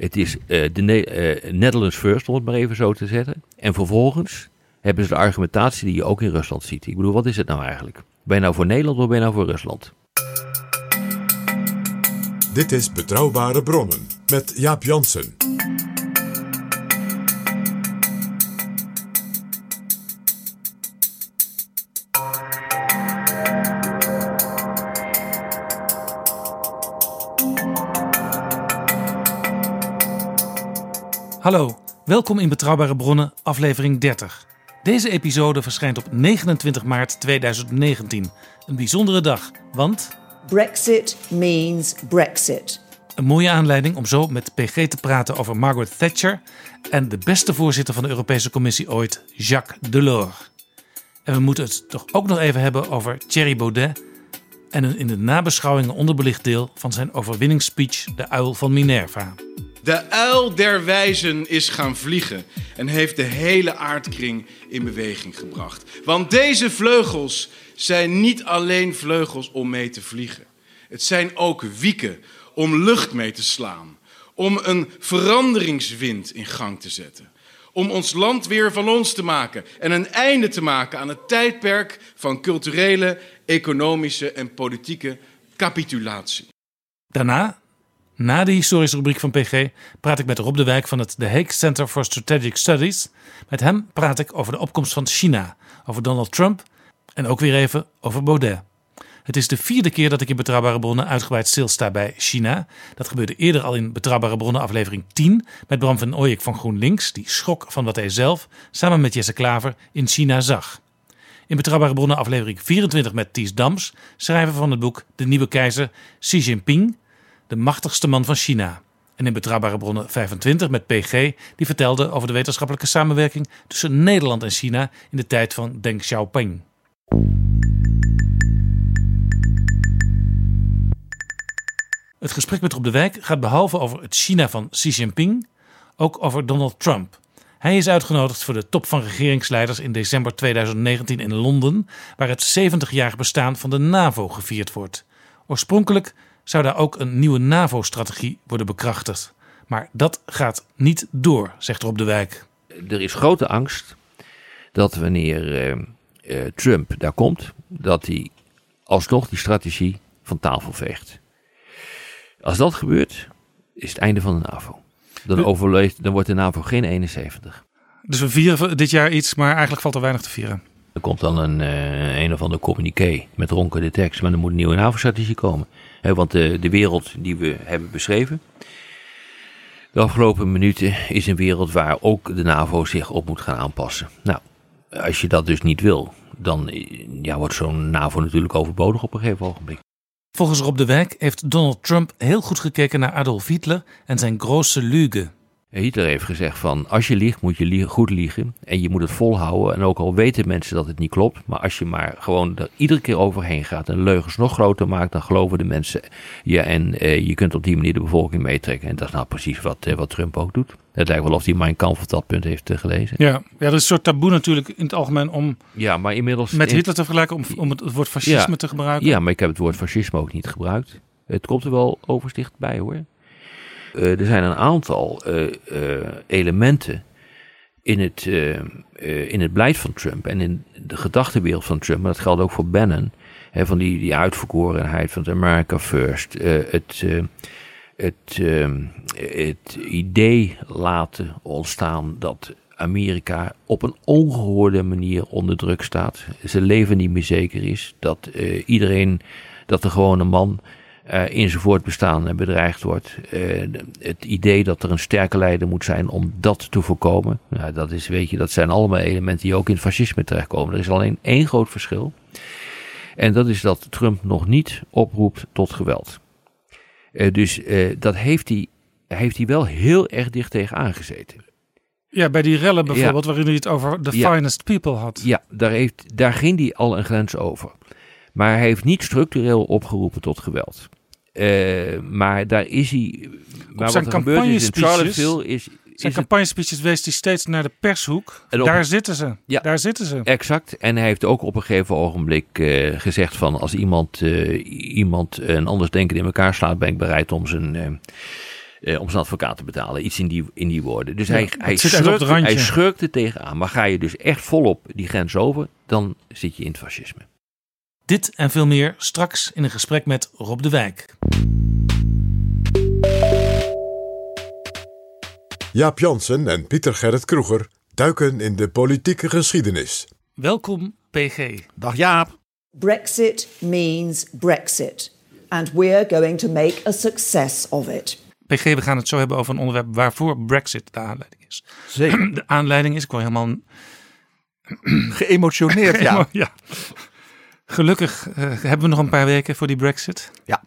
Het is eh, de Ne- eh, Netherlands first, om het maar even zo te zetten. En vervolgens hebben ze de argumentatie die je ook in Rusland ziet. Ik bedoel, wat is het nou eigenlijk? Ben je nou voor Nederland of ben je nou voor Rusland? Dit is Betrouwbare Bronnen met Jaap Jansen. Hallo, welkom in Betrouwbare Bronnen, aflevering 30. Deze episode verschijnt op 29 maart 2019. Een bijzondere dag, want Brexit means Brexit. een mooie aanleiding om zo met PG te praten over Margaret Thatcher en de beste voorzitter van de Europese Commissie ooit, Jacques Delors. En we moeten het toch ook nog even hebben over Thierry Baudet en een in de nabeschouwingen onderbelicht deel van zijn overwinningsspeech De Uil van Minerva. De uil der wijzen is gaan vliegen en heeft de hele aardkring in beweging gebracht. Want deze vleugels zijn niet alleen vleugels om mee te vliegen. Het zijn ook wieken om lucht mee te slaan. Om een veranderingswind in gang te zetten. Om ons land weer van ons te maken en een einde te maken aan het tijdperk van culturele, economische en politieke capitulatie. Daarna, na de historische rubriek van PG, praat ik met Rob de Wijk van het The Hague Center for Strategic Studies. Met hem praat ik over de opkomst van China, over Donald Trump en ook weer even over Baudet. Het is de vierde keer dat ik in Betrouwbare Bronnen uitgebreid stilsta bij China. Dat gebeurde eerder al in Betrouwbare Bronnen aflevering 10 met Bram van Ooyek van GroenLinks, die schrok van wat hij zelf samen met Jesse Klaver in China zag. In Betrouwbare Bronnen aflevering 24 met Ties Dams, schrijver van het boek De Nieuwe Keizer Xi Jinping, de machtigste man van China. En in Betrouwbare Bronnen 25 met PG, die vertelde over de wetenschappelijke samenwerking tussen Nederland en China in de tijd van Deng Xiaoping. Het gesprek met Rob de Wijk gaat behalve over het China van Xi Jinping ook over Donald Trump. Hij is uitgenodigd voor de top van regeringsleiders in december 2019 in Londen, waar het 70-jarig bestaan van de NAVO gevierd wordt. Oorspronkelijk zou daar ook een nieuwe NAVO-strategie worden bekrachtigd. Maar dat gaat niet door, zegt Rob de Wijk. Er is grote angst dat wanneer eh, eh, Trump daar komt, dat hij alsnog die strategie van tafel veegt. Als dat gebeurt, is het einde van de NAVO. Dan, overleeft, dan wordt de NAVO geen 71. Dus we vieren dit jaar iets, maar eigenlijk valt er weinig te vieren. Er komt dan een, eh, een of ander communiqué met ronkende tekst, maar er moet een nieuwe NAVO-strategie komen. Want de, de wereld die we hebben beschreven, de afgelopen minuten, is een wereld waar ook de NAVO zich op moet gaan aanpassen. Nou, als je dat dus niet wil, dan eh, ja, wordt zo'n NAVO natuurlijk overbodig op een gegeven ogenblik. Volgens Rob de Wijk heeft Donald Trump heel goed gekeken naar Adolf Hitler en zijn grote lüge. Hitler heeft gezegd van als je liegt moet je goed liegen en je moet het volhouden. En ook al weten mensen dat het niet klopt, maar als je maar gewoon er iedere keer overheen gaat en leugens nog groter maakt, dan geloven de mensen je en eh, je kunt op die manier de bevolking meetrekken. En dat is nou precies wat, eh, wat Trump ook doet. Het lijkt wel of hij Mein Kampf op dat punt heeft eh, gelezen. Ja, ja, dat is een soort taboe natuurlijk in het algemeen om Ja, maar inmiddels... met Hitler te vergelijken, om, om het woord fascisme Ja. te gebruiken. Ja, maar ik heb het woord fascisme ook niet gebruikt. Het komt er wel oversticht bij hoor. Eh, er zijn een aantal eh, eh, elementen in het, in het beleid van Trump en in de gedachtenwereld van Trump, maar dat geldt ook voor Bannon, hè, van die, die uitverkorenheid van het America First, het, het, het idee laten ontstaan dat Amerika op een ongehoorde manier onder druk staat. Zijn leven niet meer zeker is. Dat iedereen, dat de gewone man uh, in zijn voortbestaan bedreigd wordt. Uh, het idee dat er een sterke leider moet zijn om dat te voorkomen. Nou, dat, is, weet je, dat zijn allemaal elementen die ook in het fascisme terechtkomen. Er is alleen één groot verschil. En dat is dat Trump nog niet oproept tot geweld. Uh, dus dat heeft hij, heeft hij wel heel erg dicht tegen aangezeten. Ja, bij die rellen bijvoorbeeld, ja. waarin hij het over the ja. finest people had. Ja, daar, heeft, daar ging hij al een grens over. Maar hij heeft niet structureel opgeroepen tot geweld. Uh, maar daar is hij. Maar zijn wat er gebeurd is in Charlottesville is. Zijn campagnespeeches wees hij steeds naar de pershoek. Op, daar zitten ze. Ja, daar zitten ze. Exact. En hij heeft ook op een gegeven ogenblik uh, gezegd van als iemand, uh, iemand een anders denken in elkaar slaat, ben ik bereid om zijn. Uh, om zijn advocaat te betalen. Iets in die, in die woorden. Dus ja, hij, hij, schurkt, hij schurkt er tegenaan. Maar ga je dus echt volop die grens over, dan zit je in het fascisme. Dit en veel meer straks in een gesprek met Rob de Wijk. Jaap Jansen en Pieter Gerrit Kroeger duiken in de politieke geschiedenis. Welkom, PG. Dag Jaap. Brexit means Brexit. And we're going to make a success of it. PG, we gaan het zo hebben over een onderwerp waarvoor Brexit de aanleiding is. Zeker. De aanleiding is, ik word helemaal... Geëmotioneerd, ja. ja. Gelukkig uh, hebben we nog een paar weken voor die Brexit. Ja.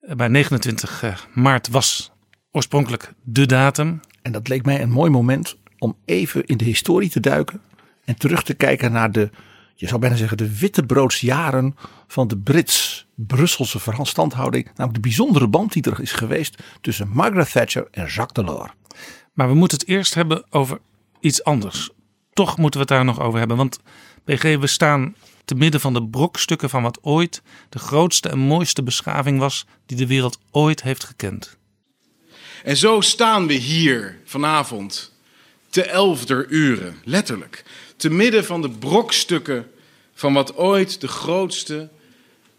Bij 29 uh, maart was oorspronkelijk de datum. En dat leek mij een mooi moment om even in de historie te duiken. En terug te kijken naar de, je zou bijna zeggen, de wittebroodsjaren van de Brits-Brusselse verstandhouding. Namelijk de bijzondere band die er is geweest tussen Margaret Thatcher en Jacques Delors. Maar we moeten het eerst hebben over iets anders. Toch moeten we het daar nog over hebben. Want PG, we staan te midden van de brokstukken van wat ooit de grootste en mooiste beschaving was die de wereld ooit heeft gekend. En zo staan we hier vanavond te elfder uren, letterlijk, te midden van de brokstukken van wat ooit de grootste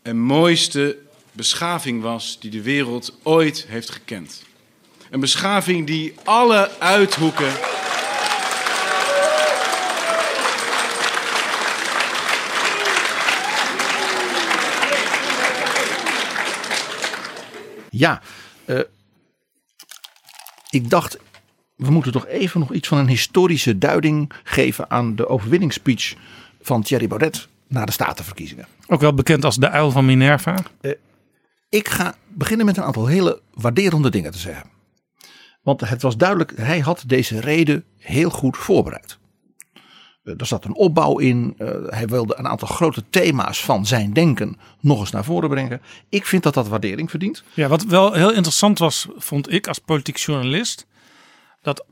en mooiste beschaving was die de wereld ooit heeft gekend. Een beschaving die alle uithoeken Ja, uh, ik dacht, we moeten toch even nog iets van een historische duiding geven aan de overwinningsspeech van Thierry Baudet na de statenverkiezingen. Ook wel bekend als de uil van Minerva. Uh, ik ga beginnen met een aantal hele waarderende dingen te zeggen. Want het was duidelijk, hij had deze reden heel goed voorbereid. Uh, er zat een opbouw in. Uh, hij wilde een aantal grote thema's van zijn denken nog eens naar voren brengen. Ik vind dat dat waardering verdient. Ja, wat wel heel interessant was, vond ik als politiek journalist. Dat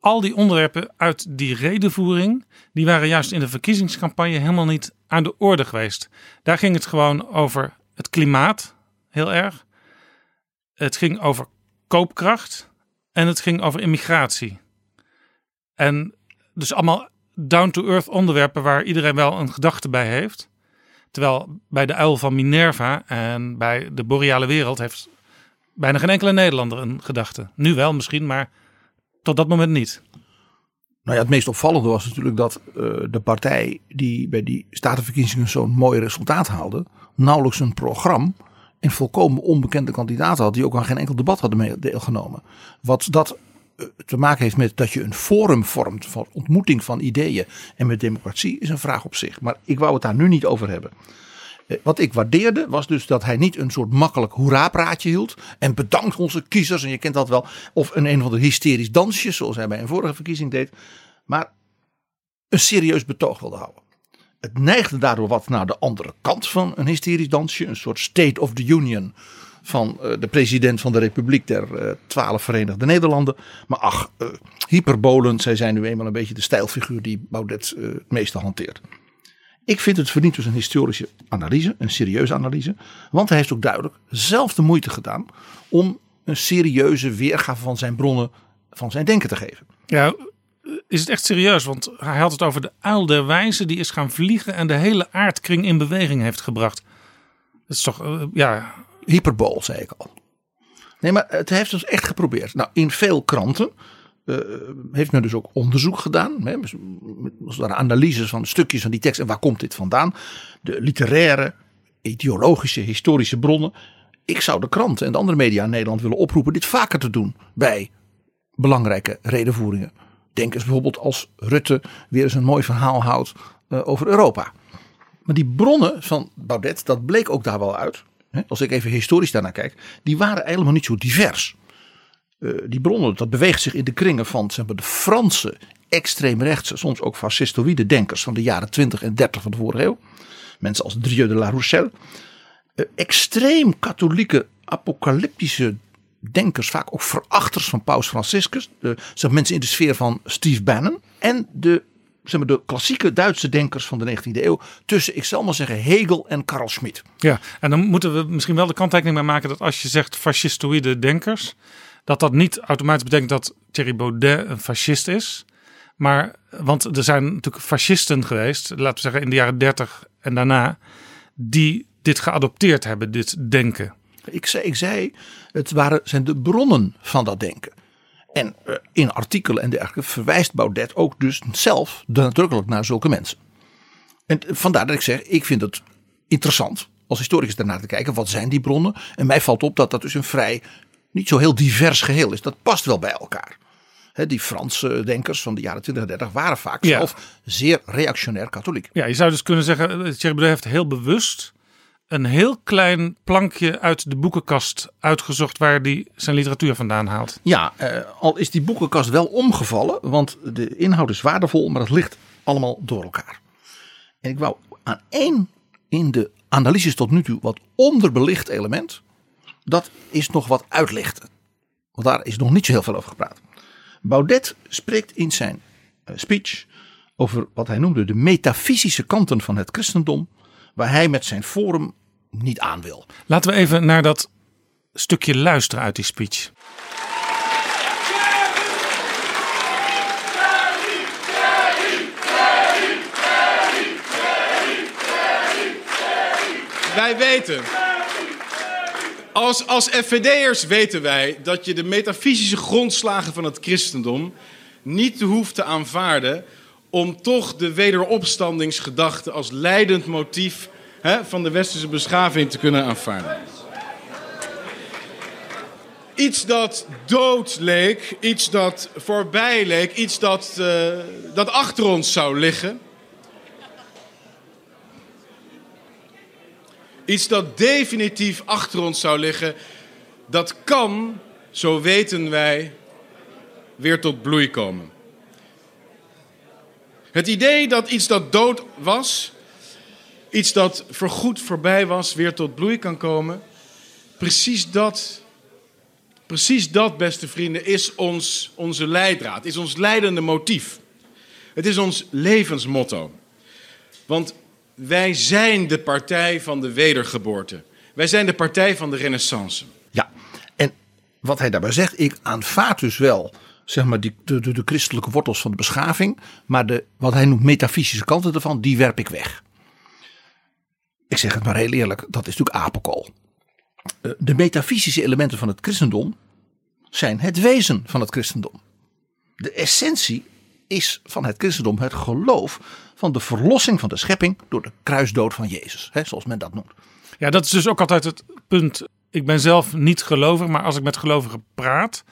al die onderwerpen uit die redenvoering. die waren juist in de verkiezingscampagne helemaal niet aan de orde geweest. Daar ging het gewoon over het klimaat, heel erg. Het ging over koopkracht. En het ging over immigratie. En dus allemaal down-to-earth onderwerpen waar iedereen wel een gedachte bij heeft. Terwijl bij de uil van Minerva en bij de boreale wereld heeft bijna geen enkele Nederlander een gedachte. Nu wel misschien, maar tot dat moment niet. Nou ja, het meest opvallende was natuurlijk dat uh, de partij die bij die statenverkiezingen zo'n mooi resultaat haalde, nauwelijks een programma en volkomen onbekende kandidaten had die ook aan geen enkel debat hadden deelgenomen. Wat dat te maken heeft met dat je een forum vormt van ontmoeting van ideeën en met democratie is een vraag op zich. Maar ik wou het daar nu niet over hebben. Wat ik waardeerde was dus dat hij niet een soort makkelijk hoera-praatje hield. En bedankt onze kiezers, en je kent dat wel. Of een een of ander hysterisch dansje, zoals hij bij een vorige verkiezing deed. Maar een serieus betoog wilde houden. Het neigde daardoor wat naar de andere kant van een hysterisch dansje. Een soort State of the Union van uh, de president van de Republiek der uh, Twaalf Verenigde Nederlanden. Maar ach, uh, hyperbolend, zij zijn nu eenmaal een beetje de stijlfiguur die Baudet het meeste hanteert. Ik vind het verdient dus een historische analyse, een serieuze analyse. Want hij heeft ook duidelijk zelf de moeite gedaan om een serieuze weergave van zijn bronnen, van zijn denken te geven. Ja, is het echt serieus? Want hij had het over de uil der wijze die is gaan vliegen en de hele aardkring in beweging heeft gebracht. Dat is toch, ja, hyperbool, zei ik al. Nee, maar het heeft dus echt geprobeerd. Nou, in veel kranten eh, heeft men dus ook onderzoek gedaan. Hè, met- met met analyses van stukjes van die tekst en waar komt dit vandaan. De literaire, ideologische, historische bronnen. Ik zou de kranten en de andere media in Nederland willen oproepen dit vaker te doen bij belangrijke redenvoeringen. Denk eens bijvoorbeeld als Rutte weer eens een mooi verhaal houdt eh, over Europa. Maar die bronnen van Baudet, dat bleek ook daar wel uit. Als ik even historisch daarnaar kijk, die waren helemaal niet zo divers. Eh, die bronnen, dat beweegt zich in de kringen van zeg maar, de Franse extreemrechtse, soms ook fascistoïde denkers van de jaren 20 en 30 van de vorige eeuw. Mensen als Drieu de la Rochelle. Eh, extreem katholieke, apocalyptische denkers, vaak ook verachters van Paus Franciscus. Zeg, mensen in de sfeer van Steve Bannon. En de, zeg maar, de klassieke Duitse denkers van de 19e eeuw. Tussen, ik zal maar zeggen, Hegel en Karl Schmitt. Ja, en dan moeten we misschien wel de kanttekening bij maken dat als je zegt fascistoïde denkers, dat dat niet automatisch betekent dat Thierry Baudet een fascist is. Maar, want er zijn natuurlijk fascisten geweest, laten we zeggen in de jaren 30 en daarna, die dit geadopteerd hebben, dit denken. Ik zei, ik zei het waren, zijn de bronnen van dat denken. En eh, in artikelen en dergelijke verwijst Baudet ook dus zelf nadrukkelijk naar zulke mensen. En vandaar dat ik zeg, ik vind het interessant als historicus daarnaar te kijken. Wat zijn die bronnen? En mij valt op dat dat dus een vrij, niet zo heel divers geheel is. Dat past wel bij elkaar. Die Franse denkers van de jaren 20 en 30 waren vaak Ja. zelf zeer reactionair katholiek. Ja, je zou dus kunnen zeggen, eh, Thierry Baudet heeft heel bewust een heel klein plankje uit de boekenkast uitgezocht waar hij zijn literatuur vandaan haalt. Ja, eh, al is die boekenkast wel omgevallen, want de inhoud is waardevol, maar het ligt allemaal door elkaar. En ik wou aan één in de analyses tot nu toe wat onderbelicht element, dat is nog wat uitlichten. Want daar is nog niet zo heel veel over gepraat. Baudet spreekt in zijn eh, speech over wat hij noemde de metafysische kanten van het christendom, waar hij met zijn forum niet aan wil. Laten we even naar dat stukje luisteren uit die speech. Wij weten. Als, als FVD'ers weten wij dat je de metafysische grondslagen van het christendom niet hoeft te aanvaarden om toch de wederopstandingsgedachte als leidend motief hè, van de westerse beschaving te kunnen aanvaarden. Iets dat dood leek, iets dat voorbij leek, iets dat, eh, dat achter ons zou liggen. Iets dat definitief achter ons zou liggen, dat kan, zo weten wij, weer tot bloei komen. Het idee dat iets dat dood was, iets dat voorgoed voorbij was, weer tot bloei kan komen. Precies dat, precies dat, beste vrienden, is ons, onze leidraad, is ons leidende motief. Het is ons levensmotto. Want wij zijn de partij van de wedergeboorte. Wij zijn de partij van de renaissance. Ja, en wat hij daarbij zegt, ik aanvaard dus wel zeg maar die, de, de, christelijke wortels van de beschaving, maar de, wat hij noemt metafysische kanten ervan, die werp ik weg. Ik zeg het maar heel eerlijk, dat is natuurlijk apenkool. Eh, De metafysische elementen van het christendom zijn het wezen van het christendom. De essentie is van het christendom het geloof van de verlossing van de schepping door de kruisdood van Jezus, hè, zoals men dat noemt. Ja, dat is dus ook altijd het punt. Ik ben zelf niet gelovig, maar als ik met gelovigen praat,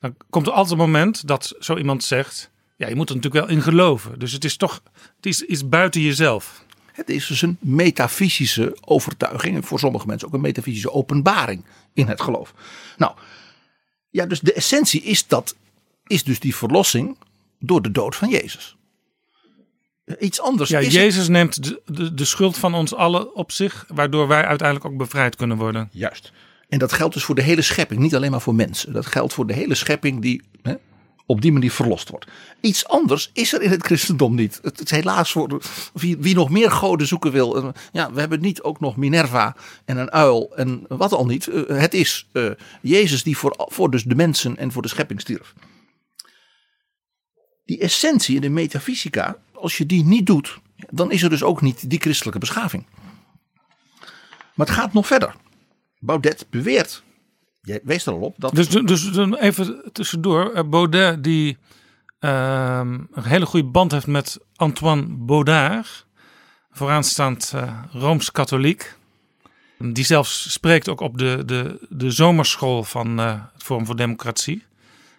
dan komt er altijd een moment dat zo iemand zegt: Ja, je moet er natuurlijk wel in geloven. Dus het is toch het is iets buiten jezelf. Het is dus een metafysische overtuiging. En voor sommige mensen ook een metafysische openbaring in het geloof. Nou, ja, dus de essentie is dat, is dus die verlossing door de dood van Jezus. Iets anders Ja, is Jezus neemt de, de, de schuld van ons allen op zich, waardoor wij uiteindelijk ook bevrijd kunnen worden. Juist. En dat geldt dus voor de hele schepping, niet alleen maar voor mensen. Dat geldt voor de hele schepping die hè, op die manier verlost wordt. Iets anders is er in het christendom niet. Het is helaas voor wie, wie nog meer goden zoeken wil. Ja, we hebben niet ook nog Minerva en een uil en wat al niet. Eh, Het is eh, Jezus die voor, voor dus de mensen en voor de schepping stierf. Die essentie in de metafysica, als je die niet doet, dan is er dus ook niet die christelijke beschaving. Maar het gaat nog verder. Baudet beweert Wees er al op dat Dus, dus even tussendoor. eh, Baudet die ehm, een hele goede band heeft met Antoine Baudard. Vooraanstaand eh, Rooms-katholiek. Die zelfs spreekt ook op de, de, de zomerschool van eh, het Forum voor Democratie.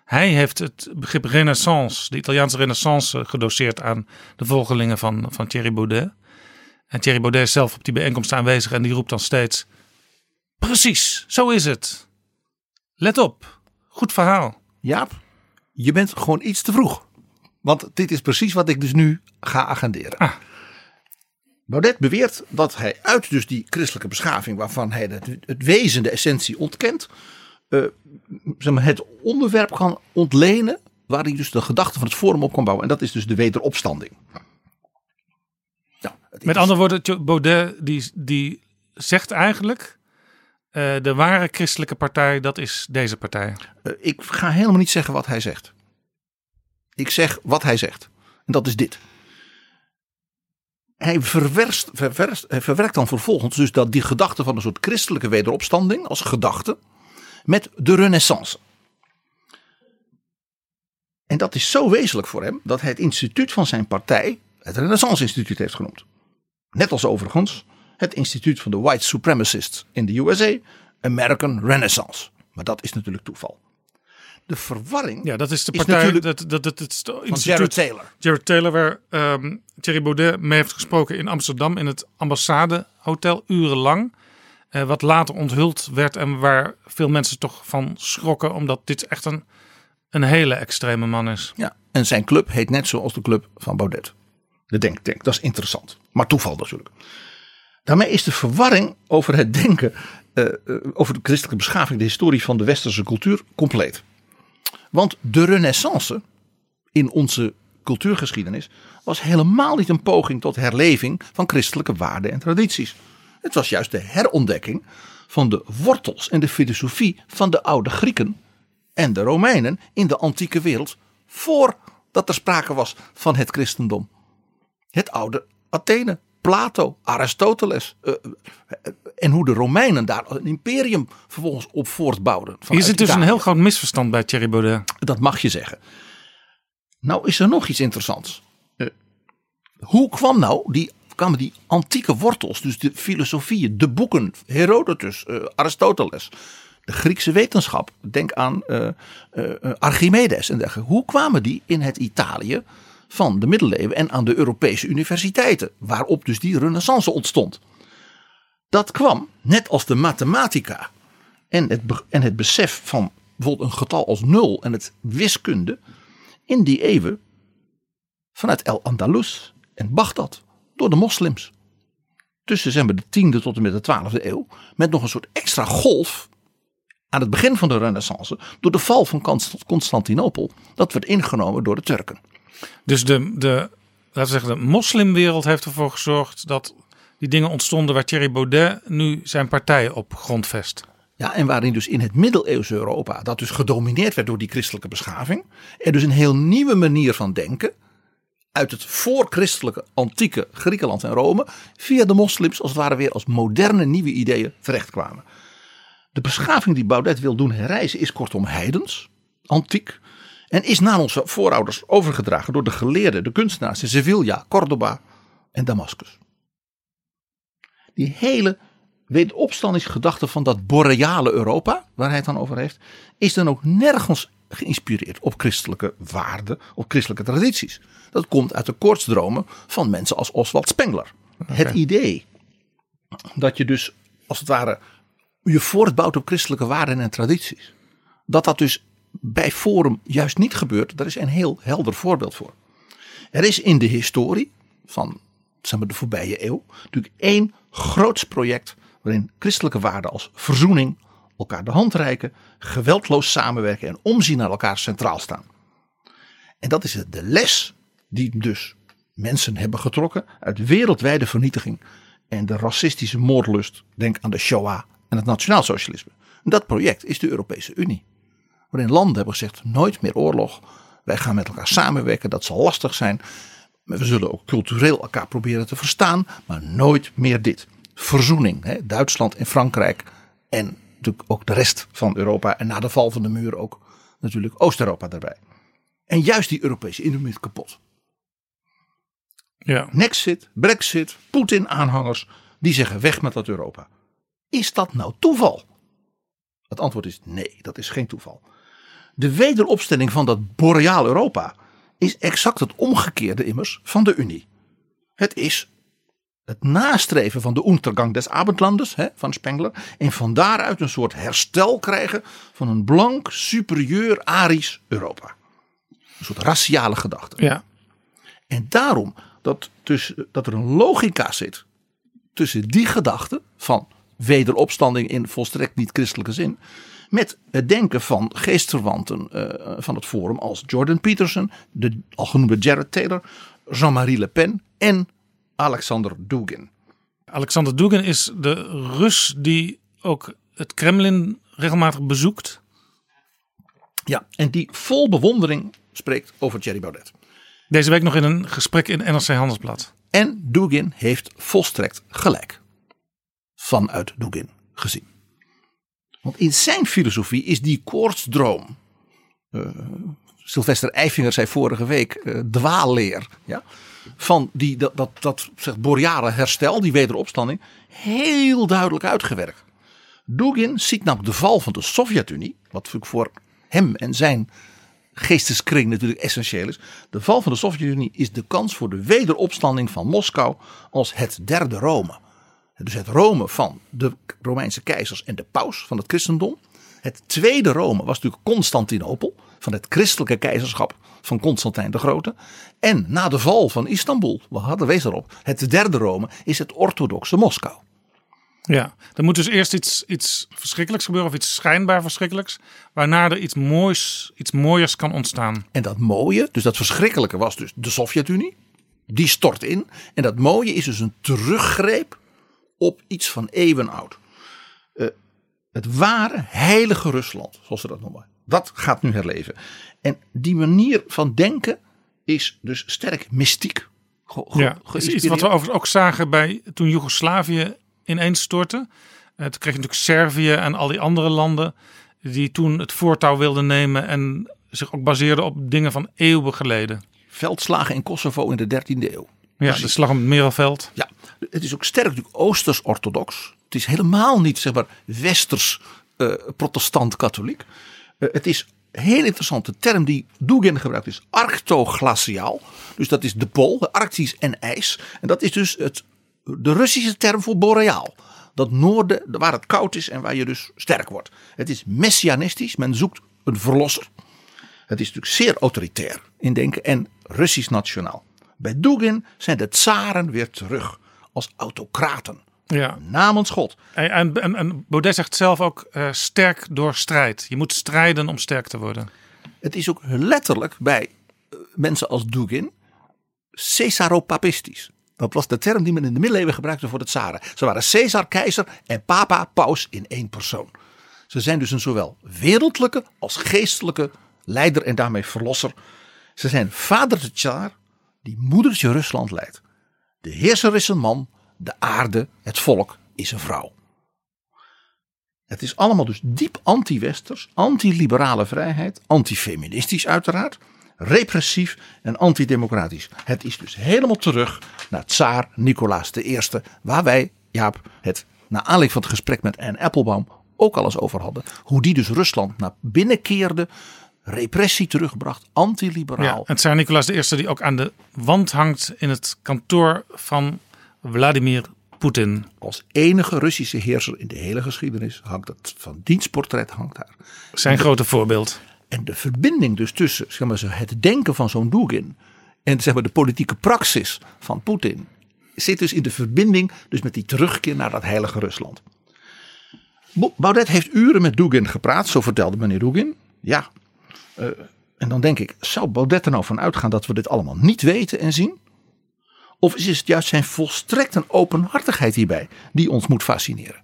Hij heeft het begrip renaissance, de Italiaanse renaissance, gedoseerd aan de volgelingen van, van Thierry Baudet. En Thierry Baudet is zelf op die bijeenkomst aanwezig en die roept dan steeds... Precies, zo is het. Let op, goed verhaal. Jaap, je bent gewoon iets te vroeg. Want dit is precies wat ik dus nu ga agenderen. Ah. Baudet beweert dat hij uit dus die christelijke beschaving, waarvan hij het, het wezen, de essentie ontkent, eh, zeg maar, het onderwerp kan ontlenen waar hij dus de gedachte van het forum op kan bouwen. En dat is dus de wederopstanding. Nou, Met andere woorden, Baudet die, die zegt eigenlijk... eh, de ware christelijke partij, dat is deze partij. Eh, ik ga helemaal niet zeggen wat hij zegt. Ik zeg wat hij zegt. En dat is dit. Hij verwerst, verwerkt dan vervolgens dus dat die gedachte van een soort christelijke wederopstanding als gedachte met de renaissance. En dat is zo wezenlijk voor hem dat hij het instituut van zijn partij het Renaissance Instituut heeft genoemd. Net als overigens het instituut van de white supremacists in de USA, American Renaissance. Maar dat is natuurlijk toeval. De verwarring Ja, dat is de partij... dat, dat, dat, het van Jared Taylor. Jared Taylor, waar ehm, Thierry Baudet mee heeft gesproken in Amsterdam in het ambassadehotel urenlang. Eh, wat later onthuld werd en waar veel mensen toch van schrokken, omdat dit echt een, een hele extreme man is. Ja, en zijn club heet net zoals de club van Baudet. De Denktank, dat is interessant. Maar toeval natuurlijk. Daarmee is de verwarring over het denken, eh, eh, over de christelijke beschaving, de historie van de westerse cultuur, compleet. Want de renaissance in onze cultuurgeschiedenis was helemaal niet een poging tot herleving van christelijke waarden en tradities. Het was juist de herontdekking van de wortels en de filosofie van de oude Grieken en de Romeinen in de antieke wereld voordat er sprake was van het christendom. Het oude Athene, Plato, Aristoteles eh, eh, en hoe de Romeinen daar een imperium vervolgens op voortbouwden. Hier vanuit zit dus een heel groot misverstand bij Thierry Baudet. Dat mag je zeggen. Nou is er nog iets interessants. Eh, hoe kwam nou die, kwamen die antieke wortels, dus de filosofieën, de boeken, Herodotus, eh, Aristoteles, de Griekse wetenschap, denk aan eh, eh, eh, Archimedes en dergelijke. Hoe kwamen die in het Italië van de middeleeuwen en aan de Europese universiteiten, waarop dus die renaissance ontstond? Dat kwam, net als de mathematica en het, en het besef van bijvoorbeeld een getal als nul en het wiskunde in die eeuwen vanuit El Andalus en Bagdad door de moslims. Tussen zeg maar, de 10e tot en met de 12e eeuw. Met nog een soort extra golf aan het begin van de renaissance. Door de val van Const- Constantinopel. Dat werd ingenomen door de Turken. Dus de, de, laten we zeggen, de moslimwereld heeft ervoor gezorgd dat die dingen ontstonden waar Thierry Baudet nu zijn partij op grondvest. Ja, en waarin dus in het middeleeuwse Europa, dat dus gedomineerd werd door die christelijke beschaving, er dus een heel nieuwe manier van denken uit het voorchristelijke antieke Griekenland en Rome via de moslims als het ware weer als moderne nieuwe ideeën terechtkwamen. De beschaving die Baudet wil doen herreizen is kortom heidens, antiek en is na onze voorouders overgedragen door de geleerden, de kunstenaars in Sevilla, Cordoba en Damascus. Die hele wederopstandingsgedachte van dat boreale Europa, waar hij het dan over heeft, is dan ook nergens geïnspireerd op christelijke waarden, op christelijke tradities. Dat komt uit de koortsdromen van mensen als Oswald Spengler. Het idee dat je dus als het ware je voortbouwt op christelijke waarden en tradities. Dat dat dus bij Forum juist niet gebeurt, daar is een heel helder voorbeeld voor. Er is in de historie van zeg maar, de voorbije eeuw natuurlijk één groots project waarin christelijke waarden als verzoening, elkaar de hand reiken, geweldloos samenwerken en omzien naar elkaar centraal staan. En dat is de les die dus mensen hebben getrokken uit wereldwijde vernietiging en de racistische moordlust. Denk aan de Shoah en het nationaalsocialisme. Dat project is de Europese Unie. Waarin landen hebben gezegd nooit meer oorlog. Wij gaan met elkaar samenwerken, dat zal lastig zijn. Maar we zullen ook cultureel elkaar proberen te verstaan, maar nooit meer dit. Verzoening, hè? Duitsland en Frankrijk en natuurlijk ook de rest van Europa en na de val van de muur ook natuurlijk Oost-Europa daarbij. En juist die Europese Unie is kapot. Ja. Nexit, Brexit, Poetin-aanhangers die zeggen weg met dat Europa. Is dat nou toeval? Het antwoord is nee, dat is geen toeval. De wederopstelling van dat boreaal Europa is exact het omgekeerde immers van de Unie. Het is het nastreven van de Untergang des Abendlandes hè, van Spengler. En van daaruit een soort herstel krijgen van een blank, superieur, arisch Europa. Een soort raciale gedachte. Ja. En daarom dat, tussen, dat er een logica zit tussen die gedachte van wederopstanding in volstrekt niet christelijke zin. Met het denken van geestverwanten uh, van het forum als Jordan Peterson, de al genoemde Jared Taylor, Jean-Marie Le Pen en Alexander Dugin. Alexander Dugin is de Rus die ook het Kremlin regelmatig bezoekt. Ja, en die vol bewondering spreekt over Thierry Baudet. Deze week nog in een gesprek in NRC Handelsblad. En Dugin heeft volstrekt gelijk. Vanuit Dugin gezien. Want in zijn filosofie is die koortsdroom. Uh, Sylvester Eifinger zei vorige week uh, dwaalleer. Ja, van die, dat, dat, dat zegt boreale herstel, die wederopstanding. Heel duidelijk uitgewerkt. Dugin ziet namelijk de val van de Sovjet-Unie. Wat voor hem en zijn geesteskring natuurlijk essentieel is. De val van de Sovjet-Unie is de kans voor de wederopstanding van Moskou als het derde Rome. Dus het Rome van de Romeinse keizers en de paus van het christendom. Het tweede Rome was natuurlijk Constantinopel van het christelijke keizerschap van Constantijn de Grote. En na de val van Istanbul, we hadden wees erop, het derde Rome is het orthodoxe Moskou. Ja, er moet dus eerst iets, iets verschrikkelijks gebeuren of iets schijnbaar verschrikkelijks, waarna er iets moois, iets mooiers kan ontstaan. En dat mooie, dus dat verschrikkelijke was dus de Sovjet-Unie, die stort in. En dat mooie is dus een teruggreep op iets van eeuwen oud. Uh, het ware heilige Rusland, zoals ze dat noemen. Dat gaat nu herleven. En die manier van denken is dus sterk mystiek. Ge ja, is iets wat we overigens ook zagen bij toen Joegoslavië ineens stortte. Uh, toen kreeg je natuurlijk Servië en al die andere landen die toen het voortouw wilden nemen en zich ook baseerden op dingen van eeuwen geleden. Veldslagen in Kosovo in de 13e eeuw. Ja, de slag om het Merelveld. Ja, het is ook sterk natuurlijk oosters-orthodox. Het is helemaal niet zeg maar westers uh, protestant-katholiek. Uh, het is heel interessante term die Dugin gebruikt is arctoglaciaal. Dus dat is de pool, arctisch en ijs. En dat is dus het, de Russische term voor boreaal. Dat noorden waar het koud is en waar je dus sterk wordt. Het is messianistisch, men zoekt een verlosser. Het is natuurlijk zeer autoritair in denken en Russisch nationaal. Bij Dugin zijn de tsaren weer terug als autocraten. Ja. Namens God. En, en, en Baudet zegt zelf ook uh, sterk door strijd. Je moet strijden om sterk te worden. Het is ook letterlijk bij uh, mensen als Dugin Caesaropapistisch. Dat was de term die men in de middeleeuwen gebruikte voor de tsaren. Ze waren Caesar, keizer en papa, paus in één persoon. Ze zijn dus een zowel wereldlijke als geestelijke leider en daarmee verlosser. Ze zijn vader de tsar die moedertje Rusland leidt. De heerser is een man, de aarde, het volk is een vrouw. Het is allemaal dus diep anti-westers, anti-liberale vrijheid, anti-feministisch uiteraard, repressief en antidemocratisch. Het is dus helemaal terug naar tsaar Nicolaas I, waar wij, Jaap, het na aanleiding van het gesprek met Anne Applebaum ook al eens over hadden. Hoe die dus Rusland naar binnen keerde, repressie teruggebracht, antiliberaal. Ja, het zijn Nicolaas I die ook aan de wand hangt in het kantoor van Vladimir Poetin. Als enige Russische heerser in de hele geschiedenis hangt het van dienstportret hangt daar. Zijn de, grote voorbeeld. En de verbinding dus tussen zeg maar, het denken van zo'n Dugin en zeg maar, de politieke praxis van Poetin zit dus in de verbinding dus met die terugkeer naar dat heilige Rusland. Baudet heeft uren met Dugin gepraat, zo vertelde meneer Dugin. Ja, uh, en dan denk ik, zou Baudet er nou van uitgaan dat we dit allemaal niet weten en zien? Of is het juist zijn volstrekte openhartigheid hierbij die ons moet fascineren?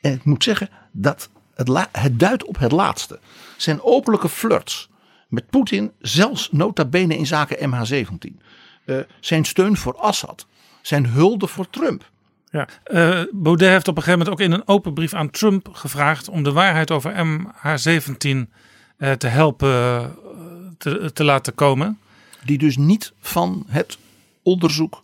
En ik moet zeggen dat het, het duidt op het laatste. Zijn openlijke flirts met Poetin, zelfs nota bene in zaken MH17. Uh, zijn steun voor Assad. Zijn hulde voor Trump. Ja, eh, Baudet heeft op een gegeven moment ook in een open brief aan Trump gevraagd om de waarheid over MH17 eh, te helpen eh, te, te laten komen. Die dus niet van het onderzoek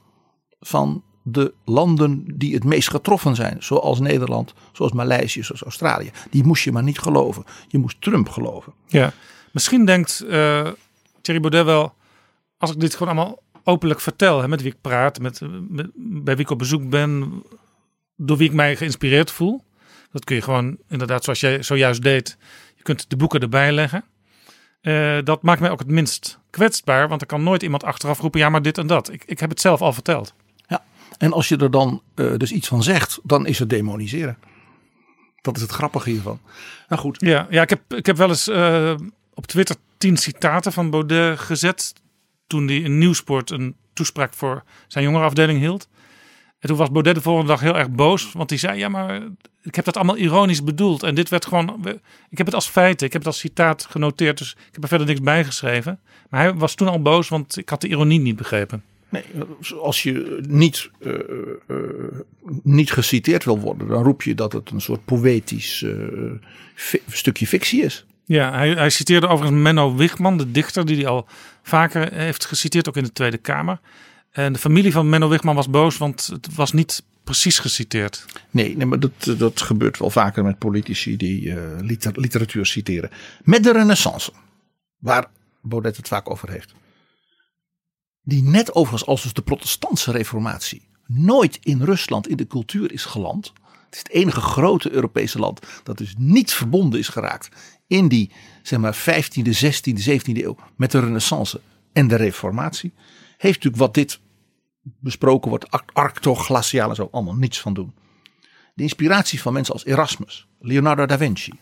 van de landen die het meest getroffen zijn, zoals Nederland, zoals Maleisië, zoals Australië. Die moest je maar niet geloven. Je moest Trump geloven. Ja, misschien denkt uh, Thierry Baudet wel, als ik dit gewoon allemaal openlijk vertel, hè, met wie ik praat, met, met, bij wie ik op bezoek ben, door wie ik mij geïnspireerd voel. Dat kun je gewoon inderdaad, zoals jij zojuist deed, je kunt de boeken erbij leggen. Uh, dat maakt mij ook het minst kwetsbaar, want er kan nooit iemand achteraf roepen, ja maar dit en dat. Ik, ik heb het zelf al verteld. Ja, en als je er dan uh, dus iets van zegt, dan is het demoniseren. Dat is het grappige hiervan. Nou goed. Ja, ja ik, heb, ik heb wel eens uh, op Twitter tien citaten van Baudet gezet. Toen hij in Nieuwsport een toespraak voor zijn jongerenafdeling hield. En toen was Baudet de volgende dag heel erg boos. Want hij zei, ja maar ik heb dat allemaal ironisch bedoeld. En dit werd gewoon, ik heb het als feiten, ik heb het als citaat genoteerd. Dus ik heb er verder niks bij geschreven. Maar hij was toen al boos, want ik had de ironie niet begrepen. Nee, als je niet, uh, uh, niet geciteerd wil worden, dan roep je dat het een soort poëtisch uh, stukje fictie is. Ja, hij, hij citeerde overigens Menno Wichman, de dichter, die hij al vaker heeft geciteerd, ook in de Tweede Kamer. En de familie van Menno Wichman was boos, want het was niet precies geciteerd. Nee, nee maar dat, dat gebeurt wel vaker met politici die liter, literatuur citeren. Met de renaissance, waar Baudet het vaak over heeft. Die net overigens als dus de protestantse reformatie nooit in Rusland in de cultuur is geland. Het is het enige grote Europese land dat dus niet verbonden is geraakt in die zeg maar 15e, 16e, 17e eeuw met de renaissance en de reformatie. Heeft natuurlijk wat dit besproken wordt, arctoglaciaal en zo, allemaal niets van doen. De inspiratie van mensen als Erasmus, Leonardo da Vinci,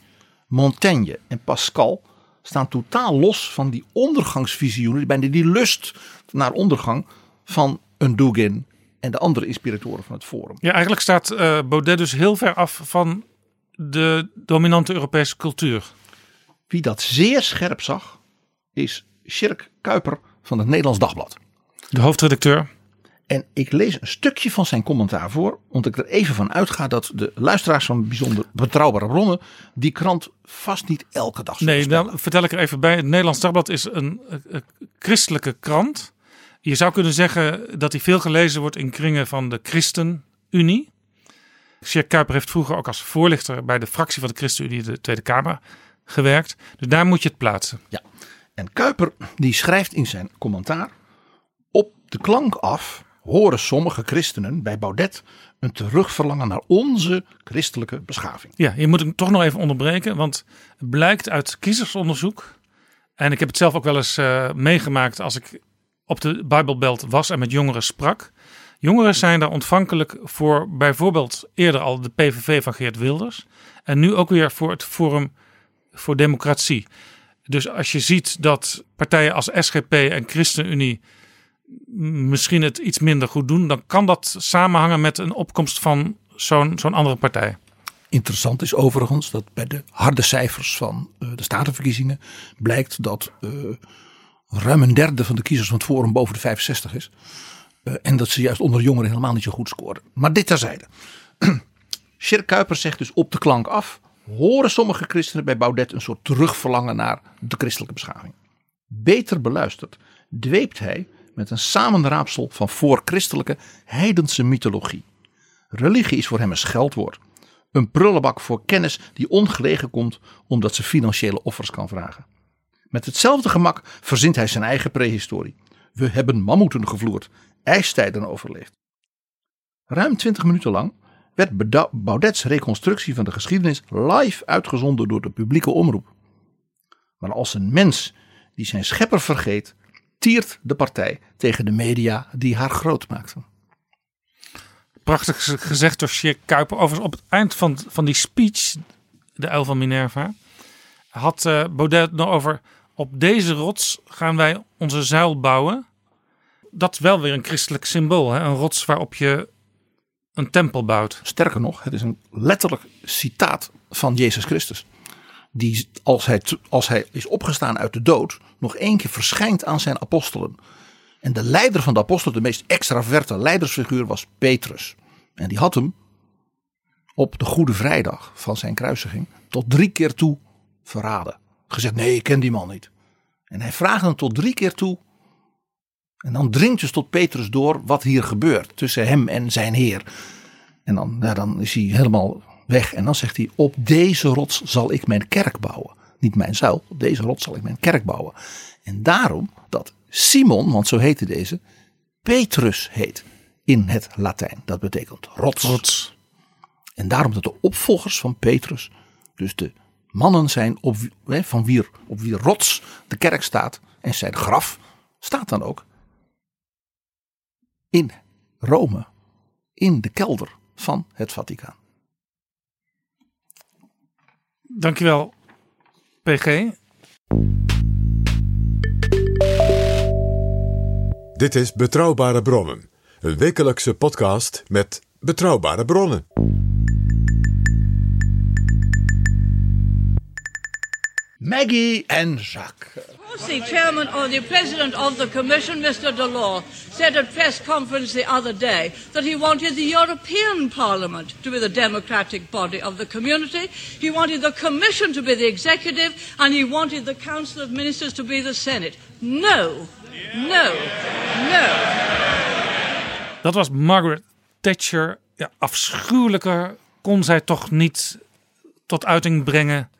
Montaigne en Pascal staan totaal los van die ondergangsvisioenen, bijna die lust naar ondergang van een Dugin en de andere inspiratoren van het Forum. Ja, eigenlijk staat uh, Baudet dus heel ver af van de dominante Europese cultuur. Wie dat zeer scherp zag, is Sjerk Kuiper van het Nederlands Dagblad. De hoofdredacteur. En ik lees een stukje van zijn commentaar voor, omdat ik er even van uitga dat de luisteraars van bijzonder betrouwbare bronnen die krant vast niet elke dag Nee, dan vertel ik er even bij. Het Nederlands Dagblad is een, een christelijke krant. Je zou kunnen zeggen dat hij veel gelezen wordt in kringen van de ChristenUnie. Sjerk Kuiper heeft vroeger ook als voorlichter bij de fractie van de ChristenUnie de Tweede Kamer gewerkt. Dus daar moet je het plaatsen. Ja, en Kuiper die schrijft in zijn commentaar op de klank af horen sommige christenen bij Baudet een terugverlangen naar onze christelijke beschaving. Ja, je moet hem toch nog even onderbreken, want het blijkt uit kiezersonderzoek. En ik heb het zelf ook wel eens uh, meegemaakt als ik op de Bijbelbelt was en met jongeren sprak. Jongeren zijn daar ontvankelijk voor bijvoorbeeld eerder al de PVV van Geert Wilders. En nu ook weer voor het Forum voor Democratie. Dus als je ziet dat partijen als SGP en ChristenUnie misschien het iets minder goed doen, dan kan dat samenhangen met een opkomst van zo'n zo'n andere partij. Interessant is overigens dat bij de harde cijfers van uh, de statenverkiezingen blijkt dat uh, ruim een derde van de kiezers van het Forum boven de 65 is. Uh, en dat ze juist onder jongeren helemaal niet zo goed scoren. Maar dit terzijde. Sjerk Kuiper zegt dus op de klank af. Horen sommige christenen bij Baudet een soort terugverlangen naar de christelijke beschaving. Beter beluisterd dweept hij met een samenraapsel van voorchristelijke heidense mythologie. Religie is voor hem een scheldwoord. Een prullenbak voor kennis die ongelegen komt omdat ze financiële offers kan vragen. Met hetzelfde gemak verzint hij zijn eigen prehistorie. We hebben mammoeten gevloerd, ijstijden overleefd. Ruim twintig minuten lang werd Baudet's reconstructie van de geschiedenis live uitgezonden door de publieke omroep. Maar als een mens die zijn schepper vergeet, tiert de partij tegen de media die haar groot maakten. Prachtig gezegd door Sjerk Kuiper. Overigens op het eind van, van die speech, de uil van Minerva, had uh, Baudet nog over op deze rots gaan wij onze zuil bouwen. Dat is wel weer een christelijk symbool. Hè? Een rots waarop je een tempel bouwt. Sterker nog, het is een letterlijk citaat van Jezus Christus die als hij, als hij is opgestaan uit de dood, nog één keer verschijnt aan zijn apostelen. En de leider van de apostelen, de meest extraverte leidersfiguur, was Petrus. En die had hem op de Goede Vrijdag van zijn kruisiging tot drie keer toe verraden. Gezegd, nee, ik ken die man niet. En hij vraagt hem tot drie keer toe. En dan dringt dus tot Petrus door wat hier gebeurt tussen hem en zijn heer. En dan, dan is hij helemaal weg. En dan zegt hij, op deze rots zal ik mijn kerk bouwen. Niet mijn zuil, op deze rots zal ik mijn kerk bouwen. En daarom dat Simon, want zo heette deze, Petrus heet in het Latijn. Dat betekent rots. Rots. En daarom dat de opvolgers van Petrus, dus de mannen zijn op, hè, van wie, op wie rots de kerk staat en zijn graf staat dan ook in Rome, in de kelder van het Vaticaan. Dankjewel, PG. Dit is Betrouwbare Bronnen, een wekelijkse podcast met betrouwbare bronnen. Maggie en Jacques. The chairman or the president of the commission, Mr. Delors, said at press conference the other day that he wanted the European Parliament to be the democratic body of the community. He wanted the commission to be the executive and he wanted the council of ministers to be the senate. No. No. No. Dat was Margaret Thatcher. Ja, afschuwelijker kon zij toch niet tot uiting brengen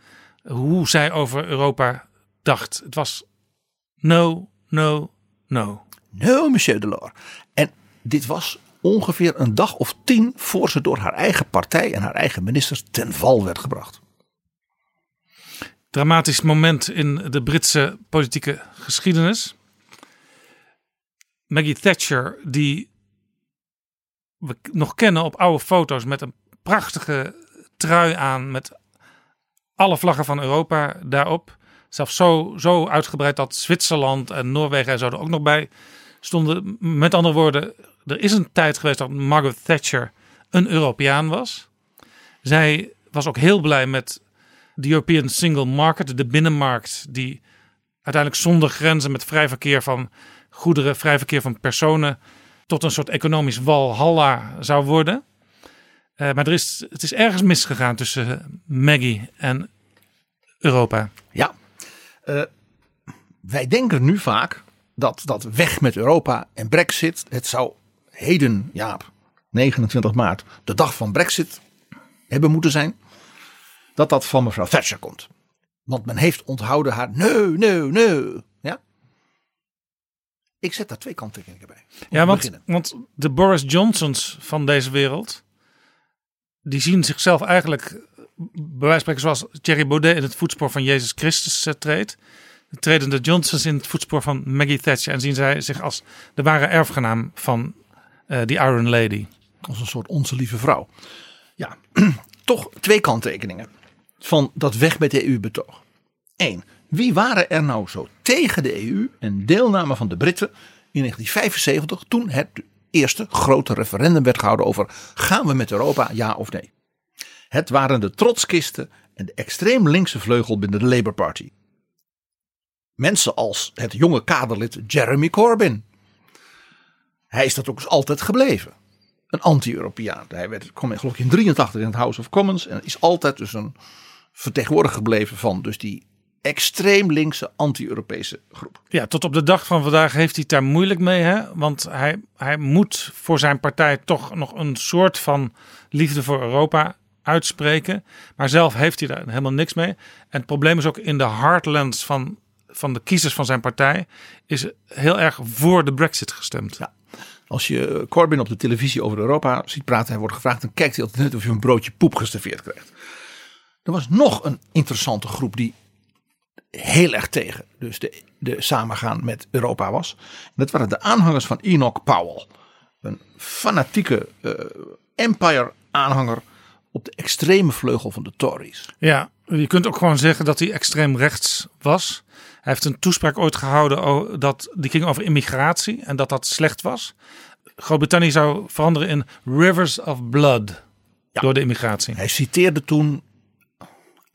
hoe zij over Europa dacht. Het was no, no, no. No, monsieur Delors. En dit was ongeveer een dag of tien voor ze door haar eigen partij en haar eigen ministers ten val werd gebracht. Dramatisch moment in de Britse politieke geschiedenis. Maggie Thatcher, die we nog kennen op oude foto's met een prachtige trui aan met alle vlaggen van Europa daarop. Zelfs zo, zo uitgebreid dat Zwitserland en Noorwegen en ook nog bij stonden. Met andere woorden, er is een tijd geweest dat Margaret Thatcher een Europeaan was. Zij was ook heel blij met de European Single Market, de binnenmarkt, die uiteindelijk zonder grenzen met vrij verkeer van goederen, vrij verkeer van personen, tot een soort economisch walhalla zou worden. Uh, maar er is, het is ergens misgegaan tussen Maggie en Europa. Ja, uh, wij denken nu vaak dat dat weg met Europa en Brexit, het zou heden, ja, 29 maart, de dag van Brexit hebben moeten zijn, dat dat van mevrouw Thatcher komt. Want men heeft onthouden haar nee, nee, nee. Ja? Ik zet daar twee kanttekeningen bij. Ja, want, want de Boris Johnsons van deze wereld, die zien zichzelf eigenlijk, bij zoals Thierry Baudet in het voetspoor van Jezus Christus uh, treedt. Treden de Johnsons in het voetspoor van Maggie Thatcher en zien zij zich als de ware erfgenaam van uh, die Iron Lady. Als een soort onze lieve vrouw. Ja, toch twee kanttekeningen van dat weg met de EU-betoog. Eén, wie waren er nou zo tegen de EU en deelname van de Britten in 1975 toen het eerste grote referendum werd gehouden over gaan we met Europa ja of nee? Het waren de trotskisten en de extreem linkse vleugel binnen de Labour Party. Mensen als het jonge kaderlid Jeremy Corbyn. Hij is dat ook altijd gebleven. Een anti-Europeaan. Hij werd, kwam geloof ik in 83 in het House of Commons en is altijd dus een vertegenwoordiger gebleven van dus die extreem linkse anti-Europese groep. Ja, tot op de dag van vandaag heeft hij het daar moeilijk mee. Hè? Want hij, hij moet voor zijn partij toch nog een soort van liefde voor Europa uitspreken. Maar zelf heeft hij daar helemaal niks mee. En het probleem is ook in de heartlands van, van de kiezers van zijn partij... is heel erg voor de brexit gestemd. Ja. Als je Corbyn op de televisie over Europa ziet praten... hij wordt gevraagd, dan kijkt hij altijd net of je een broodje poep geserveerd krijgt. Er was nog een interessante groep die heel erg tegen dus de, de samengaan met Europa was. En dat waren de aanhangers van Enoch Powell. Een fanatieke uh, empire aanhanger op de extreme vleugel van de Tories. Ja, je kunt ook gewoon zeggen dat hij extreem rechts was. Hij heeft een toespraak ooit gehouden dat die ging over immigratie en dat dat slecht was. Groot-Brittannië zou veranderen in rivers of blood ja. door de immigratie. Hij citeerde toen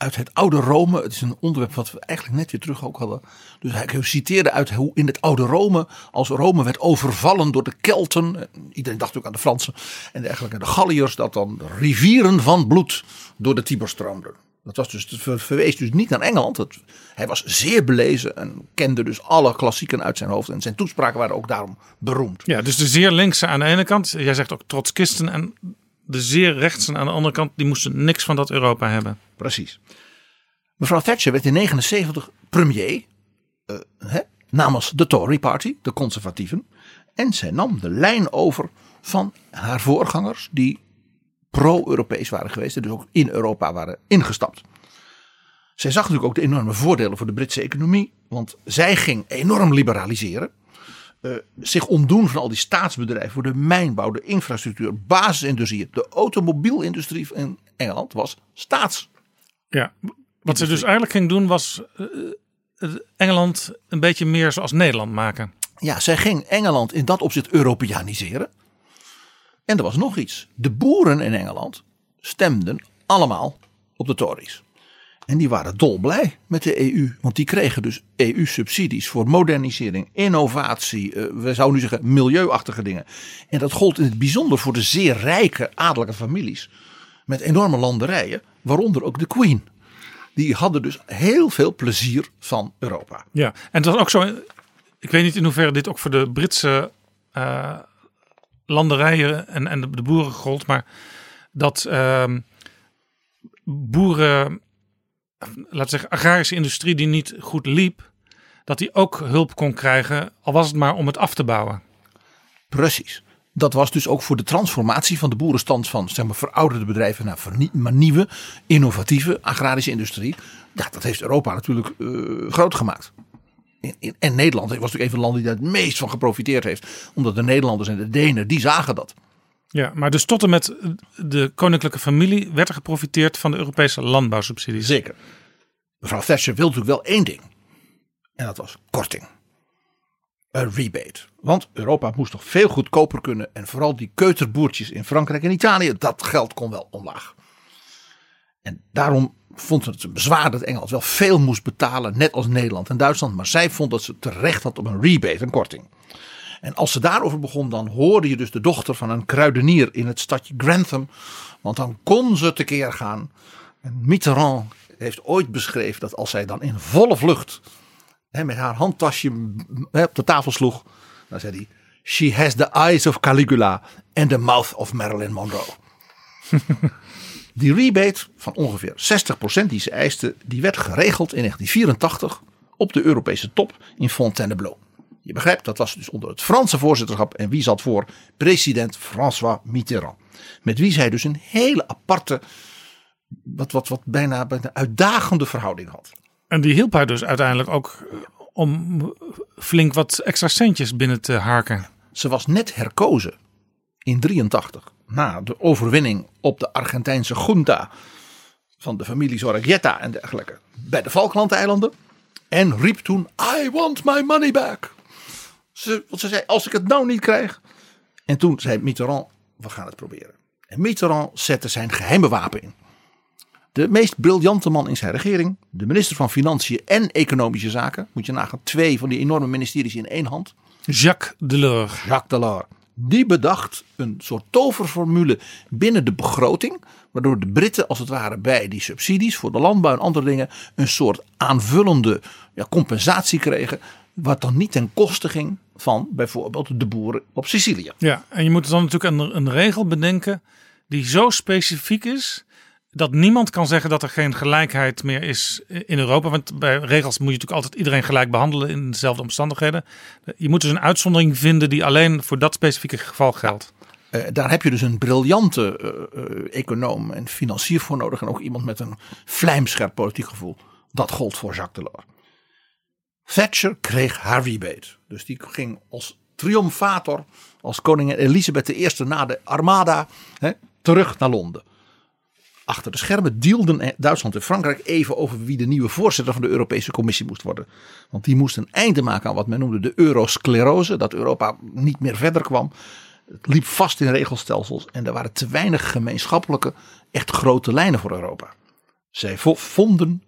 uit het oude Rome. Het is een onderwerp wat we eigenlijk net weer terug ook hadden. Dus hij citeerde uit hoe in het oude Rome, als Rome werd overvallen door de Kelten. Iedereen dacht ook aan de Fransen en dergelijke. De Galliërs, dat dan rivieren van bloed door de Tiber stroomden. Dat was dus, verwees dus niet naar Engeland. Het- hij was zeer belezen en kende dus alle klassieken uit zijn hoofd. En zijn toespraken waren ook daarom beroemd. Ja, dus de zeer linkse aan de ene kant. Jij zegt ook trotskisten. En de zeer rechtsen aan de andere kant. Die moesten niks van dat Europa hebben. Precies. Mevrouw Thatcher werd in 79 premier eh, hè, namens de Tory Party, de conservatieven. En zij nam de lijn over van haar voorgangers die pro-Europees waren geweest en dus ook in Europa waren ingestapt. Zij zag natuurlijk ook de enorme voordelen voor de Britse economie, want zij ging enorm liberaliseren. Eh, zich ontdoen van al die staatsbedrijven voor de mijnbouw, de infrastructuur, basisindustrie. De automobielindustrie in Engeland was staats. Ja. Wat ze dus eigenlijk ging doen was eh, eh, Engeland een beetje meer zoals Nederland maken. Ja, zij ging Engeland in dat opzicht Europeaniseren. En er was nog iets. De boeren in Engeland stemden allemaal op de Tories. En die waren dolblij met de EU. Want die kregen dus EU-subsidies voor modernisering, innovatie, eh, we zouden nu zeggen milieuachtige dingen. En dat gold in het bijzonder voor de zeer rijke adellijke families. Met enorme landerijen, waaronder ook de Queen. Die hadden dus heel veel plezier van Europa. Ja, en het was ook zo. Ik weet niet in hoeverre dit ook voor de Britse eh, landerijen en, en de, de boeren gold, maar dat ehm, boeren, we zeggen, agrarische industrie die niet goed liep, dat die ook hulp kon krijgen, al was het maar om het af te bouwen. Precies. Dat was dus ook voor de transformatie van de boerenstand van zeg maar, verouderde bedrijven naar maar nieuwe, innovatieve agrarische industrie. Ja, dat heeft Europa natuurlijk eh, groot gemaakt. En Nederland was natuurlijk een van de landen die daar het meest van geprofiteerd heeft. Omdat de Nederlanders en de Denen, die zagen dat. Ja, maar dus tot en met de koninklijke familie werd er geprofiteerd van de Europese landbouwsubsidies. Zeker. Mevrouw Thatcher wilde natuurlijk wel één ding. En dat was korting. Een rebate. Want Europa moest toch veel goedkoper kunnen. En vooral die keuterboertjes in Frankrijk en Italië. Dat geld kon wel omlaag. En daarom vond het een bezwaar dat Engeland wel veel moest betalen. Net als Nederland en Duitsland. Maar zij vond dat ze terecht had op een rebate, een korting. En als ze daarover begon, dan hoorde je dus de dochter van een kruidenier in het stadje Grantham. Want dan kon ze tekeer gaan. En Mitterrand heeft ooit beschreven dat als zij dan in volle vlucht hè, met haar handtasje hè, op de tafel sloeg. Dan zei hij, she has the eyes of Caligula and the mouth of Marilyn Monroe. die rebate van ongeveer 60% die ze eiste, die werd geregeld in 1984 op de Europese top in Fontainebleau. Je begrijpt, dat was dus onder het Franse voorzitterschap. En wie zat voor? President François Mitterrand. Met wie zij dus een hele aparte, wat, wat, wat bijna, bijna uitdagende verhouding had. En die hielp haar dus uiteindelijk ook eh, om flink wat extra centjes binnen te harken. Ze was net herkozen in 83 na de overwinning op de Argentijnse junta van de familie Zorregieta en dergelijke bij de Falklandeilanden. En riep toen, I want my money back. Ze, want ze zei, als ik het nou niet krijg. En toen zei Mitterrand, we gaan het proberen. En Mitterrand zette zijn geheime wapen in. De meest briljante man in zijn regering, de minister van Financiën en Economische Zaken. Moet je nagaan, twee van die enorme ministeries in één hand. Jacques Delors. Jacques Delors. Die bedacht een soort toverformule binnen de begroting. Waardoor de Britten als het ware bij die subsidies voor de landbouw en andere dingen. een soort aanvullende ja, compensatie kregen. Wat dan niet ten koste ging van bijvoorbeeld de boeren op Sicilië. Ja, en je moet dan natuurlijk een, een regel bedenken die zo specifiek is dat niemand kan zeggen dat er geen gelijkheid meer is in Europa. Want bij regels moet je natuurlijk altijd iedereen gelijk behandelen in dezelfde omstandigheden. Je moet dus een uitzondering vinden die alleen voor dat specifieke geval geldt. Uh, daar heb je dus een briljante uh, uh, econoom en financier voor nodig. En ook iemand met een vlijmscherp politiek gevoel. Dat gold voor Jacques Delors. Thatcher kreeg haar rebate. Dus die ging als triomfator, als koningin Elisabeth I na de Armada, hè, terug naar Londen. Achter de schermen dealden Duitsland en Frankrijk even over wie de nieuwe voorzitter van de Europese Commissie moest worden. Want die moest een einde maken aan wat men noemde de eurosclerose, dat Europa niet meer verder kwam. Het liep vast in regelstelsels en er waren te weinig gemeenschappelijke, echt grote lijnen voor Europa. Zij vo- vonden,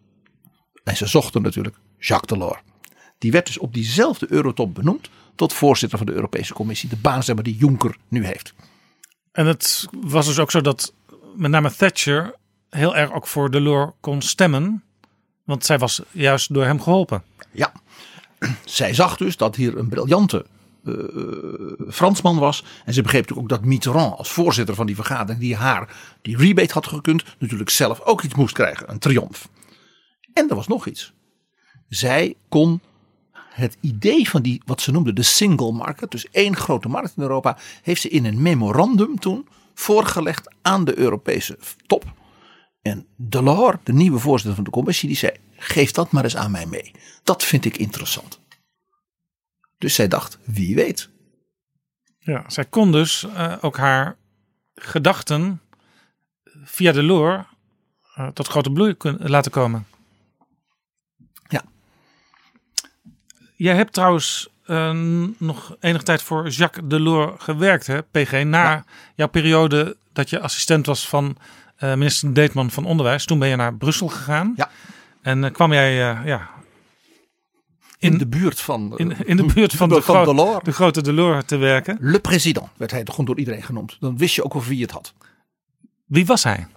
en ze zochten natuurlijk, Jacques Delors. Die werd dus op diezelfde Eurotop benoemd tot voorzitter van de Europese Commissie. De baan zeg maar, die Juncker nu heeft. En het was dus ook zo dat met name Thatcher heel erg ook voor Delors kon stemmen. Want zij was juist door hem geholpen. Ja, zij zag dus dat hier een briljante eh, Fransman was. En ze begreep natuurlijk ook dat Mitterrand als voorzitter van die vergadering die haar die rebate had gekund, natuurlijk zelf ook iets moest krijgen. Een triomf. En er was nog iets. Zij kon het idee van die, wat ze noemde de single market, dus één grote markt in Europa, heeft ze in een memorandum toen voorgelegd aan de Europese top. En Delors, de nieuwe voorzitter van de commissie, die zei: geef dat maar eens aan mij mee. Dat vind ik interessant. Dus zij dacht: wie weet. Ja, zij kon dus eh, ook haar gedachten via Delors uh, tot grote bloei kunnen, laten komen. Jij hebt trouwens uh, nog enige tijd voor Jacques Delors gewerkt, hè, PG? Na ja. jouw periode dat je assistent was van uh, minister Deetman van Onderwijs. Toen ben je naar Brussel gegaan. Ja. En uh, kwam jij ja, in, in, de buurt van, in, in de, buurt van, de, van Delors. de grote Delors te werken. Le Président werd hij gewoon door iedereen genoemd. Dan wist je ook over wie het had. Wie was hij?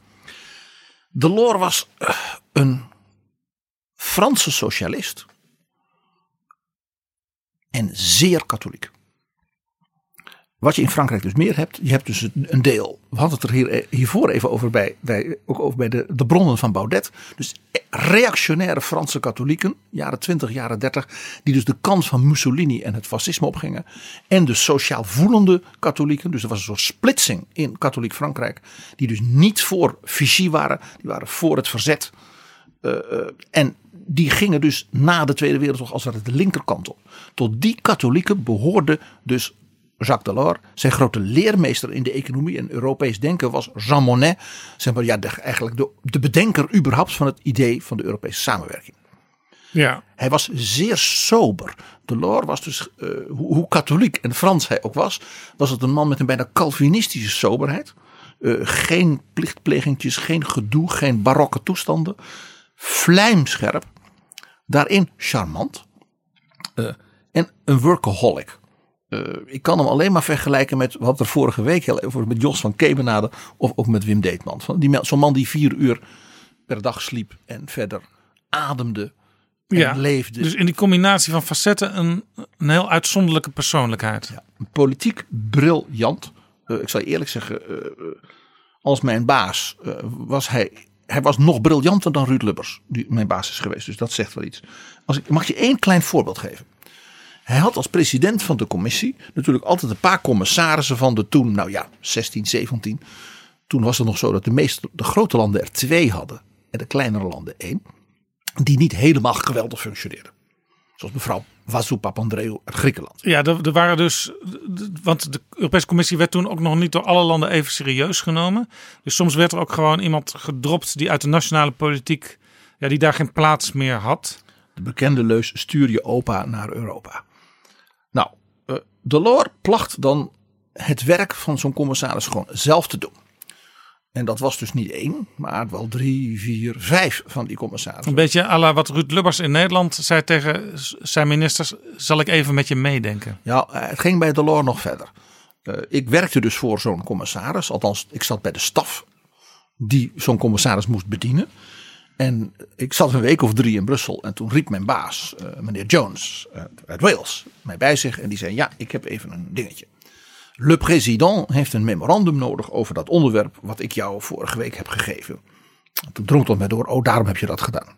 Delors was een Franse socialist. En zeer katholiek. Wat je in Frankrijk dus meer hebt, je hebt dus een deel. We hadden het er hier, hiervoor even over bij, bij, ook over bij de, de bronnen van Baudet. Dus reactionaire Franse katholieken, jaren 20, jaren 30, die dus de kant van Mussolini en het fascisme opgingen. En de sociaal voelende katholieken, dus er was een soort splitsing in katholiek Frankrijk, die dus niet voor Vichy waren, die waren voor het verzet. Uh, en die gingen dus na de Tweede Wereldoorlog als het de linkerkant op. Tot die katholieken behoorde dus Jacques Delors. Zijn grote leermeester in de economie en Europees denken was Jean Monnet. Zeg maar, ja, de, eigenlijk de, de bedenker überhaupt van het idee van de Europese samenwerking. Ja. Hij was zeer sober. Delors was dus, uh, hoe, hoe, katholiek en Frans hij ook was, was het een man met een bijna Calvinistische soberheid. Uh, geen plichtplegingjes, geen gedoe, geen barokke toestanden. Vlijmscherp. Daarin charmant. Uh, en een workaholic. Uh, ik kan hem alleen maar vergelijken met wat er vorige week heel even met Jos van Kemenade of ook met Wim Deetman. Zo'n man die vier uur per dag sliep en verder ademde en ja, leefde. Dus in die combinatie van facetten een, een heel uitzonderlijke persoonlijkheid. Ja, politiek briljant. Uh, ik zal je eerlijk zeggen, uh, als mijn baas was hij, hij was nog briljanter dan Ruud Lubbers, die mijn baas is geweest. Dus dat zegt wel iets. Als ik, mag je één klein voorbeeld geven. Hij had als president van de commissie natuurlijk altijd een paar commissarissen van de toen, nou ja, 16, 17. Toen was het nog zo dat de, meeste, de grote landen er twee hadden en de kleinere landen één. Die niet helemaal geweldig functioneerden. Zoals mevrouw Vazou Papandreou uit Griekenland. Ja, er, er, waren dus, want de Europese Commissie werd toen ook nog niet door alle landen even serieus genomen. Dus soms werd er ook gewoon iemand gedropt die uit de nationale politiek, ja, die daar geen plaats meer had. De bekende leus stuur je opa naar Europa. Nou, uh, Delors placht dan het werk van zo'n commissaris gewoon zelf te doen. En dat was dus niet één, maar wel drie, vier, vijf van die commissarissen. Een beetje à la wat Ruud Lubbers in Nederland zei tegen zijn ministers. Zal ik even met je meedenken? Ja, het ging bij Delors nog verder. Uh, ik werkte dus voor zo'n commissaris. Althans, ik zat bij de staf die zo'n commissaris moest bedienen. En ik zat een week of drie in Brussel en toen riep mijn baas, uh, meneer Jones uh, uit Wales, mij bij zich. En die zei, ja, ik heb even een dingetje. Le président heeft een memorandum nodig over dat onderwerp wat ik jou vorige week heb gegeven. En toen drong tot mij door, oh daarom heb je dat gedaan.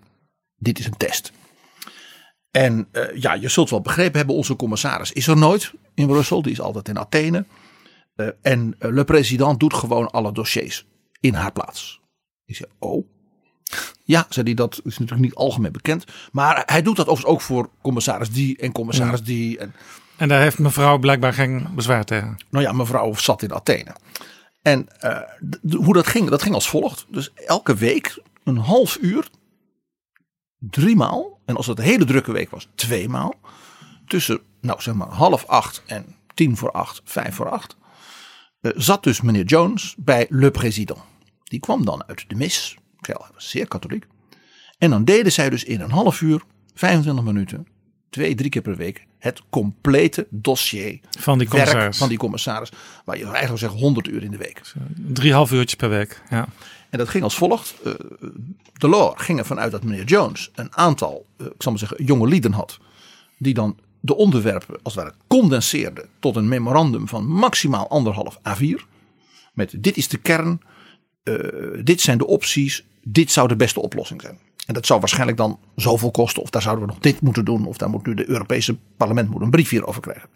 Dit is een test. En uh, ja, je zult wel begrepen hebben, onze commissaris is er nooit in Brussel. Die is altijd in Athene. Uh, en uh, le président doet gewoon alle dossiers in haar plaats. Ik zei, oh. Ja, zei hij, dat is natuurlijk niet algemeen bekend. Maar hij doet dat overigens ook voor commissaris die en commissaris ja. die. En, en daar heeft mevrouw blijkbaar geen bezwaar tegen. Nou ja, mevrouw zat in Athene. En uh, hoe dat ging, dat ging als volgt. Dus elke week een half uur, driemaal. En als het een hele drukke week was, tweemaal. Tussen, nou zeg maar, half acht en tien voor acht, vijf voor acht. Uh, zat dus meneer Jones bij Le Président. Die kwam dan uit de mis. Al, hij was zeer katholiek. En dan deden zij dus in een half uur, 25 minuten, twee, drie keer per week, het complete dossier Van die commissaris. van die commissaris. Waar je eigenlijk zegt 100 uur in de week. Drie half uurtjes per week. Ja. En dat ging als volgt. Uh, Delors ging ervan uit dat meneer Jones een aantal, uh, ik zal maar zeggen, jonge lieden had. Die dan de onderwerpen als het ware condenseerde tot een memorandum van maximaal anderhalf A4. Met dit is de kern, uh, dit zijn de opties, dit zou de beste oplossing zijn. En dat zou waarschijnlijk dan zoveel kosten. Of daar zouden we nog dit moeten doen. Of daar moet nu de Europese parlement moet een brief hierover krijgen.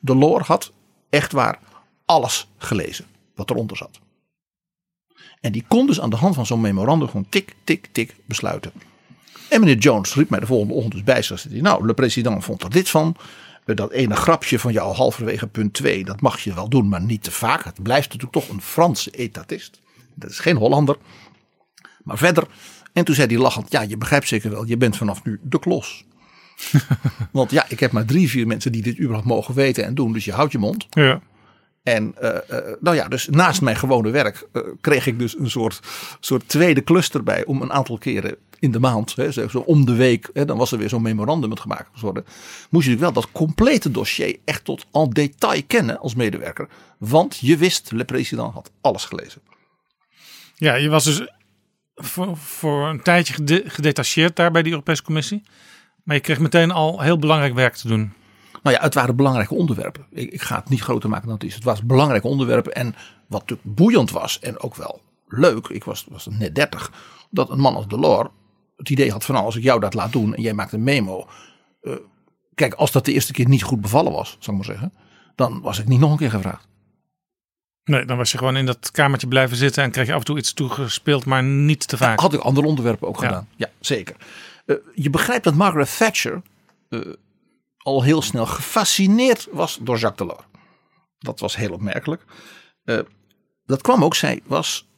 Delors had echt waar alles gelezen wat eronder zat. En die kon dus aan de hand van zo'n memorandum gewoon tik, tik, tik besluiten. En meneer Jones riep mij de volgende ochtend dus bij. Zei hij, nou, de president vond er dit van. Dat ene grapje van jou halverwege punt 2, dat mag je wel doen, maar niet te vaak. Het blijft natuurlijk toch een Franse etatist. Dat is geen Hollander. Maar verder. En toen zei hij lachend, ja, je begrijpt zeker wel, je bent vanaf nu de klos. Want ja, ik heb maar drie, vier mensen die dit überhaupt mogen weten en doen. Dus je houdt je mond. Ja. En uh, uh, nou ja, dus naast mijn gewone werk uh, kreeg ik dus een soort, soort tweede cluster bij om een aantal keren in de maand, hè, zo om de week, hè, dan was er weer zo'n memorandum het gemaakt worden. Moest je natuurlijk wel dat complete dossier echt tot en detail kennen als medewerker. Want je wist, de president had alles gelezen. Ja, je was dus voor, voor een tijdje gede gedetacheerd daar bij die Europese Commissie. Maar je kreeg meteen al heel belangrijk werk te doen. Nou ja, het waren belangrijke onderwerpen. Ik, ik ga het niet groter maken dan het is. Het was belangrijke onderwerpen. En wat natuurlijk boeiend was en ook wel leuk. Ik was, was net 30. Dat een man als Delors het idee had van nou, als ik jou dat laat doen en jij maakt een memo. Uh, kijk, als dat de eerste keer niet goed bevallen was, zou ik maar zeggen. Dan was ik niet nog een keer gevraagd. Nee, dan was je gewoon in dat kamertje blijven zitten en kreeg je af en toe iets toegespeeld, maar niet te vaak. Ja, had ik andere onderwerpen ook Ja. gedaan. Ja, zeker. Uh, je begrijpt dat Margaret Thatcher uh, al heel snel gefascineerd was door Jacques Delors. Dat was heel opmerkelijk. Uh, dat kwam ook, zij was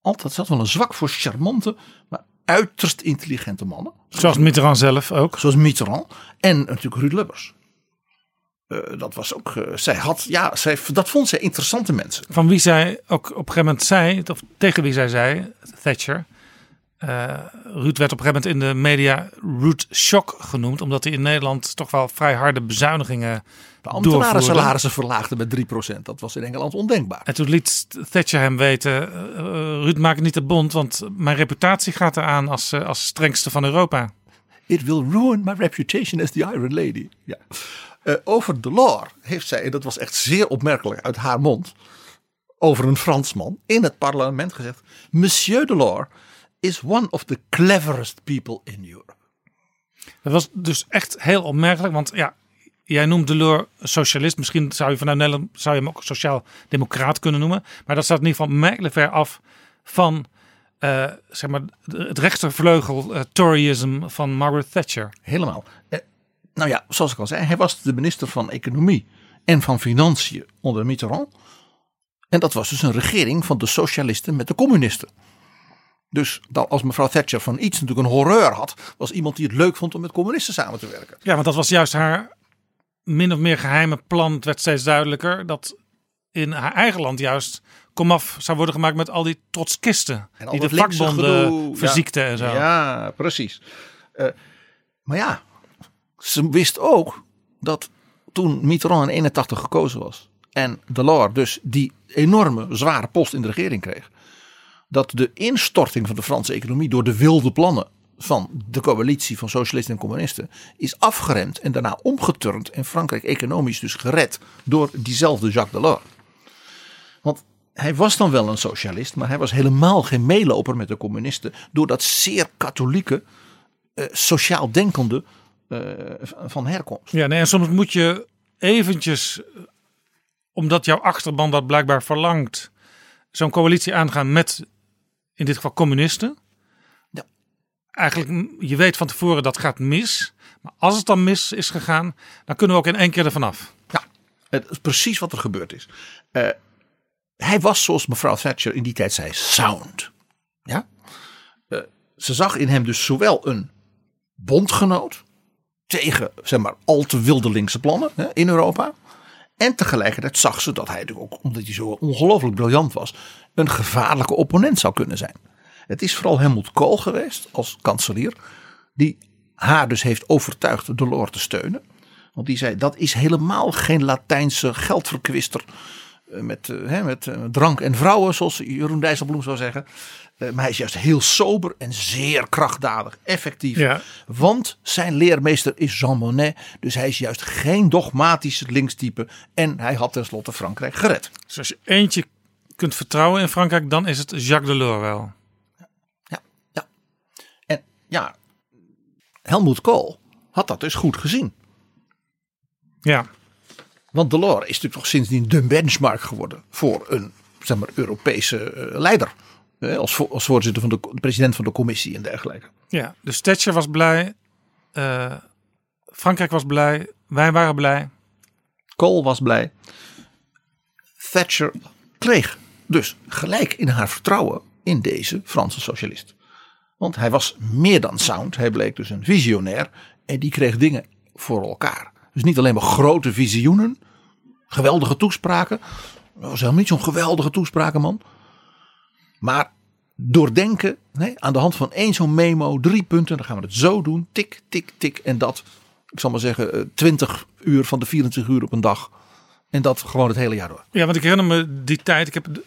altijd, had wel een zwak voor charmante, maar uiterst intelligente mannen. Zoals Mitterrand zelf ook. Zoals Mitterrand. En natuurlijk Ruud Lubbers. Uh, dat was ook, uh, zij had, ja, zij, dat vond zij interessante mensen. Van wie zij ook op een gegeven moment zei, of tegen wie zij zei, Thatcher. Uh, Ruud werd op een gegeven moment in de media Ruud Shock genoemd, omdat hij in Nederland toch wel vrij harde bezuinigingen De ambtenaren salarissen verlaagden met 3%. Dat was in Engeland ondenkbaar. En toen liet Thatcher hem weten, Ruud maak het niet te bond, want mijn reputatie gaat eraan als, als strengste van Europa. It will ruin my reputation as the Iron Lady. Ja. Uh, over Delors heeft zij, en dat was echt zeer opmerkelijk uit haar mond, over een Fransman in het parlement gezegd: Monsieur Delors is one of the cleverest people in Europe. Dat was dus echt heel opmerkelijk, want ja, jij noemt Delors socialist. Misschien zou je vanuit Nederland zou je hem ook sociaal-democraat kunnen noemen. Maar dat staat in ieder geval merkelijk ver af van uh, zeg maar, het rechtervleugel uh, Toryism van Margaret Thatcher. Helemaal. Nou ja, zoals ik al zei, hij was de minister van Economie en van Financiën onder Mitterrand. En dat was dus een regering van de socialisten met de communisten. Dus als mevrouw Thatcher van iets natuurlijk een horreur had, was iemand die het leuk vond om met communisten samen te werken. Ja, want dat was juist haar min of meer geheime plan. Het werd steeds duidelijker dat in haar eigen land juist komaf zou worden gemaakt met al die trotskisten. En die de vakbonden verziekten ja. en zo. Ja, precies. Uh, maar ja, ze wist ook dat toen Mitterrand in 81 gekozen was en Delors dus die enorme zware post in de regering kreeg, dat de instorting van de Franse economie door de wilde plannen van de coalitie van socialisten en communisten is afgeremd en daarna omgeturnd en Frankrijk economisch dus gered door diezelfde Jacques Delors. Want hij was dan wel een socialist, maar hij was helemaal geen meeloper met de communisten door dat zeer katholieke, uh, sociaal denkende van herkomst. Ja, nee, en soms moet je eventjes, omdat jouw achterban dat blijkbaar verlangt, zo'n coalitie aangaan met in dit geval communisten. Ja. Eigenlijk, je weet van tevoren dat gaat mis. Maar als het dan mis is gegaan, dan kunnen we ook in één keer ervan af. Ja, het is precies wat er gebeurd is. Uh, hij was, zoals mevrouw Thatcher in die tijd zei, sound. Ja? Uh, ze zag in hem dus zowel een bondgenoot tegen, zeg maar, al te wilde linkse plannen hè, in Europa. En tegelijkertijd zag ze dat hij ook, omdat hij zo ongelooflijk briljant was, een gevaarlijke opponent zou kunnen zijn. Het is vooral Helmut Kool geweest als kanselier. Die haar dus heeft overtuigd Delors te steunen. Want die zei dat is helemaal geen Latijnse geldverkwister. Eh, Met, eh, hè, met eh, drank en vrouwen zoals Jeroen Dijsselbloem zou zeggen. Maar hij is juist heel sober en zeer krachtdadig, effectief. Ja. Want zijn leermeester is Jean Monnet. Dus hij is juist geen dogmatisch linkstype. En hij had tenslotte Frankrijk gered. Dus als je eentje kunt vertrouwen in Frankrijk, dan is het Jacques Delors wel. En ja, Helmut Kool had dat dus goed gezien. Ja. Want Delors is natuurlijk toch sindsdien de benchmark geworden voor een zeg maar, Europese eh, leider. Eh, Als, als voorzitter van de de president van de commissie en dergelijke. Ja, dus Thatcher was blij. eh, Frankrijk was blij. Wij waren blij. Kool was blij. Thatcher kreeg dus gelijk in haar vertrouwen in deze Franse socialist. Want hij was meer dan sound. Hij bleek dus een visionair. En die kreeg dingen voor elkaar. Dus niet alleen maar grote visioenen. Geweldige toespraken. Dat was helemaal niet zo'n geweldige toesprakenman. Maar doordenken. Nee, aan de hand van één zo'n memo. Drie punten. Dan gaan we het zo doen. Tik, tik, tik. En dat. Ik zal maar zeggen. eh, 20 uur van de 24 uur op een dag. En dat gewoon het hele jaar door. Ja, want ik herinner me die tijd. Ik heb de-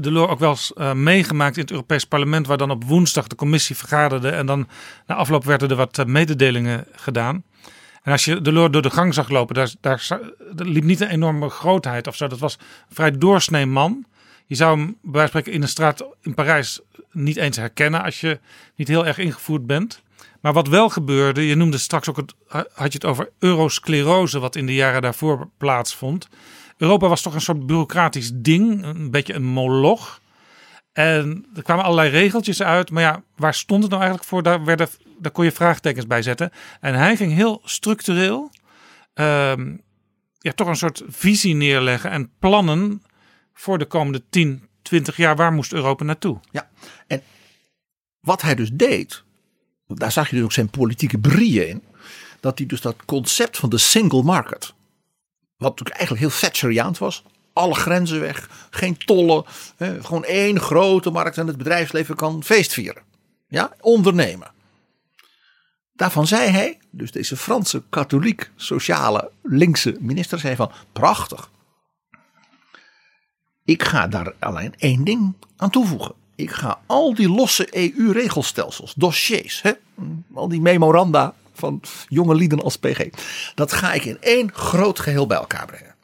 Delors ook wel eens eh, meegemaakt in het Europees Parlement, waar dan op woensdag de commissie vergaderde en dan na afloop werden er wat eh, mededelingen gedaan. En als je Delors door de gang zag lopen, daar, daar, liep niet een enorme grootheid of zo. Dat was een vrij doorsnee man. Je zou hem bij wijze van spreken in de straat in Parijs niet eens herkennen als je niet heel erg ingevoerd bent. Maar wat wel gebeurde, je noemde straks ook het, had je het over eurosclerose, wat in de jaren daarvoor plaatsvond. Europa was toch een soort bureaucratisch ding, een beetje een moloch. En er kwamen allerlei regeltjes uit, maar ja, waar stond het nou eigenlijk voor? Daar, werden, daar kon je vraagtekens bij zetten. En hij ging heel structureel, ehm, ja, toch een soort visie neerleggen en plannen voor de komende 10, 20 jaar. Waar moest Europa naartoe? Ja, en wat hij dus deed, daar zag je dus ook zijn politieke brieën in. Dat hij dus dat concept van de single market, wat natuurlijk eigenlijk heel Thatcheriaans was. Alle grenzen weg, geen tollen, hè, gewoon één grote markt en het bedrijfsleven kan feestvieren. Ja, ondernemen. Daarvan zei hij, dus deze Franse katholiek sociale linkse minister zei van prachtig. Ik ga daar alleen één ding aan toevoegen. Ik ga al die losse EU-regelstelsels, dossiers, hè, al die memoranda van jonge lieden als PG, dat ga ik in één groot geheel bij elkaar brengen.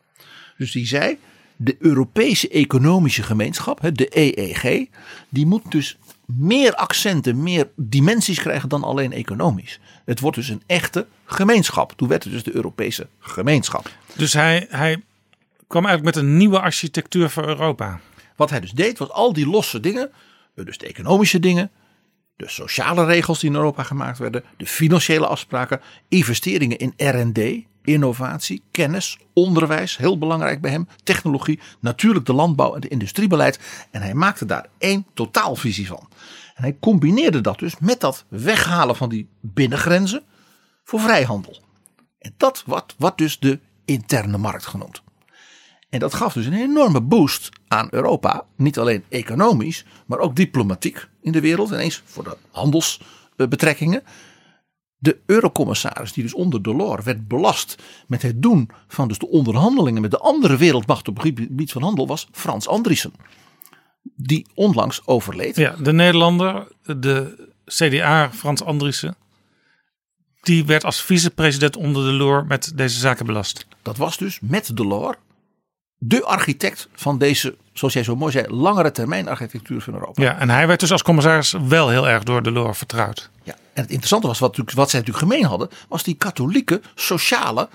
Dus die zei, de Europese Economische Gemeenschap, de EEG, die moet dus meer accenten, meer dimensies krijgen dan alleen economisch. Het wordt dus een echte gemeenschap. Toen werd het dus de Europese gemeenschap. Dus hij, hij kwam eigenlijk met een nieuwe architectuur voor Europa. Wat hij dus deed, was al die losse dingen, dus de economische dingen, de sociale regels die in Europa gemaakt werden, de financiële afspraken, investeringen in R&D, innovatie, kennis, onderwijs, heel belangrijk bij hem, technologie, natuurlijk de landbouw en de industriebeleid. En hij maakte daar één totaalvisie van. En hij combineerde dat dus met dat weghalen van die binnengrenzen voor vrijhandel. En dat wordt, wordt dus de interne markt genoemd. En dat gaf dus een enorme boost aan Europa. Niet alleen economisch, maar ook diplomatiek in de wereld. Ineens voor de handelsbetrekkingen. De eurocommissaris, die dus onder Delors werd belast met het doen van dus de onderhandelingen met de andere wereldmacht op het gebied van handel, was Frans Andriessen. Die onlangs overleed. Ja, de Nederlander, de CDA, Frans Andriessen. Die werd als vicepresident onder de loor met deze zaken belast. Dat was dus met Delors de architect van deze, zoals jij zo mooi zei, langere termijn architectuur van Europa. Ja, en hij werd dus als commissaris wel heel erg door de loor vertrouwd. Ja, en het interessante was, wat, wat zij natuurlijk gemeen hadden, was die katholieke sociale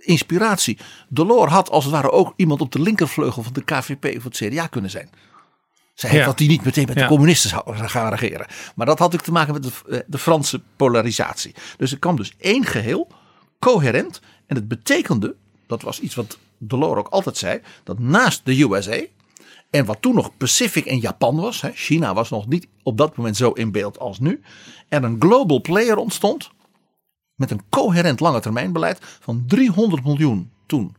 inspiratie. Delors had als het ware ook iemand op de linkervleugel van de KVP of het CDA kunnen zijn. Zij Ja. dat hij niet meteen met Ja. de communisten zou gaan regeren. Maar dat had ook te maken met de, eh, de Franse polarisatie. Dus er kwam dus één geheel, coherent. En het betekende, dat was iets wat Delors ook altijd zei, dat naast de USA en wat toen nog Pacific en Japan was, hè, China was nog niet op dat moment zo in beeld als nu, er een global player ontstond met een coherent lange termijn beleid van 300 miljoen toen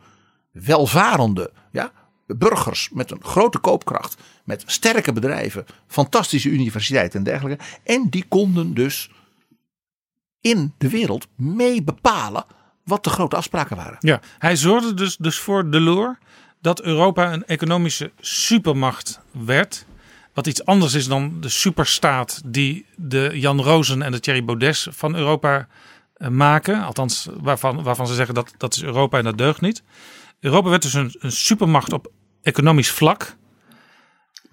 welvarende ja, burgers met een grote koopkracht, met sterke bedrijven, fantastische universiteiten en dergelijke. En die konden dus in de wereld mee bepalen wat de grote afspraken waren. Ja, hij zorgde dus, dus voor Delors dat Europa een economische supermacht werd. Wat iets anders is dan de superstaat die de Jan Rozen en de Thierry Baudet van Europa eh, maken. Althans, waarvan, waarvan ze zeggen dat dat is Europa en dat deugt niet. Europa werd dus een supermacht op economisch vlak.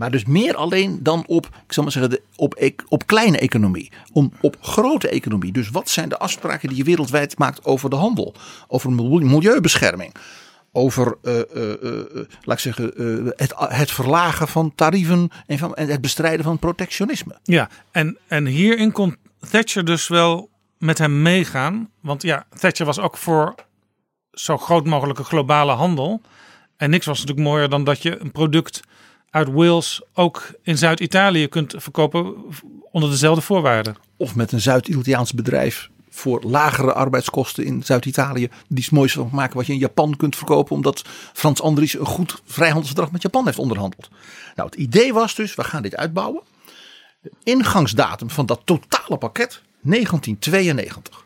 Maar dus meer alleen dan op, ik zal maar zeggen, op, e- op kleine economie. Om op grote economie. Dus wat zijn de afspraken die je wereldwijd maakt over de handel? Over mil- milieubescherming. Over, eh, eh, laat ik zeggen, het, het verlagen van tarieven en, van, en het bestrijden van protectionisme. Ja, en, en hierin kon Thatcher dus wel met hem meegaan. Want ja, Thatcher was ook voor zo groot mogelijke globale handel. En niks was natuurlijk mooier dan dat je een product uit Wales ook in Zuid-Italië kunt verkopen onder dezelfde voorwaarden. Of met een Zuid-Italiaans bedrijf voor lagere arbeidskosten in Zuid-Italië. Die het mooiste van maken wat je in Japan kunt verkopen. Omdat Frans Andries een goed vrijhandelsverdrag met Japan heeft onderhandeld. Nou, het idee was dus, we gaan dit uitbouwen. Ingangsdatum van dat totale pakket 1992.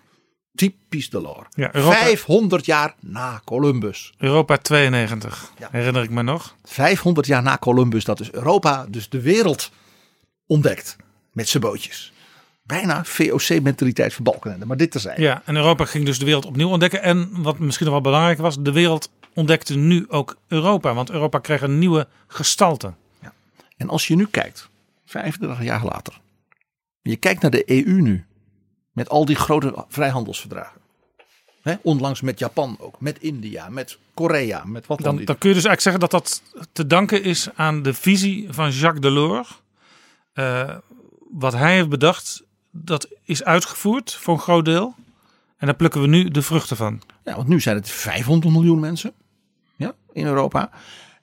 Typisch. Ja, Europa- 500 jaar na Columbus. Europa 92, herinner ik me nog. 500 jaar na Columbus, dat is Europa, dus de wereld ontdekt. Met zijn bootjes. Bijna VOC-mentaliteit van Balkenende, maar dit terzijde. Ja, en Europa ging dus de wereld opnieuw ontdekken. En wat misschien nog wel belangrijk was, de wereld ontdekte nu ook Europa. Want Europa kreeg een nieuwe gestalte. En als je nu kijkt, 35 jaar later. Je kijkt naar de EU nu. Met al die grote vrijhandelsverdragen. Hè, onlangs met Japan ook. Met India, met Korea, met wat dan, Dan, niet. dan kun je dus eigenlijk zeggen dat dat te danken is aan de visie van Jacques Delors. Eh, wat hij heeft bedacht, dat is uitgevoerd voor een groot deel. En daar plukken we nu de vruchten van. Ja, want nu zijn het 500 miljoen mensen ja, in Europa.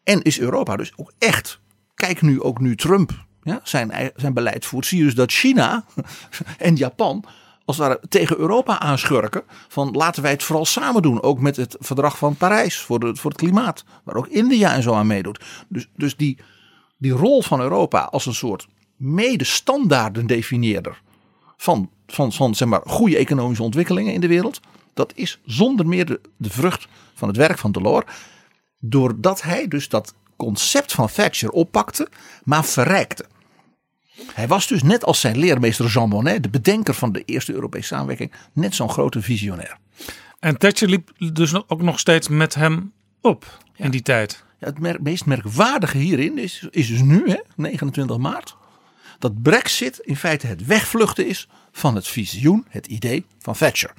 En is Europa dus ook echt. Kijk nu ook nu Trump ja, zijn, zijn beleid voert. Zie je dus dat China en Japan als het ware tegen Europa aanschurken. Van laten wij het vooral samen doen. Ook met het verdrag van Parijs voor, voor het klimaat. Waar ook India en zo aan meedoet. Dus, dus die, die rol van Europa als een soort medestandaardendefinieerder. Van, van, van zeg maar, goede economische ontwikkelingen in de wereld. Dat is zonder meer de, de vrucht van het werk van Delors. Doordat hij dus dat concept van Thatcher oppakte, maar verrijkte. Hij was dus net als zijn leermeester Jean Monnet, de bedenker van de eerste Europese samenwerking, net zo'n grote visionair. En Thatcher liep dus ook nog steeds met hem op in die tijd. Ja, het meest merkwaardige hierin is, is dus nu, hè, 29 maart, dat Brexit in feite het wegvluchten is van het visioen, het idee van Thatcher.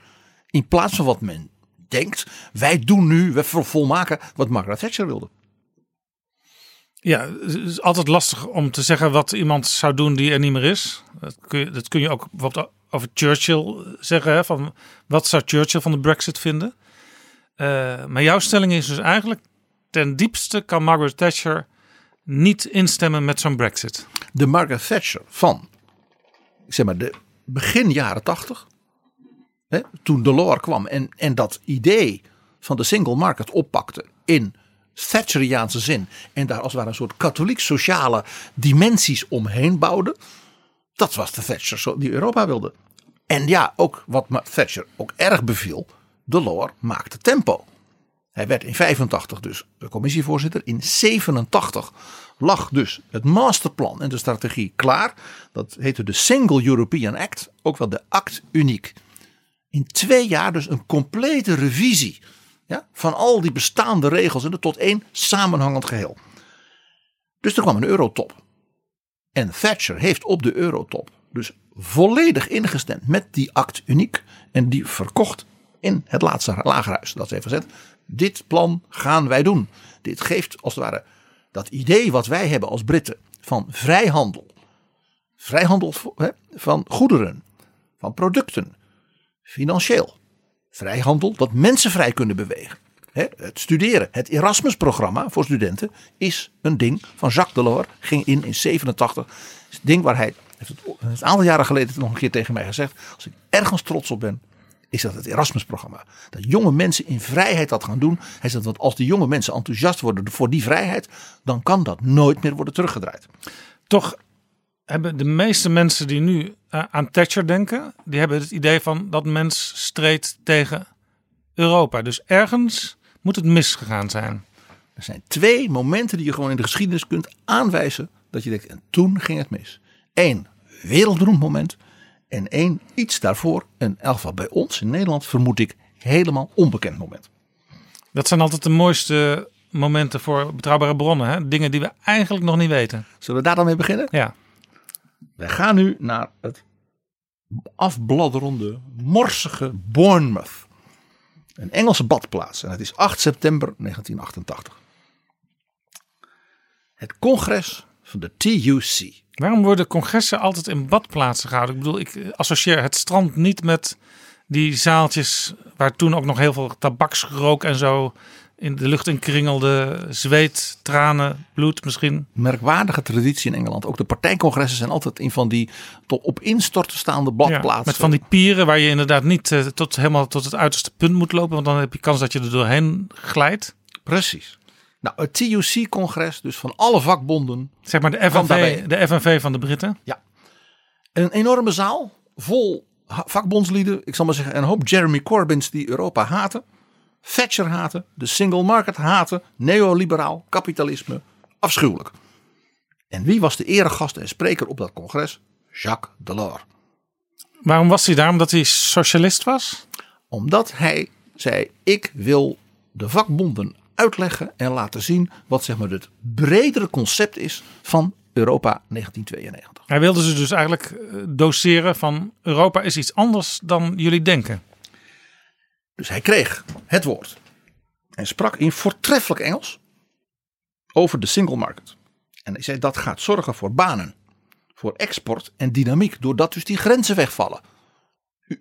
In plaats van wat men denkt, wij doen nu, we volmaken wat Margaret Thatcher wilde. Ja, het is altijd lastig om te zeggen wat iemand zou doen die er niet meer is. Dat kun je, dat kun je ook over Churchill zeggen. Hè, van wat zou Churchill van de Brexit vinden? Eh, maar jouw stelling is dus eigenlijk... ten diepste kan Margaret Thatcher niet instemmen met zo'n Brexit. de Margaret Thatcher van ik zeg maar de begin jaren tachtig. Toen Delors kwam en, en dat idee van de single market oppakte in Thatcheriaanse zin. En daar als het ware een soort katholiek sociale dimensies omheen bouwde. Dat was de Thatcher die Europa wilde. En ja, ook wat Thatcher ook erg beviel. Delors maakte tempo. Hij werd in 85 dus commissievoorzitter. In 87 lag dus het masterplan en de strategie klaar. Dat heette de Single European Act, ook wel de Act Uniek. In twee jaar dus een complete revisie ja, van al die bestaande regels en het tot één samenhangend geheel. Dus er kwam een eurotop. En Thatcher heeft op de eurotop dus volledig ingestemd met die Act Uniek. En die verkocht in het laatste lagerhuis. Dat ze even gezegd, dit plan gaan wij doen. Dit geeft als het ware dat idee wat wij hebben als Britten van vrijhandel. Vrijhandel van goederen, van producten, financieel. Vrijhandel dat mensen vrij kunnen bewegen. Het studeren, het Erasmus-programma voor studenten is een ding van Jacques Delors. Ging in in 87. Is een ding waar hij, heeft het een aantal jaren geleden nog een keer tegen mij gezegd. Als ik ergens trots op ben, is dat het Erasmus-programma. Dat jonge mensen in vrijheid dat gaan doen. Hij zegt dat als die jonge mensen enthousiast worden voor die vrijheid, dan kan dat nooit meer worden teruggedraaid. Toch hebben de meeste mensen die nu eh, aan Thatcher denken, die hebben het idee van dat mens streed tegen Europa. Dus ergens moet het misgegaan zijn. Er zijn twee momenten die je gewoon in de geschiedenis kunt aanwijzen dat je denkt, en toen ging het mis. Eén wereldberoemd moment en één iets daarvoor, een elk bij ons in Nederland vermoed ik helemaal onbekend moment. Dat zijn altijd de mooiste momenten voor betrouwbare bronnen. Hè? Dingen die we eigenlijk nog niet weten. Zullen we daar dan mee beginnen? Ja. Wij gaan nu naar het afbladderende, morsige Bournemouth. Een Engelse badplaats. En het is 8 september 1988. Het congres van de TUC. Waarom worden congressen altijd in badplaatsen gehouden? Ik bedoel, ik associeer het strand niet met die zaaltjes waar toen ook nog heel veel tabaksrook en zo in de lucht in kringelde. Zweet, tranen, bloed misschien. Merkwaardige traditie in Engeland. Ook de partijcongressen zijn altijd een van die tot op instorten staande badplaatsen. Ja, met van die pieren waar je inderdaad niet uh, tot, helemaal tot het uiterste punt moet lopen. Want dan heb je kans dat je er doorheen glijdt. Precies. Nou, het TUC-congres, dus van alle vakbonden. Zeg maar de FNV, de FNV van de Britten. Ja. Een enorme zaal vol vakbondslieden. Ik zal maar zeggen, een hoop Jeremy Corbyns die Europa haten. Thatcher haten, de single market haten, neoliberaal, kapitalisme. Afschuwelijk. En wie was de eregast en spreker op dat congres? Jacques Delors. Waarom was hij daar? Omdat hij socialist was? Omdat hij zei: Ik wil de vakbonden uitleggen en laten zien wat zeg maar het bredere concept is van Europa 1992. Hij wilde ze dus eigenlijk eh, doseren van Europa is iets anders dan jullie denken. Dus hij kreeg het woord en sprak in voortreffelijk Engels over de single market. En hij zei dat gaat zorgen voor banen, voor export en dynamiek, doordat dus die grenzen wegvallen.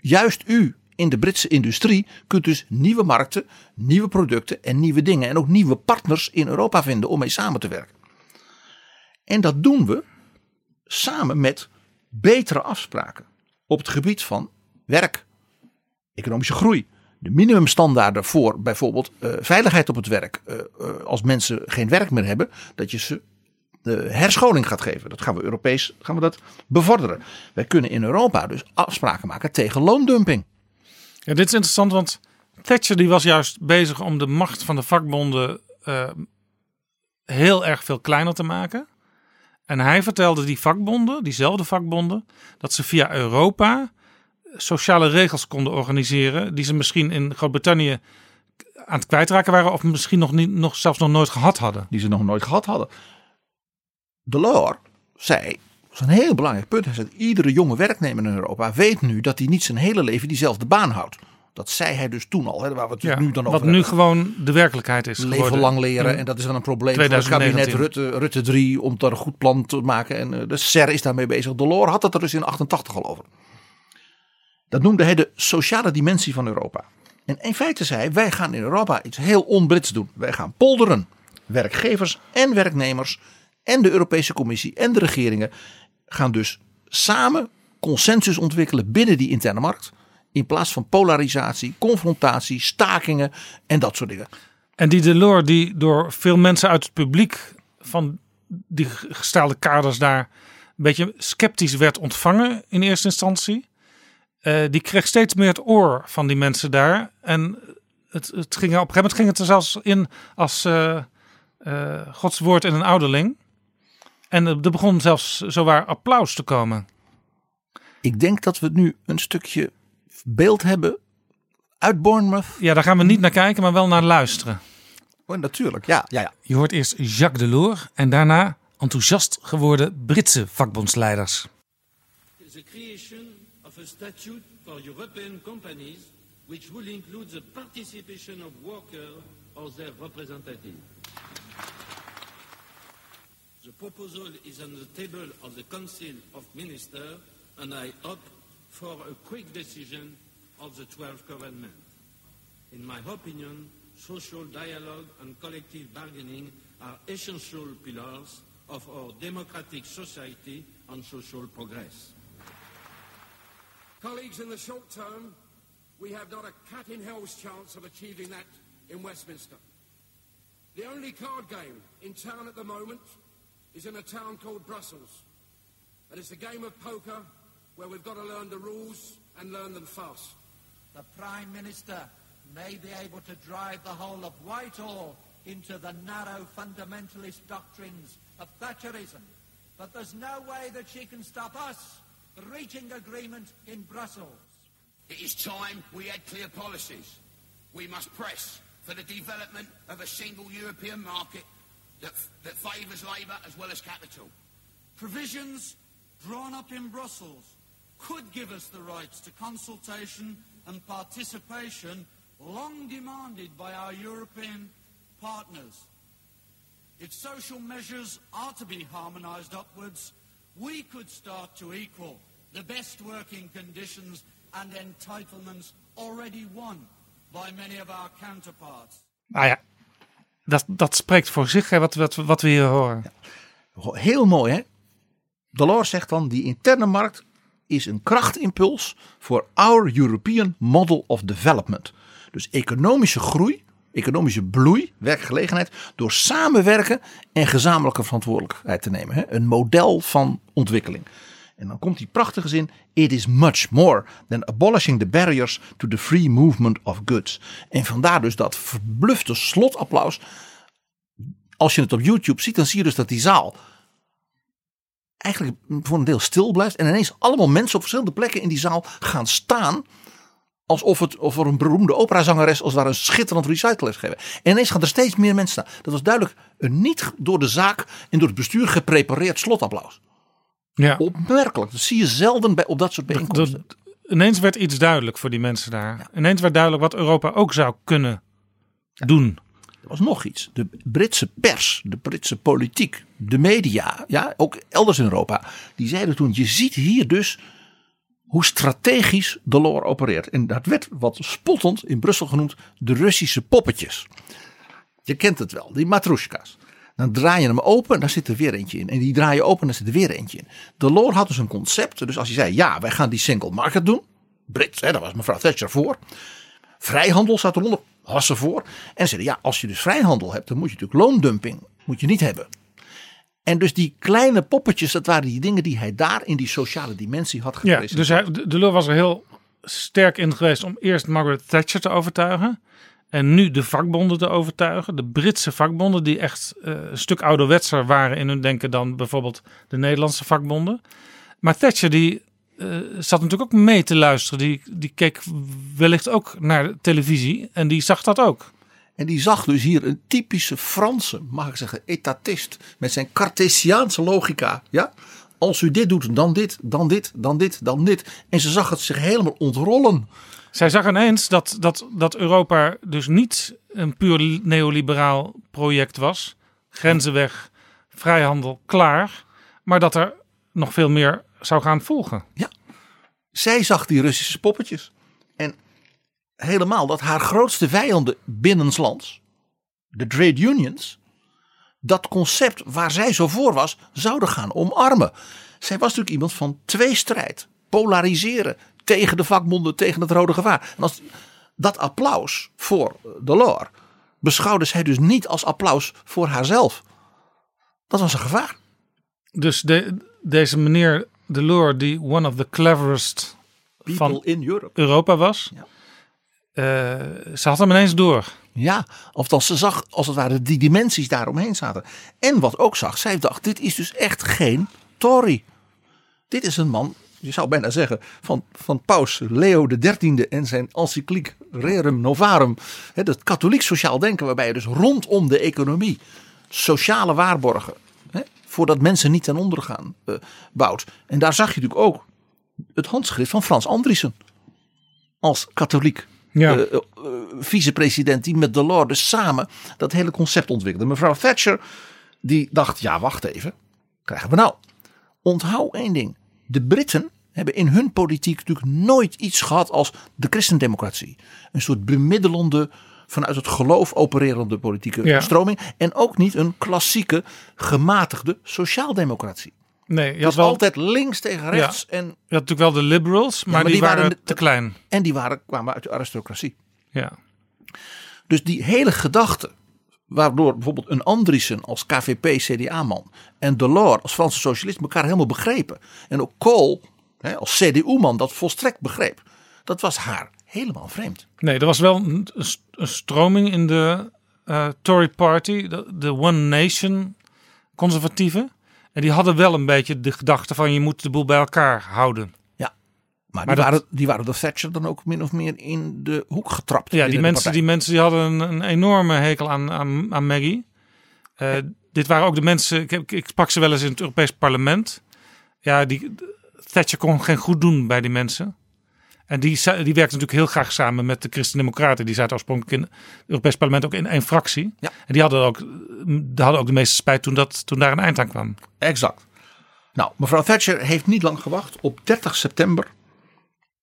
Juist u in de Britse industrie kunt dus nieuwe markten, nieuwe producten en nieuwe dingen en ook nieuwe partners in Europa vinden om mee samen te werken. En dat doen we samen met betere afspraken op het gebied van werk, economische groei, de minimumstandaarden voor bijvoorbeeld uh, veiligheid op het werk. Uh, uh, als mensen geen werk meer hebben, dat je ze de herscholing gaat geven. Dat gaan we Europees gaan we dat bevorderen. Wij kunnen in Europa dus afspraken maken tegen loondumping. Ja, dit is interessant, want Thatcher die was juist bezig om de macht van de vakbonden heel erg veel kleiner te maken. En hij vertelde die vakbonden, diezelfde vakbonden, dat ze via Europa sociale regels konden organiseren. die ze misschien in Groot-Brittannië aan het kwijtraken waren. of misschien nog, niet, nog zelfs nog nooit gehad hadden. Die ze nog nooit gehad hadden. Delors zei. Dat is een heel belangrijk punt. Hij zei: iedere jonge werknemer in Europa weet nu dat hij niet zijn hele leven diezelfde baan houdt. Dat zei hij dus toen al, hè, waar we het ja, nu dan over Wat nu gewoon de werkelijkheid is. Leven geworden. lang leren. En dat is dan een probleem voor het kabinet Rutte, Rutte 3 om daar een goed plan te maken. En uh, de SER is daarmee bezig. Delors had het er dus in 88 al over. Dat noemde hij de sociale dimensie van Europa. En in feite zei hij, wij gaan in Europa iets heel onbrits doen. Wij gaan polderen. Werkgevers en werknemers en de Europese Commissie en de regeringen gaan dus samen consensus ontwikkelen binnen die interne markt. In plaats van polarisatie, confrontatie, stakingen en dat soort dingen. En die Delors die door veel mensen uit het publiek van die gestelde kaders daar een beetje sceptisch werd ontvangen in eerste instantie. Uh, die kreeg steeds meer het oor van die mensen daar. En het, het ging, op een gegeven moment ging het er zelfs in als uh, uh, Gods woord in een ouderling. En er begon zelfs zowaar applaus te komen. Ik denk dat we nu een stukje beeld hebben uit Bournemouth. Ja, daar gaan we niet naar kijken, maar wel naar luisteren. Oh, natuurlijk, ja, ja, ja. Je hoort eerst Jacques Delors en daarna enthousiast geworden Britse vakbondsleiders. Creation of a statute for European companies which will include the participation of workers or their representatives. The proposal is on the table of the Council of Ministers and I hope for a quick decision of the 12th government. In my opinion, social dialogue and collective bargaining are essential pillars of our democratic society and social progress. Colleagues, in the short term, we have not a cat in hell's chance of achieving that in Westminster. The only card game in town at the moment is in a town called Brussels. And it's a game of poker where we've got to learn the rules and learn them fast. The Prime Minister may be able to drive the whole of Whitehall into the narrow fundamentalist doctrines of Thatcherism. But there's no way that she can stop us reaching agreement in Brussels. It is time we had clear policies. We must press for the development of a single European market that, that favours labour as well as capital. Provisions drawn up in Brussels could give us the rights to consultation and participation long demanded by our European partners. If social measures are to be harmonised upwards, we could start to equal the best working conditions and entitlements already won by many of our counterparts. Nou ja, dat, dat spreekt voor zich, hè, wat, wat, wat we hier horen. Heel mooi hè. Delors zegt dan die interne markt is een krachtimpuls voor our European model of development. Dus economische groei, economische bloei, werkgelegenheid door samenwerken en gezamenlijke verantwoordelijkheid te nemen. Hè? Een model van ontwikkeling. En dan komt die prachtige zin: It is much more than abolishing the barriers to the free movement of goods. En vandaar dus dat verblufte slotapplaus. Als je het op YouTube ziet, dan zie je dus dat die zaal eigenlijk voor een deel stil blijft. En ineens allemaal mensen op verschillende plekken in die zaal gaan staan. Alsof het of er een beroemde operazangeres als daar een schitterend recital is gegeven. En ineens gaan er steeds meer mensen staan. Dat was duidelijk een niet door de zaak en door het bestuur geprepareerd slotapplaus. Ja. Opmerkelijk. Dat zie je zelden bij, op dat soort bijeenkomsten. Dat- ineens werd iets duidelijk voor die mensen daar. Ineens werd duidelijk wat Europa ook zou kunnen doen. Er was nog iets. De Britse pers, de Britse politiek, de media, ja, ook elders in Europa, die zeiden toen: je ziet hier dus hoe strategisch Delors opereert. En dat werd wat spottend in Brussel genoemd de Russische poppetjes. Je kent het wel, die matroeska's. Dan draai je hem open en daar zit er weer eentje in. En die draai je open en daar zit er weer eentje in. Delors had dus een concept. Dus als hij zei, ja, wij gaan die single market doen. Brits, hè, daar was mevrouw Thatcher voor. Vrijhandel zat eronder, was ze voor. En zeiden, ja, als je dus vrijhandel hebt, dan moet je natuurlijk loondumping moet je niet hebben. En dus die kleine poppetjes, dat waren die dingen die hij daar in die sociale dimensie had Ja, gepresenteerd. dus hij, de Delors was er heel sterk in geweest om eerst Margaret Thatcher te overtuigen. En nu de vakbonden te overtuigen. De Britse vakbonden, die echt eh, een stuk ouderwetser waren in hun denken dan bijvoorbeeld de Nederlandse vakbonden. Maar Thatcher, die eh, zat natuurlijk ook mee te luisteren. Die, die keek wellicht ook naar de televisie en die zag dat ook. En die zag dus hier een typische Franse, mag ik zeggen, etatist. Met zijn Cartesiaanse logica. Ja? Als u dit doet, dan dit, dan dit, dan dit, dan dit. En ze zag het zich helemaal ontrollen. Zij zag ineens dat, dat, dat Europa dus niet een puur neoliberaal project was. Grenzen weg, vrijhandel klaar. Maar dat er nog veel meer zou gaan volgen. Ja. Zij zag die Russische poppetjes. En helemaal dat haar grootste vijanden binnenslands, de trade unions, dat concept waar zij zo voor was, zouden gaan omarmen. Zij was natuurlijk iemand van tweestrijd, polariseren tegen de vakbonden, tegen het rode gevaar. En als dat applaus voor Delors beschouwde zij dus niet als applaus voor haarzelf. Dat was een gevaar. Dus de, deze meneer Delors, die one of the cleverest People van in Europe. Europa was, eh, ze had hem ineens door. Ja, althans ze zag als het ware die dimensies daaromheen zaten. En wat ook zag, zij dacht dit is dus echt geen Tory. Dit is een man, je zou bijna zeggen, van, van paus Leo XIII en zijn encycliek Rerum Novarum. Het dat katholiek sociaal denken waarbij je dus rondom de economie sociale waarborgen, hè, voordat mensen niet ten onder gaan, eh, bouwt. En daar zag je natuurlijk ook het handschrift van Frans Andriessen als katholiek Ja. eh, vicepresident die met Delors dus samen dat hele concept ontwikkelde. Mevrouw Thatcher die dacht, ja wacht even, krijgen we nou? Onthoud één ding, de Britten hebben in hun politiek natuurlijk nooit iets gehad als de christendemocratie. Een soort bemiddelende, vanuit het geloof opererende politieke Ja. stroming. En ook niet een klassieke, gematigde sociaaldemocratie. Nee, je had is wel altijd links tegen rechts. Ja. En, Je had natuurlijk wel de liberals, maar, maar die, die waren, waren- te klein. en die waren, kwamen uit de aristocratie. Ja. Dus die hele gedachte, waardoor bijvoorbeeld een Andriessen als KVP-CDA-man en Delors als Franse socialist elkaar helemaal begrepen. En ook Kool hè, als CDU-man dat volstrekt begreep. Dat was haar helemaal vreemd. Nee, er was wel een, een stroming in de eh, Tory Party, de, de One Nation conservatieven. En die hadden wel een beetje de gedachte van je moet de boel bij elkaar houden. Ja, maar, Maar die, dat- waren, die waren door Thatcher dan ook min of meer in de hoek getrapt. Ja, die mensen, die mensen die hadden een, een enorme hekel aan, aan, aan Maggie. Eh, Dit waren ook de mensen, ik, ik sprak ze wel eens in het Europees Parlement. Ja, die, Thatcher kon geen goed doen bij die mensen. En die, die werkte natuurlijk heel graag samen met de Christen-Democraten. Die zaten oorspronkelijk in het Europees Parlement ook in één fractie. Ja. En die hadden ook, die hadden ook de meeste spijt toen, dat, toen daar een eind aan kwam. Exact. Nou, mevrouw Thatcher heeft niet lang gewacht. Op 30 september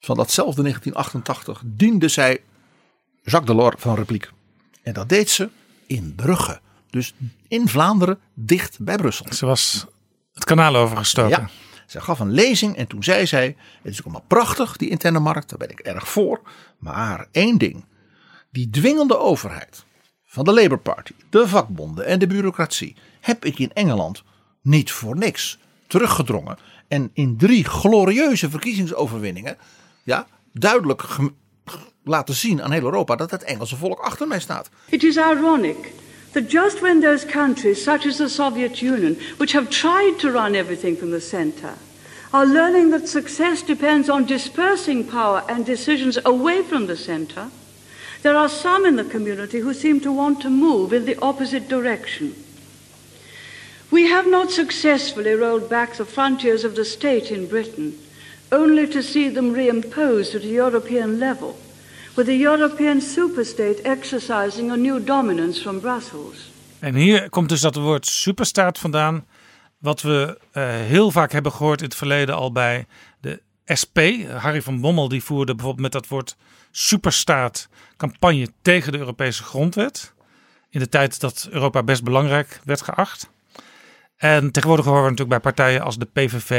van datzelfde 1988 diende zij Jacques Delors van repliek. En dat deed ze in Brugge. Dus in Vlaanderen, dicht bij Brussel. Ze was het kanaal overgestoken. Ja, ze gaf een lezing en toen zei zij: Het is allemaal prachtig, die interne markt, daar ben ik erg voor. Maar één ding: die dwingende overheid van de Labour Party, de vakbonden en de bureaucratie heb ik in Engeland niet voor niks teruggedrongen. En in drie glorieuze verkiezingsoverwinningen ja, duidelijk laten zien aan heel Europa dat het Engelse volk achter mij staat. It is ironic that just when those countries, such as the Soviet Union, which have tried to run everything from the center, are learning that success depends on dispersing power and decisions away from the center, there are some in the community who seem to want to move in the opposite direction. We have not successfully rolled back the frontiers of the state in Britain, only to see them reimposed at a European level, the European superstate exercising a new dominance from Brussels. En hier komt dus dat woord superstaat vandaan. Wat we eh, heel vaak hebben gehoord in het verleden al bij de SP. Harry van Bommel die voerde bijvoorbeeld met dat woord superstaat campagne tegen de Europese grondwet. In de tijd dat Europa best belangrijk werd geacht. En tegenwoordig horen we natuurlijk bij partijen als de PVV,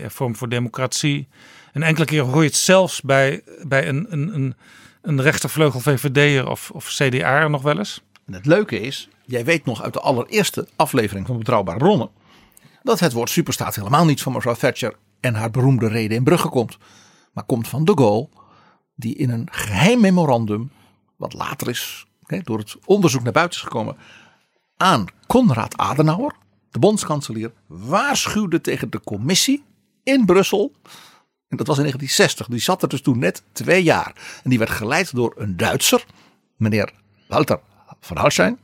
eh, Vorm voor Democratie. En enkele keer hoor je het zelfs bij, bij een, een, een, een rechtervleugel VVD'er of, of CDA'er nog wel eens. En het leuke is, jij weet nog uit de allereerste aflevering van Betrouwbare Bronnen, dat het woord superstaat helemaal niet van mevrouw Thatcher en haar beroemde reden in Brugge komt, maar komt van de Gaulle, die in een geheim memorandum, wat later is door het onderzoek naar buiten is gekomen, aan Konrad Adenauer, de bondskanselier, waarschuwde tegen de commissie in Brussel. En dat was in 1960. Die zat er dus toen net twee jaar. En die werd geleid door een Duitser, meneer Walter van Hallstein.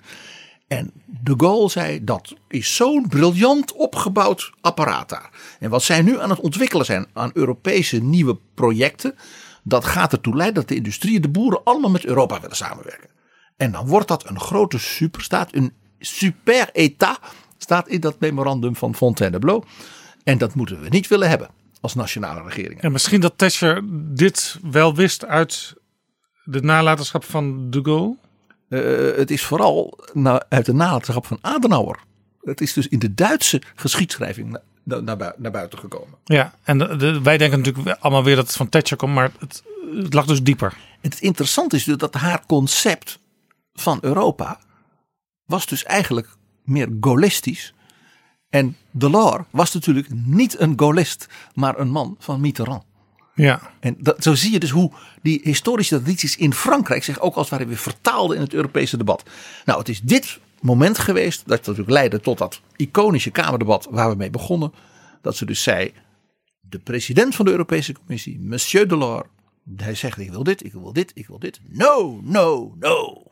En de Gaulle zei dat is zo'n briljant opgebouwd apparaat daar. En wat zij nu aan het ontwikkelen zijn aan Europese nieuwe projecten. Dat gaat ertoe leiden dat de industrie de boeren allemaal met Europa willen samenwerken. En dan wordt dat een grote superstaat, een super état, staat in dat memorandum van Fontainebleau. En dat moeten we niet willen hebben als nationale regering. En misschien dat Thatcher dit wel wist uit de nalatenschap van de Gaulle. Eh, het is vooral uit de nalatenschap van Adenauer. Het is dus in de Duitse geschiedschrijving na- na- naar, bui- naar buiten gekomen. Ja, en de- de- wij denken natuurlijk allemaal weer dat het van Thatcher komt, maar het, het lag dus dieper. En het interessante is dus dat haar concept van Europa was dus eigenlijk meer gaullistisch. En Delors was natuurlijk niet een gaullist, maar een man van Mitterrand. Ja. En dat, zo zie je dus hoe die historische tradities in Frankrijk zich ook als het ware weer vertaalden in het Europese debat. Nou, het is dit moment geweest dat natuurlijk leidde tot dat iconische Kamerdebat waar we mee begonnen. Dat ze dus zei, de president van de Europese Commissie, Monsieur Delors, hij zegt ik wil dit, ik wil dit, ik wil dit. No, no, no.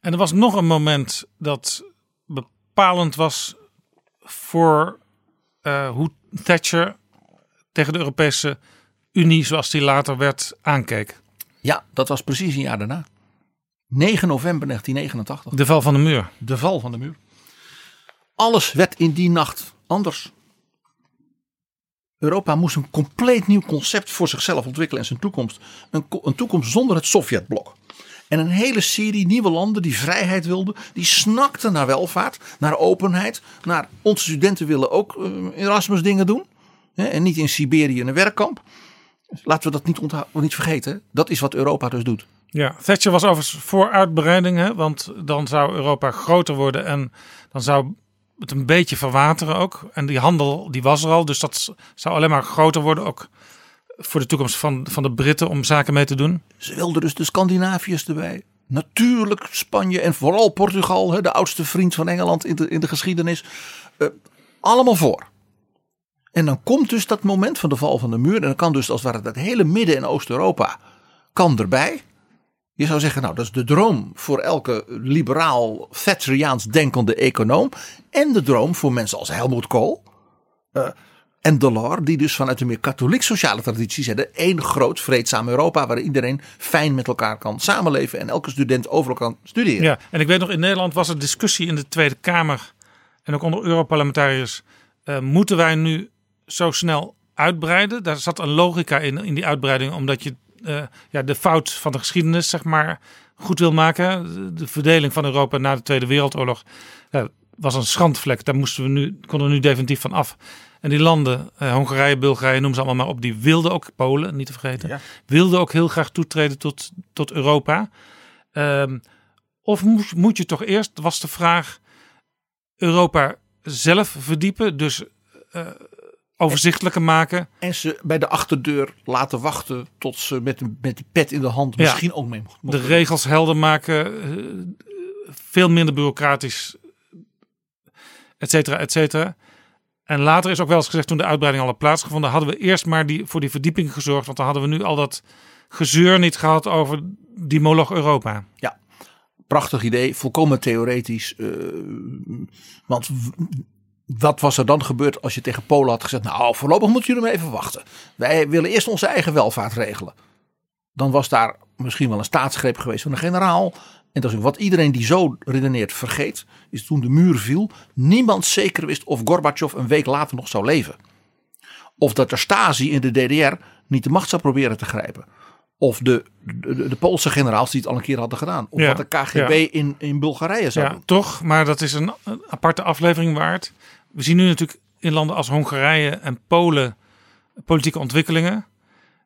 En er was nog een moment dat bepalend was voor eh, hoe Thatcher tegen de Europese Unie, zoals die later werd, aankeek. Ja, dat was precies een jaar daarna. 9 november 1989. De val van de muur. De val van de muur. Alles werd in die nacht anders. Europa moest een compleet nieuw concept voor zichzelf ontwikkelen en zijn toekomst. Een, ko- een toekomst zonder het Sovjetblok. En een hele serie nieuwe landen die vrijheid wilden, die snakten naar welvaart, naar openheid, naar onze studenten willen ook uh, Erasmus dingen doen. Hè, en niet in Siberië een werkkamp. Laten we dat niet, niet vergeten. Dat is wat Europa dus doet. Ja, Thatcher was overigens voor uitbreiding, want dan zou Europa groter worden en dan zou het een beetje verwateren ook. En die handel die was er al, dus dat zou alleen maar groter worden ook voor de toekomst van, van de Britten om zaken mee te doen. Ze wilden dus de Scandinaviërs erbij. Natuurlijk Spanje en vooral Portugal, de oudste vriend van Engeland in de, in de geschiedenis. Uh, allemaal voor. En dan komt dus dat moment van de val van de muur. En dan kan dus als het ware dat hele Midden- en Oost-Europa kan erbij. Je zou zeggen, nou dat is de droom voor elke liberaal Thatcheriaans denkende econoom. En de droom voor mensen als Helmut Kool. Uh, en Delors, die dus vanuit de meer katholiek-sociale traditie zetten. één groot vreedzaam Europa waar iedereen fijn met elkaar kan samenleven en elke student overal kan studeren. Ja, en ik weet nog, in Nederland was er discussie in de Tweede Kamer en ook onder Europarlementariërs. Uh, moeten wij nu zo snel uitbreiden? Daar zat een logica in, in die uitbreiding, omdat je uh, ja, de fout van de geschiedenis, zeg maar, goed wil maken. De verdeling van Europa na de Tweede Wereldoorlog uh, was een schandvlek. Daar moesten we nu, konden we nu definitief van af. En die landen, eh, Hongarije, Bulgarije, noem ze allemaal maar op, die wilden ook, Polen niet te vergeten, ja. wilden ook heel graag toetreden tot, tot Europa. Um, of moet, moet je toch eerst, was de vraag, Europa zelf verdiepen, dus uh, overzichtelijker maken. En ze bij de achterdeur laten wachten tot ze met, met de pet in de hand misschien ja, ook mee De regels helder maken, uh, veel minder bureaucratisch, et cetera, et cetera. En later is ook wel eens gezegd, toen de uitbreiding al had plaatsgevonden, hadden we eerst maar die, voor die verdieping gezorgd. Want dan hadden we nu al dat gezeur niet gehad over die moloch Europa. Ja, prachtig idee, volkomen theoretisch. Uh, want wat was er dan gebeurd als je tegen Polen had gezegd, nou voorlopig moeten jullie maar even wachten. Wij willen eerst onze eigen welvaart regelen. Dan was daar misschien wel een staatsgreep geweest van een generaal. En dat is wat iedereen die zo redeneert vergeet, is toen de muur viel, niemand zeker wist of Gorbachev een week later nog zou leven. Of dat de Stasi in de DDR niet de macht zou proberen te grijpen. Of de, de, de Poolse generaals die het al een keer hadden gedaan. Of Ja, wat de KGB ja. in, in Bulgarije zou Ja, doen. toch, maar dat is een, een aparte aflevering waard. We zien nu natuurlijk in landen als Hongarije en Polen politieke ontwikkelingen.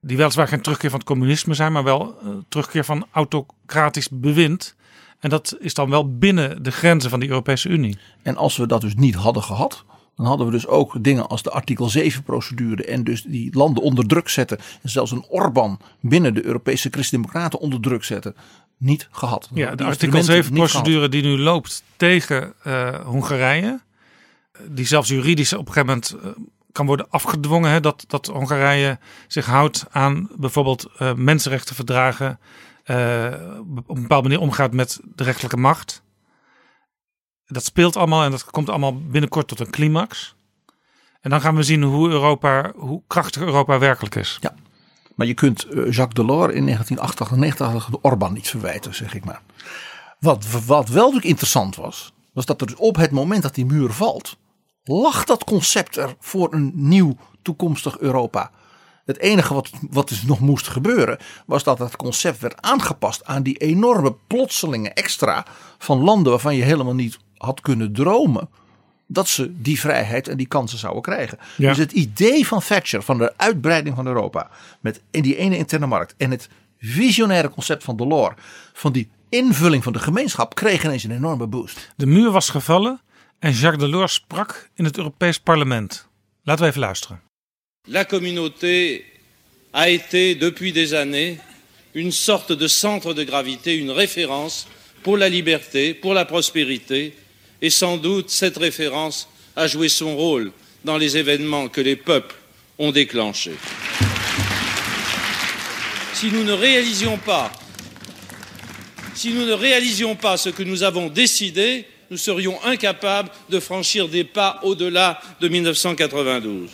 Die weliswaar geen terugkeer van het communisme zijn, maar wel eh, terugkeer van autocratisch bewind. En dat is dan wel binnen de grenzen van de Europese Unie. En als we dat dus niet hadden gehad, dan hadden we dus ook dingen als de artikel 7 procedure en dus die landen onder druk zetten. En zelfs een Orbán binnen de Europese Christen-Democraten onder druk zetten. Niet gehad. Ja, de artikel instrumenten 7 niet procedure die nu loopt tegen eh, Hongarije. Die zelfs juridisch op een gegeven moment eh, kan worden afgedwongen. Hè, dat, dat Hongarije zich houdt aan bijvoorbeeld eh, mensenrechtenverdragen. Eh, op een bepaalde manier omgaat met de rechterlijke macht. Dat speelt allemaal en dat komt allemaal binnenkort tot een climax. En dan gaan we zien hoe Europa, hoe krachtig Europa werkelijk is. Ja. Maar je kunt eh, Jacques Delors in 1988 de Orbán niet verwijten, zeg ik maar. Wat, wat wel natuurlijk interessant was, was dat er op het moment dat die muur valt, lag dat concept er voor een nieuw toekomstig Europa. Het enige wat, wat dus nog moest gebeuren, was dat het concept werd aangepast aan die enorme plotselinge extra van landen waarvan je helemaal niet had kunnen dromen dat ze die vrijheid en die kansen zouden krijgen. Ja. Dus het idee van Thatcher van de uitbreiding van Europa met in die ene interne markt en het visionaire concept van Delors van die invulling van de gemeenschap kreeg ineens een enorme boost. De muur was gevallen en Jacques Delors sprak in het Europees Parlement. Laten we even luisteren. La communauté a été depuis des années une sorte de centre de gravité, une référence pour la liberté, pour la prospérité, et sans doute cette référence a joué son rôle dans les événements que les peuples ont déclenchés. Si nous ne réalisions pas ce que nous avons décidé, nous serions incapables de franchir des pas au-delà de 1992.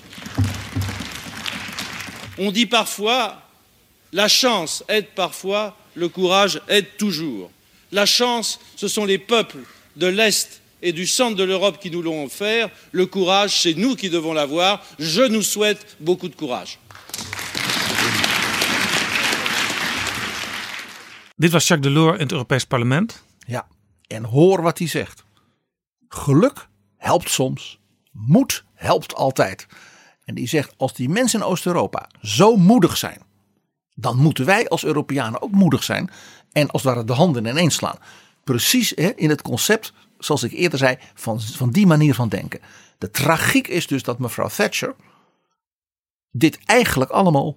On dit parfois, la chance aide parfois, le courage aide toujours. La chance, ce sont les peuples de l'Est et du centre de l'Europe qui nous l'ont offert. Le courage, c'est nous qui devons l'avoir. Je nous souhaite beaucoup de courage. Dit was Jacques Delors in het Europees Parlement. Ja, en hoor wat hij zegt. Geluk helpt soms, moed helpt altijd. En die zegt, als die mensen in Oost-Europa zo moedig zijn, dan moeten wij als Europeanen ook moedig zijn. En als het ware de handen ineens slaan. Precies hè, in het concept, zoals ik eerder zei, van, van die manier van denken. De tragiek is dus dat mevrouw Thatcher dit eigenlijk allemaal,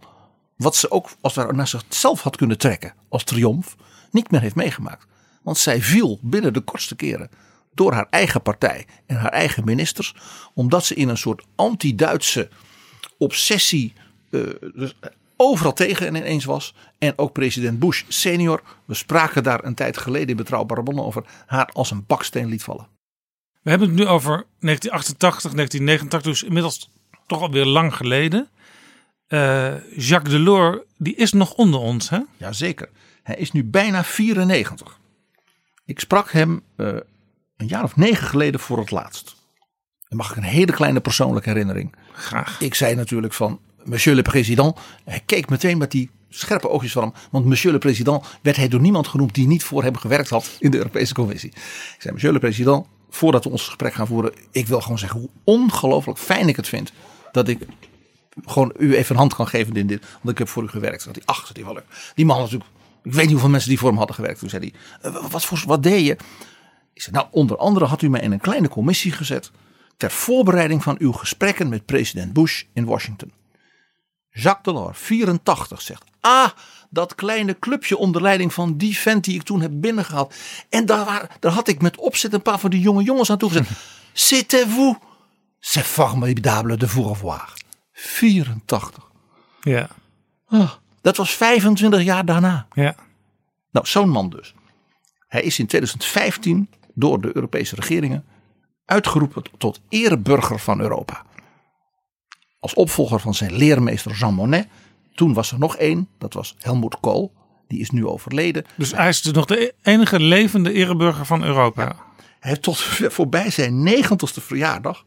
wat ze ook als het naar zichzelf had kunnen trekken als triomf, niet meer heeft meegemaakt. Want zij viel binnen de kortste keren door haar eigen partij en haar eigen ministers, omdat ze in een soort anti-Duitse obsessie eh, dus overal tegen en ineens was. En ook president Bush senior, we spraken daar een tijd geleden in Betrouwbare Bronnen over, haar als een baksteen liet vallen. We hebben het nu over 1988, 1989, dus inmiddels toch alweer lang geleden. Uh, Jacques Delors, die is nog onder ons, hè? Jazeker. Hij is nu bijna 94. Ik sprak hem uh, een jaar of negen geleden voor het laatst. En mag ik een hele kleine persoonlijke herinnering. Graag. Ik zei natuurlijk van, monsieur le président. Hij keek meteen met die scherpe oogjes van hem. Want monsieur le président werd hij door niemand genoemd die niet voor hem gewerkt had in de Europese Commissie. Ik zei, monsieur le président, voordat we ons gesprek gaan voeren. Ik wil gewoon zeggen hoe ongelooflijk fijn ik het vind dat ik gewoon u even een hand kan geven in dit. Want ik heb voor u gewerkt. Dat hij, ach, die, wel die man natuurlijk, ik weet niet hoeveel mensen die voor hem hadden gewerkt. Toen zei hij, uh, wat, voor, wat deed je? Ik zei, nou onder andere had u mij in een kleine commissie gezet. Ter voorbereiding van uw gesprekken met president Bush in Washington. Jacques Delors, 84, zegt, ah, dat kleine clubje onder leiding van die vent die ik toen heb binnengehaald. En daar, daar had ik met opzet een paar van die jonge jongens aan toegezet. C'était-vous? C'est formidable de vous revoir. 84. Ja. Oh, dat was 25 jaar daarna. Ja. Nou, zo'n man dus. Hij is in 2015 door de Europese regeringen uitgeroepen tot ereburger van Europa. Als opvolger van zijn leermeester Jean Monnet. Toen was er nog één, dat was Helmut Kool. Die is nu overleden. Dus hij is dus nog de enige levende ereburger van Europa. Ja. Hij heeft tot voorbij zijn negentigste verjaardag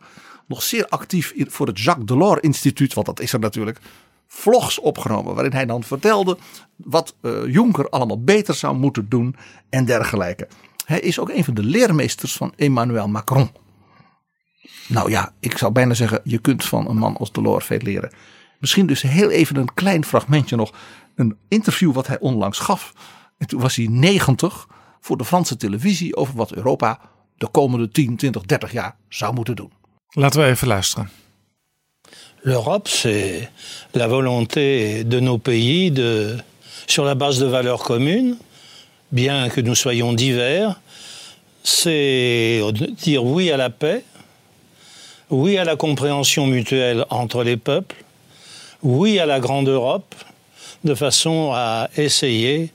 nog zeer actief voor het Jacques Delors Instituut, want dat is er natuurlijk, vlogs opgenomen. Waarin hij dan vertelde wat uh, Juncker allemaal beter zou moeten doen en dergelijke. Hij is ook een van de leermeesters van Emmanuel Macron. Nou ja, ik zou bijna zeggen, je kunt van een man als Delors veel leren. Misschien dus heel even een klein fragmentje nog. Een interview wat hij onlangs gaf. En toen was hij 90 voor de Franse televisie over wat Europa de komende 10, 20, 30 jaar zou moeten doen. Laten we even luisteren. L'Europe, c'est la volonté de nos pays de, sur la base de valeurs communes, bien que nous soyons divers, c'est dire oui à la paix, oui à la compréhension mutuelle entre les peuples, oui à la grande Europe, de façon à essayer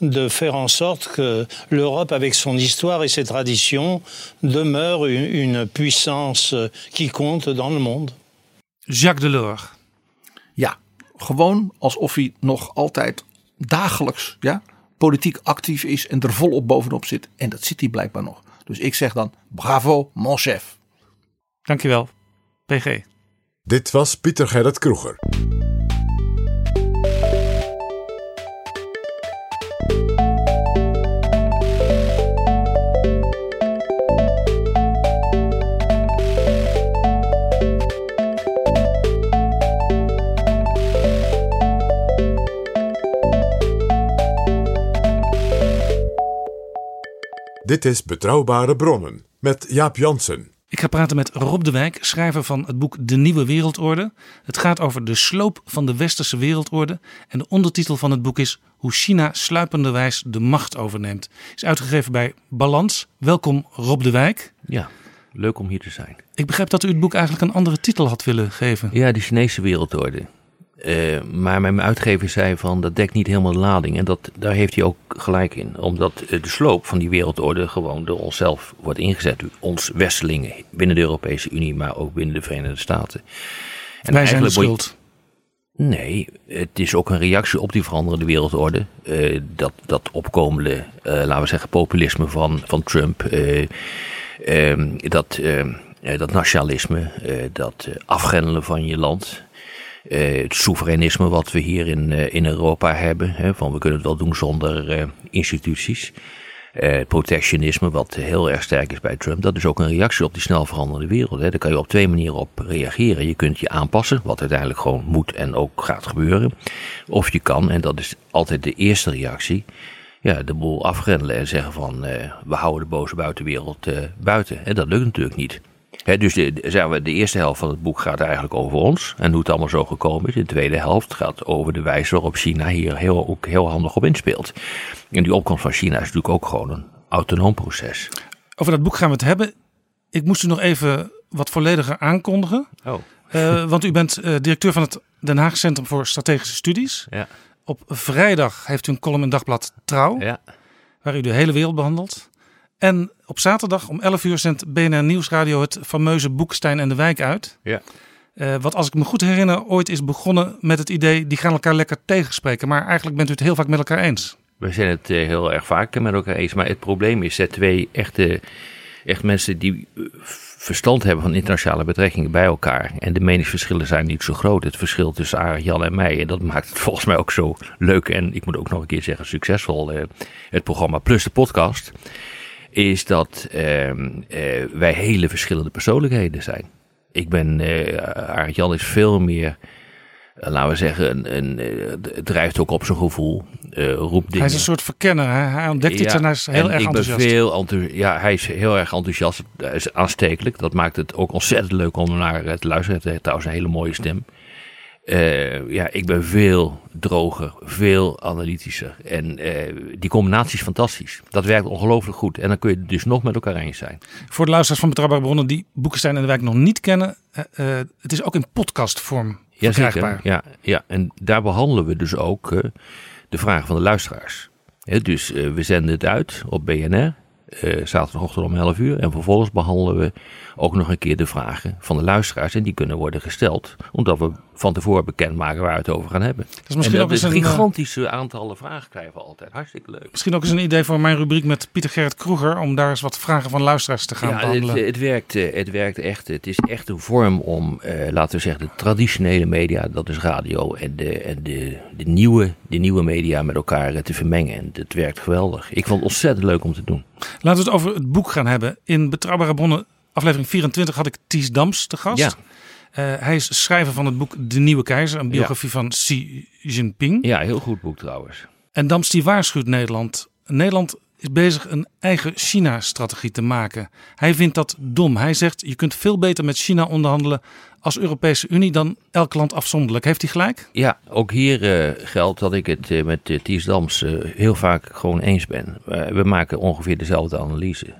de faire en sorte que l'Europe, avec son histoire et ses traditions, demeure une, puissance qui compte dans le monde. Jacques Delors. Ja, gewoon alsof hij nog altijd dagelijks ja, politiek actief is en er volop bovenop zit. En dat zit hij blijkbaar nog. Dus ik zeg dan bravo mon chef. Dankjewel, PG. Dit was Pieter Gerrit Kroeger. Dit is Betrouwbare Bronnen met Jaap Jansen. Ik ga praten met Rob de Wijk, schrijver van het boek De Nieuwe Wereldorde. Het gaat over de sloop van de westerse wereldorde. En de ondertitel van het boek is Hoe China sluipenderwijs de macht overneemt. Is uitgegeven bij Balans. Welkom Rob de Wijk. Ja, leuk om hier te zijn. Ik begrijp dat u het boek eigenlijk een andere titel had willen geven. Ja, de Chinese wereldorde. Uh, maar mijn uitgever zei van dat dekt niet helemaal de lading. En dat, daar heeft hij ook gelijk in. Omdat de sloop van die wereldorde gewoon door onszelf wordt ingezet. Ons westelingen binnen de Europese Unie, maar ook binnen de Verenigde Staten. En Wij zijn de schuld. Nee, het is ook een reactie op die veranderende wereldorde. Uh, dat, dat opkomende, uh, laten we zeggen, populisme van, van Trump. dat, dat nationalisme, dat afgrendelen van je land. Eh, het soevereinisme wat we hier in, eh, in Europa hebben. Hè, van we kunnen het wel doen zonder eh, instituties. Eh, protectionisme, wat heel erg sterk is bij Trump, dat is ook een reactie op die snel veranderende wereld. Hè. Daar kan je op twee manieren op reageren. Je kunt je aanpassen, wat uiteindelijk gewoon moet en ook gaat gebeuren. Of je kan, en dat is altijd de eerste reactie, ja, de boel afgrendelen en zeggen van we houden de boze buitenwereld buiten. En dat lukt natuurlijk niet. Dus de, de- zeggen we, de eerste helft van het boek gaat eigenlijk over ons en hoe het allemaal zo gekomen is. De tweede helft gaat over de wijze waarop China hier heel, ook heel handig op inspeelt. En die opkomst van China is natuurlijk ook gewoon een autonoom proces. Over dat boek gaan we het hebben. Ik moest u nog even wat vollediger aankondigen. Oh. Eh, want u bent eh, directeur van het Den Haag Centrum voor Strategische Studies. Ja. Op vrijdag heeft u een column in Dagblad Trouw. Ja. Waar u de hele wereld behandelt. En op zaterdag om 11 uur zendt BNR Nieuwsradio het fameuze Boekstein en de Wijk uit. Ja. Eh, wat als ik me goed herinner ooit is begonnen met het idee... die gaan elkaar lekker tegenspreken. Maar eigenlijk bent u het heel vaak met elkaar eens. We zijn het eh, heel erg vaak met elkaar eens. Maar het probleem is dat twee echte, echt mensen die eh, verstand hebben van internationale betrekkingen bij elkaar. En de meningsverschillen zijn niet zo groot. Het verschil tussen Arend, Jan en mij. En dat maakt het volgens mij ook zo leuk. En ik moet ook nog een keer zeggen, succesvol. eh, het programma plus de podcast. Is dat ehm, eh, wij hele verschillende persoonlijkheden zijn. Ik ben, Arend Jan is veel meer, eh, laten we zeggen, een, een, drijft ook op zijn gevoel. roept dingen. Hij is een soort verkenner. Hij, hij ontdekt iets en hij is heel erg ik enthousiast. Ben veel enthousi- ja, hij is heel erg enthousiast. Hij is aanstekelijk. Dat maakt het ook ontzettend leuk om naar te luisteren. Hij heeft trouwens een hele mooie stem. Eh, ja, ik ben veel droger, veel analytischer. En eh, die combinatie is fantastisch. Dat werkt ongelooflijk goed. En dan kun je dus nog met elkaar eens zijn. Voor de luisteraars van Betrouwbare Bronnen die Boekenstein en de Wijk nog niet kennen. eh, het is ook in podcastvorm verkrijgbaar. Ja, ja, en daar behandelen we dus ook de vragen van de luisteraars. Dus we zenden het uit op BNR, zaterdagochtend om 11 uur. En vervolgens behandelen we ook nog een keer de vragen van de luisteraars. En die kunnen worden gesteld, omdat we van tevoren bekendmaken waar we het over gaan hebben. is misschien en ook dat eens een, eh, gigantische aantallen vragen krijgen we altijd. Hartstikke leuk. Misschien ook eens een idee voor mijn rubriek met Pieter Gerrit Kroeger. Om daar eens wat vragen van luisteraars te gaan Ja, het, behandelen. het, werkt, eh, het werkt echt. Het is echt een vorm om, eh, laten we zeggen, de traditionele media, dat is radio, en de, en de, de, nieuwe, de nieuwe media met elkaar eh, te vermengen. En het werkt geweldig. Ik vond het ontzettend leuk om te doen. Laten we het over het boek gaan hebben. In Betrouwbare Bronnen, aflevering 24, had ik Ties Dams te gast. Ja. Eh, hij is schrijver van het boek De Nieuwe Keizer, een biografie van Xi Jinping. Ja, heel goed boek trouwens. En Dams die waarschuwt Nederland. Nederland is bezig een eigen China-strategie te maken. Hij vindt dat dom. Hij zegt je kunt veel beter met China onderhandelen als Europese Unie dan elk land afzonderlijk. Heeft hij gelijk? Ja, ook hier eh, geldt dat ik het eh, met uh, Ties Dams heel vaak gewoon eens ben. We maken ongeveer dezelfde analyse.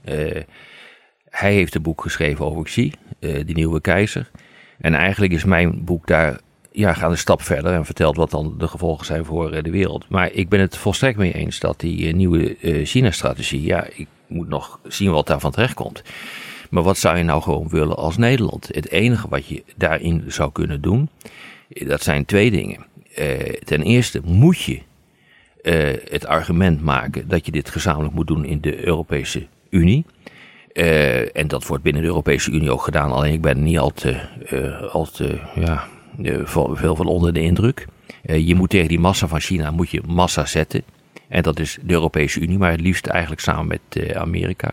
Hij heeft een boek geschreven over Xi, die nieuwe keizer. En eigenlijk is mijn boek daar, ja, gaat een stap verder en vertelt wat dan de gevolgen zijn voor eh, de wereld. Maar ik ben het volstrekt mee eens dat die eh, nieuwe eh, China-strategie, ja, ik moet nog zien wat daarvan terechtkomt. Maar wat zou je nou gewoon willen als Nederland? Het enige wat je daarin zou kunnen doen, dat zijn twee dingen. Ten eerste moet je het argument maken dat je dit gezamenlijk moet doen in de Europese Unie. Eh, en dat wordt binnen de Europese Unie ook gedaan. Alleen ik ben niet al te, eh, al te ja, eh, veel van onder de indruk. Je moet tegen die massa van China moet je massa zetten. En dat is de Europese Unie, maar het liefst eigenlijk samen met Amerika.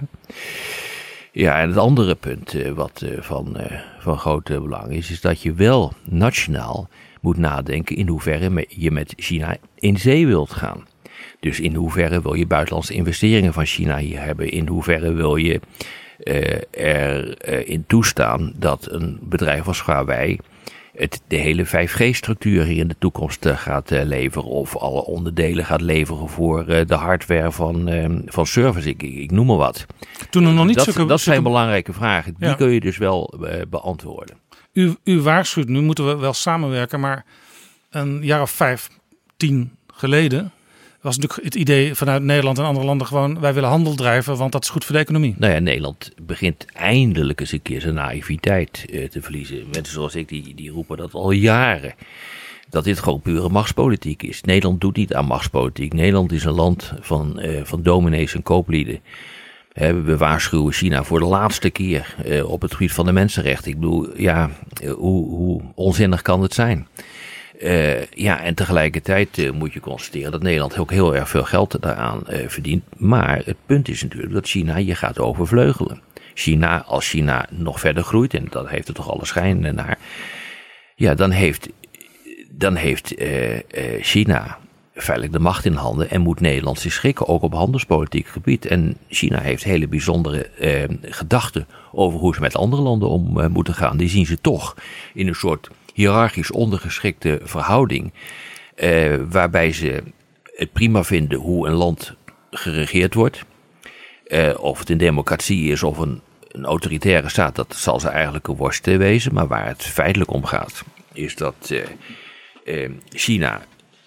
Ja, en het andere punt wat van, van groot belang is, is dat je wel nationaal moet nadenken in hoeverre je met China in zee wilt gaan. Dus in hoeverre wil je buitenlandse investeringen van China hier hebben? In hoeverre wil je eh, erin toestaan dat een bedrijf als Huawei het, de hele 5G-structuur hier in de toekomst eh, gaat eh, leveren. Of alle onderdelen gaat leveren voor eh, de hardware van, eh, van service. Ik, ik, noem maar wat. Toen er nog niet dat, zulke- dat zijn zulke- belangrijke vragen. Die Ja. kun je dus wel eh, beantwoorden. U, u waarschuwt, nu moeten we wel samenwerken, maar een jaar of vijf, tien geleden was natuurlijk het idee vanuit Nederland en andere landen gewoon, wij willen handel drijven, want dat is goed voor de economie. Nou ja, Nederland begint eindelijk eens een keer zijn naïviteit eh, te verliezen. Mensen zoals ik, die, die roepen dat al jaren. Dat dit gewoon pure machtspolitiek is. Nederland doet niet aan machtspolitiek. Nederland is een land van, eh, van dominees en kooplieden. We waarschuwen China voor de laatste keer eh, op het gebied van de mensenrechten. Ik bedoel, ja, hoe, hoe onzinnig kan het zijn? Uh, ja, en tegelijkertijd uh, moet je constateren dat Nederland ook heel erg veel geld daaraan uh, verdient. Maar het punt is natuurlijk dat China je gaat overvleugelen. China, als China nog verder groeit, en dat heeft er toch alle schijn naar. Ja, dan heeft, dan heeft China feitelijk de macht in handen en moet Nederland zich schikken, ook op handelspolitiek gebied. En China heeft hele bijzondere gedachten over hoe ze met andere landen om moeten gaan. Die zien ze toch in een soort hiërarchisch ondergeschikte verhouding. Eh, waarbij ze het prima vinden hoe een land geregeerd wordt. Eh, of het een democratie is of een, een, autoritaire staat, dat zal ze eigenlijk een worst wezen. Maar waar het feitelijk om gaat, is dat eh, China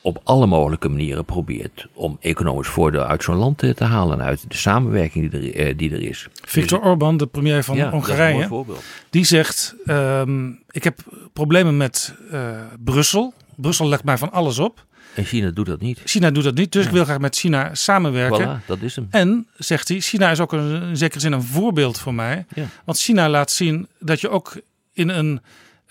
op alle mogelijke manieren probeert om economisch voordeel uit zo'n land te, te halen. Uit de samenwerking die er, eh, die er is. Victor dus, Orbán, de premier van ja, Hongarije, die zegt: um, Ik heb problemen met uh, Brussel. Brussel legt mij van alles op. En China doet dat niet. China doet dat niet, dus ja. ik wil graag met China samenwerken. Voilà, dat is hem. En, zegt hij, China is ook een, in zekere zin een voorbeeld voor mij. Ja. Want China laat zien dat je ook in een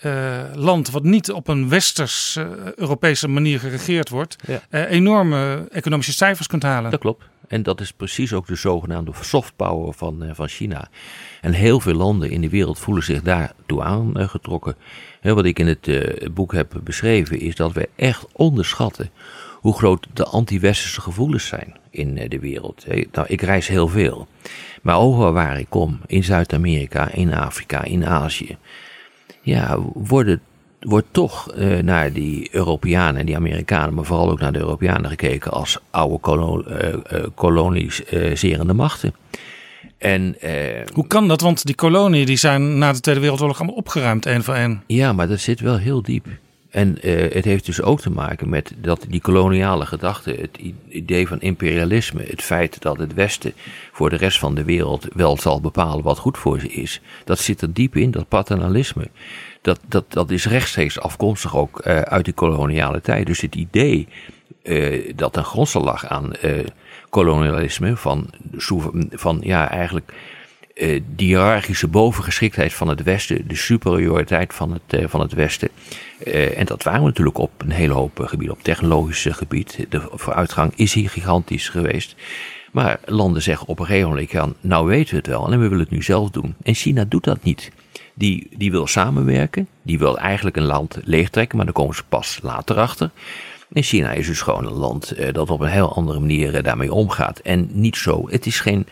uh, land wat niet op een westers uh, Europese manier geregeerd wordt, ja. uh, enorme economische cijfers kunt halen. Dat klopt. En dat is precies ook de zogenaamde soft power van, van China. En heel veel landen in de wereld voelen zich daartoe aangetrokken. wat ik in het boek heb beschreven is dat we echt onderschatten hoe groot de anti-westerse gevoelens zijn in de wereld. Nou, ik reis heel veel. Maar overal waar ik kom, in Zuid-Amerika, in Afrika, in Azië, ja, worden, wordt toch uh, naar die Europeanen en die Amerikanen, maar vooral ook naar de Europeanen gekeken als oude kolo uh, uh, koloniserende machten. En, Hoe kan dat? Want die koloniën die zijn na de Tweede Wereldoorlog allemaal opgeruimd, één voor één. Ja, maar dat zit wel heel diep. En uh, het heeft dus ook te maken met dat die koloniale gedachte, het idee van imperialisme, het feit dat het Westen voor de rest van de wereld wel zal bepalen wat goed voor ze is, dat zit er diep in, dat paternalisme. Dat, dat, dat is rechtstreeks afkomstig ook uh, uit de koloniale tijd. Dus het idee uh, dat een grondslag lag aan kolonialisme, van, van ja, eigenlijk uh, die hiërarchische bovengeschiktheid van het Westen, de superioriteit van het, uh, van het Westen. Uh, en dat waren we natuurlijk op een hele hoop gebieden. Op technologisch gebied. De vooruitgang is hier gigantisch geweest. Maar landen zeggen op een gegeven moment: nou weten we het wel en we willen het nu zelf doen. En China doet dat niet. Die, die wil samenwerken, die wil eigenlijk een land leegtrekken, maar daar komen ze pas later achter. En China is dus gewoon een land dat op een heel andere manier daarmee omgaat. En niet zo, het is geen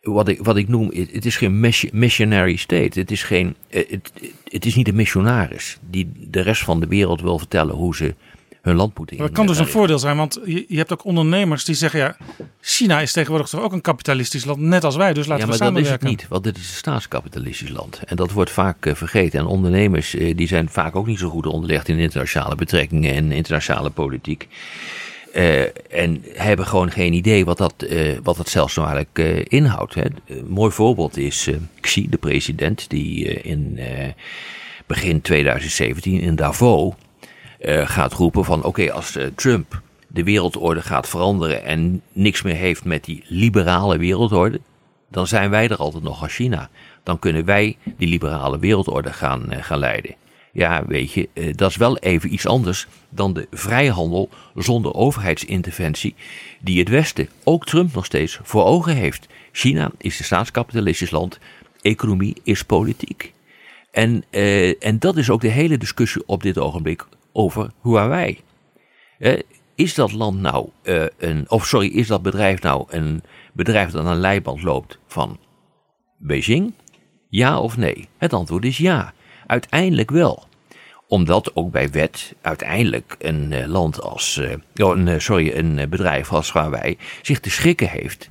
wat ik, wat ik noem, het is geen missionary state. Het is, geen, eh, het, het is niet een missionaris die de rest van de wereld wil vertellen hoe ze hun land moeten in. Dat kan dus een voordeel zijn, want je, je, hebt ook ondernemers die zeggen: ja, China is tegenwoordig toch ook een kapitalistisch land, net als wij, dus laten ja, we samenwerken. Ja, maar dat is het niet, want dit is een staatskapitalistisch land. En dat wordt vaak uh, vergeten. En ondernemers uh, die zijn vaak ook niet zo goed onderlegd in internationale betrekkingen en internationale politiek. Uh, en hebben gewoon geen idee wat dat, uh, wat dat zelfs nou eigenlijk uh, inhoudt. Hè. Een mooi voorbeeld is Xi, de president, die in begin 2017 in Davos gaat roepen van oké, als Trump de wereldorde gaat veranderen en niks meer heeft met die liberale wereldorde, dan zijn wij er altijd nog als China. Dan kunnen wij die liberale wereldorde gaan, gaan leiden. Ja, weet je, eh, dat is wel even iets anders dan de vrijhandel zonder overheidsinterventie die het Westen, ook Trump nog steeds, voor ogen heeft. China is een staatskapitalistisch land, economie is politiek. En, uh, en dat is ook de hele discussie op dit ogenblik over Huawei. Uh, is dat land nou uh, een, of sorry, is dat bedrijf nou een bedrijf dat aan een leiband loopt van Beijing? Ja of nee? Het antwoord is ja. Uiteindelijk wel omdat ook bij wet uiteindelijk een uh, land als, uh, oh, een, uh, sorry, een bedrijf als Huawei zich te schikken heeft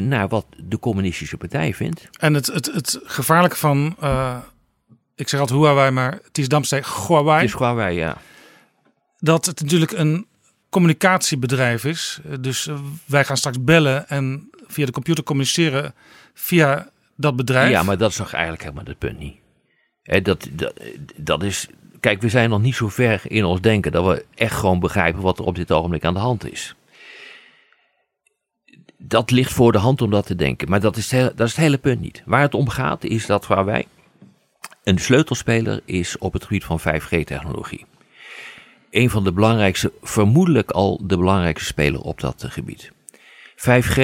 naar wat de communistische partij vindt. En het, het, het gevaarlijke van, ik zeg altijd Huawei, maar het is Damstee Huawei. Het is Huawei, ja. Dat het natuurlijk een communicatiebedrijf is. Dus wij gaan straks bellen en via de computer communiceren via dat bedrijf. Ja, maar dat is toch eigenlijk helemaal het punt niet. Dat, dat, dat is Kijk, we zijn nog niet zo ver in ons denken dat we echt gewoon begrijpen wat er op dit ogenblik aan de hand is. Dat ligt voor de hand om dat te denken. Maar dat is, het hele, dat is het hele punt niet. Waar het om gaat is dat waar wij een sleutelspeler is op het gebied van 5G-technologie. Een van de belangrijkste, vermoedelijk al de belangrijkste speler op dat gebied. 5G,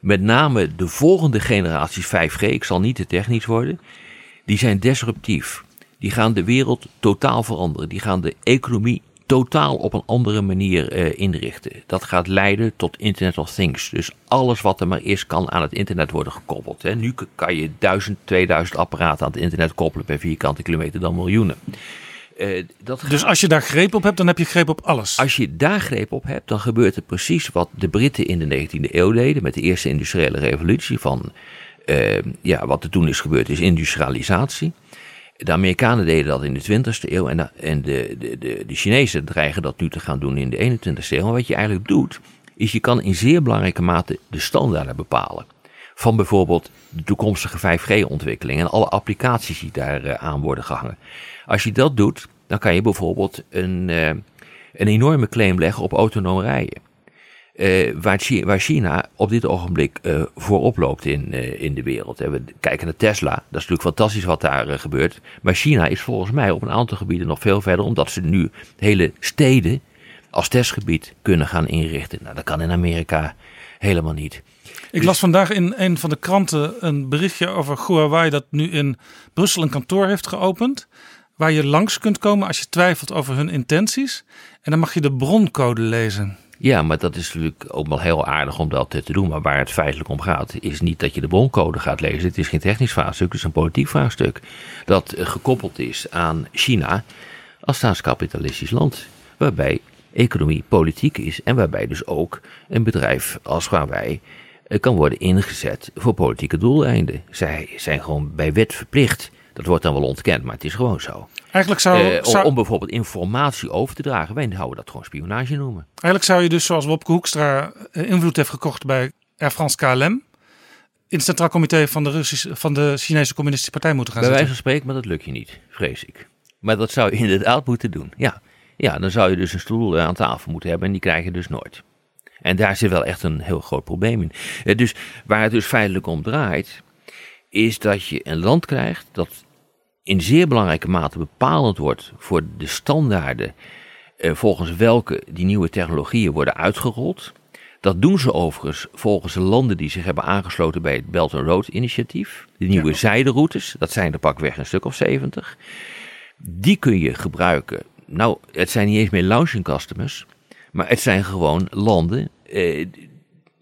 met name de volgende generaties 5G, ik zal niet te technisch worden, die zijn disruptief. Die gaan de wereld totaal veranderen. Die gaan de economie totaal op een andere manier uh, inrichten. Dat gaat leiden tot Internet of Things. Dus alles wat er maar is, kan aan het internet worden gekoppeld. Hè. Nu kan je 1000, 2000 apparaten aan het internet koppelen per vierkante kilometer dan miljoenen. Uh, dat dus als je daar greep op hebt, dan heb je greep op alles. Als je daar greep op hebt, dan gebeurt er precies wat de Britten in de 19e eeuw deden met de eerste industriële revolutie. Van uh, ja, wat er toen is gebeurd, is industrialisatie. De Amerikanen deden dat in de 20e eeuw en, de, en de, de, de, Chinezen dreigen dat nu te gaan doen in de 21e eeuw. Maar wat je eigenlijk doet, is je kan in zeer belangrijke mate de standaarden bepalen. Van bijvoorbeeld de toekomstige 5G-ontwikkeling en alle applicaties die daar uh, aan worden gehangen. Als je dat doet, dan kan je bijvoorbeeld een, uh, een enorme claim leggen op autonoom rijden. Uh, waar, China, waar, China, op dit ogenblik uh, voorop loopt in, uh, in de wereld. We kijken naar Tesla, dat is natuurlijk fantastisch wat daar gebeurt. Maar China is volgens mij op een aantal gebieden nog veel verder, omdat ze nu hele steden als testgebied kunnen gaan inrichten. Nou, dat kan in Amerika helemaal niet. Ik las vandaag in een van de kranten een berichtje over Huawei dat nu in Brussel een kantoor heeft geopend. Waar je langs kunt komen als je twijfelt over hun intenties. En dan mag je de broncode lezen. Ja, maar dat is natuurlijk ook wel heel aardig om dat te doen. Maar waar het feitelijk om gaat, is niet dat je de broncode gaat lezen. Het is geen technisch vraagstuk, het is een politiek vraagstuk. Dat gekoppeld is aan China als staatskapitalistisch land. Waarbij economie politiek is en waarbij dus ook een bedrijf als Huawei kan worden ingezet voor politieke doeleinden. Zij zijn gewoon bij wet verplicht. Dat wordt dan wel ontkend, maar het is gewoon zo. Eigenlijk zou, uh, zou... Om bijvoorbeeld informatie over te dragen. Wij houden dat gewoon spionage noemen. Eigenlijk zou je dus, zoals Wopke Hoekstra invloed heeft gekocht bij Air France KLM... in het Centraal Comité van de, Russische, van de Chinese Communistische Partij moeten gaan bij zitten. Wijze van spreken, maar dat lukt je niet, vrees ik. Maar dat zou je inderdaad moeten doen, ja. Ja, dan zou je dus een stoel aan tafel moeten hebben en die krijg je dus nooit. En daar zit wel echt een heel groot probleem in. Dus waar het dus feitelijk om draait, is dat je een land krijgt dat in zeer belangrijke mate bepalend wordt voor de standaarden eh, volgens welke die nieuwe technologieën worden uitgerold. Dat doen ze overigens volgens de landen die zich hebben aangesloten bij het Belt and Road initiatief. De nieuwe ja. zijderoutes, dat zijn er pakweg een stuk of 70. Die kun je gebruiken. Nou, het zijn niet eens meer launching customers, maar het zijn gewoon landen, eh,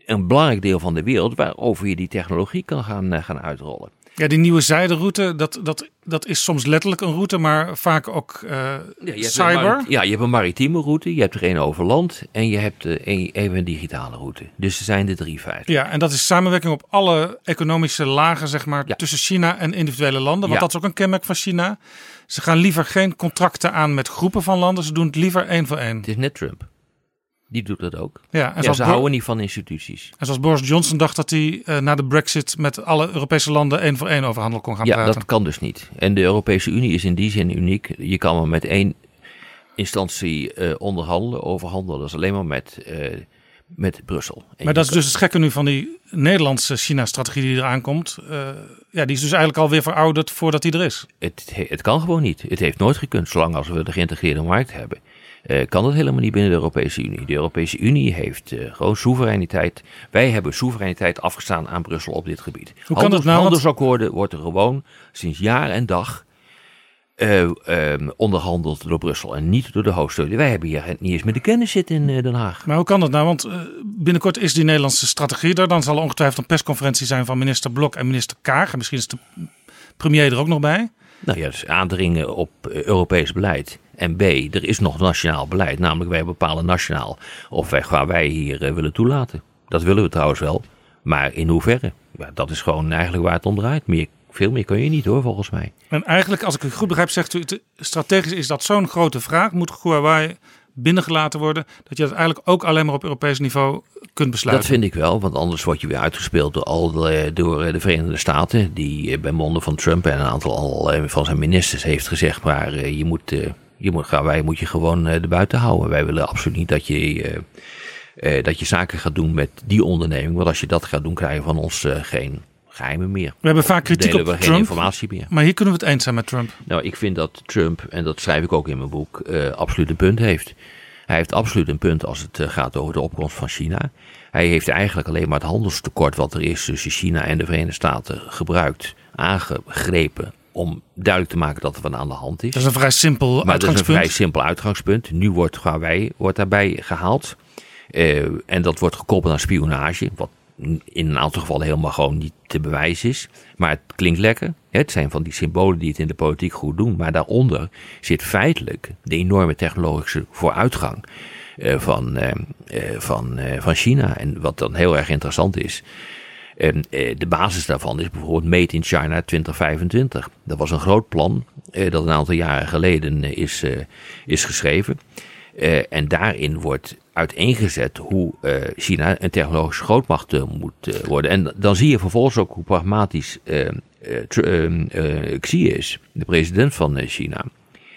een belangrijk deel van de wereld, waarover je die technologie kan gaan, uh, gaan uitrollen. Ja, die nieuwe zijderoute, dat, dat, dat is soms letterlijk een route, maar vaak ook uh, ja, je cyber. ja, je hebt een maritieme route, je hebt er een over land en je hebt uh, een, even een digitale route. Dus er zijn de drie feiten. Ja, en dat is samenwerking op alle economische lagen, zeg maar, ja. tussen China en individuele landen. Want ja. dat is ook een kenmerk van China. Ze gaan liever geen contracten aan met groepen van landen, ze doen het liever één voor één. Het is net Trump. Die doet dat ook. Ja, en ja, ze houden niet van instituties. En zoals Boris Johnson dacht dat hij uh, na de brexit met alle Europese landen één voor één over handel kon gaan ja, praten. Ja, dat kan dus niet. En de Europese Unie is in die zin uniek. Je kan maar met één instantie uh, onderhandelen over handel. Dat is alleen maar met, uh, met Brussel. En maar dat is dus het gekke nu van die Nederlandse China-strategie die eraan komt. ja, die is dus eigenlijk alweer verouderd voordat die er is. Het, het kan gewoon niet. Het heeft nooit gekund zolang als we de geïntegreerde markt hebben. Uh, kan dat helemaal niet binnen de Europese Unie. De Europese Unie heeft uh, gewoon soevereiniteit. Wij hebben soevereiniteit afgestaan aan Brussel op dit gebied. Hoe kan dat nou? Handelsakkoorden wordt er gewoon sinds jaar en dag uh, um, onderhandeld door Brussel en niet door de hoofdsteden. Wij hebben hier niet eens meer de kennis zitten in Den Haag. Maar hoe kan dat nou? Want binnenkort is die Nederlandse strategie er. Dan zal er ongetwijfeld een persconferentie zijn van minister Blok en minister Kaag. En misschien is de premier er ook nog bij. Nou ja, dus aandringen op Europees beleid. En B, er is nog nationaal beleid, namelijk wij bepalen nationaal of wij, gaan wij hier uh, willen toelaten. Dat willen we trouwens wel, maar in hoeverre? Ja, dat is gewoon eigenlijk waar het om draait. Meer, veel meer kun je niet hoor, volgens mij. En eigenlijk, als ik het goed begrijp, zegt u, strategisch is dat zo'n grote vraag. Moet Huawei binnengelaten worden, dat je dat eigenlijk ook alleen maar op Europees niveau kunt besluiten. Dat vind ik wel, want anders word je weer uitgespeeld door, al de, door de Verenigde Staten, die bij monden van Trump en een aantal al van zijn ministers heeft gezegd, maar je moet je moet, wij moet je gewoon uh, buiten houden. Wij willen absoluut niet dat je, uh, uh, dat je zaken gaat doen met die onderneming. Want als je dat gaat doen, krijg je van ons geen, geheimen meer. We hebben vaak kritiek op we geen Trump, informatie meer. maar hier kunnen we het eens zijn met Trump. Nou, ik vind dat Trump, en dat schrijf ik ook in mijn boek, eh, absoluut een punt heeft. Hij heeft absoluut een punt als het eh, gaat over de opkomst van China. Hij heeft eigenlijk alleen maar het handelstekort wat er is tussen China en de Verenigde Staten gebruikt, aangegrepen om duidelijk te maken dat er wat aan de hand is. Dat is een vrij simpel Maar dat is een uitgangspunt. vrij simpel uitgangspunt. Nu wordt Huawei wordt daarbij gehaald. Eh, en dat wordt gekoppeld aan spionage. Wat in een aantal gevallen helemaal gewoon niet te bewijzen is. Maar het klinkt lekker. Het zijn van die symbolen die het in de politiek goed doen. Maar daaronder zit feitelijk de enorme technologische vooruitgang eh, van, eh, van, van China. En wat dan heel erg interessant is. Eh, de basis daarvan is bijvoorbeeld Made in China 2025. Dat was een groot plan eh, dat een aantal jaren geleden eh, is, is geschreven. En daarin wordt uiteengezet hoe China een technologische grootmacht moet worden. En dan zie je vervolgens ook hoe pragmatisch Xi is, de president van China.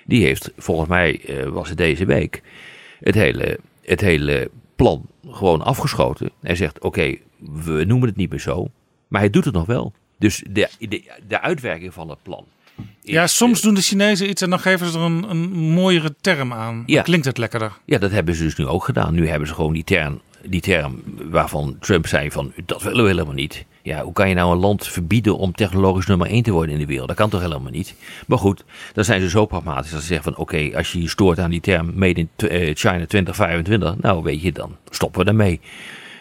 Die heeft, volgens mij was het deze week, het hele, het hele plan gewoon afgeschoten. Hij zegt, oké, we noemen het niet meer zo, maar hij doet het nog wel. Dus de, de, de uitwerking van het plan. Ja, soms doen de Chinezen iets en dan geven ze er een, een mooiere term aan. Dan klinkt het lekkerder. Ja, dat hebben ze dus nu ook gedaan. Nu hebben ze gewoon die term, die term waarvan Trump zei van dat willen we helemaal niet. Ja, hoe kan je nou een land verbieden om technologisch nummer 1 te worden in de wereld? Dat kan toch helemaal niet? Maar goed, dan zijn ze zo pragmatisch dat ze zeggen van oké, als je je stoort aan die term Made in eh, China 2025, nou weet je, dan stoppen we daarmee.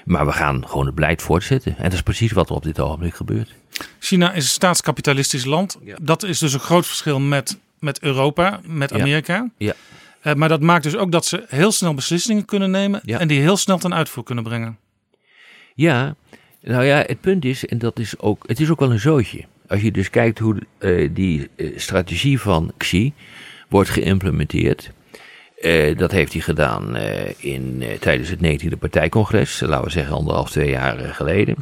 Maar we gaan gewoon het beleid voortzetten. En dat is precies wat er op dit ogenblik gebeurt. China is een staatskapitalistisch land. Dat is dus een groot verschil met, met Europa, met. Amerika. Ja. Eh, maar dat maakt dus ook dat ze heel snel beslissingen kunnen nemen en die heel snel ten uitvoer kunnen brengen. Ja, nou ja, het punt is, en dat is ook, het is ook wel een zootje. Als je dus kijkt hoe eh, die eh, strategie van Xi wordt geïmplementeerd. Eh, dat heeft hij gedaan eh, in, eh, tijdens het 19e partijcongres, laten we zeggen anderhalf, twee jaar geleden.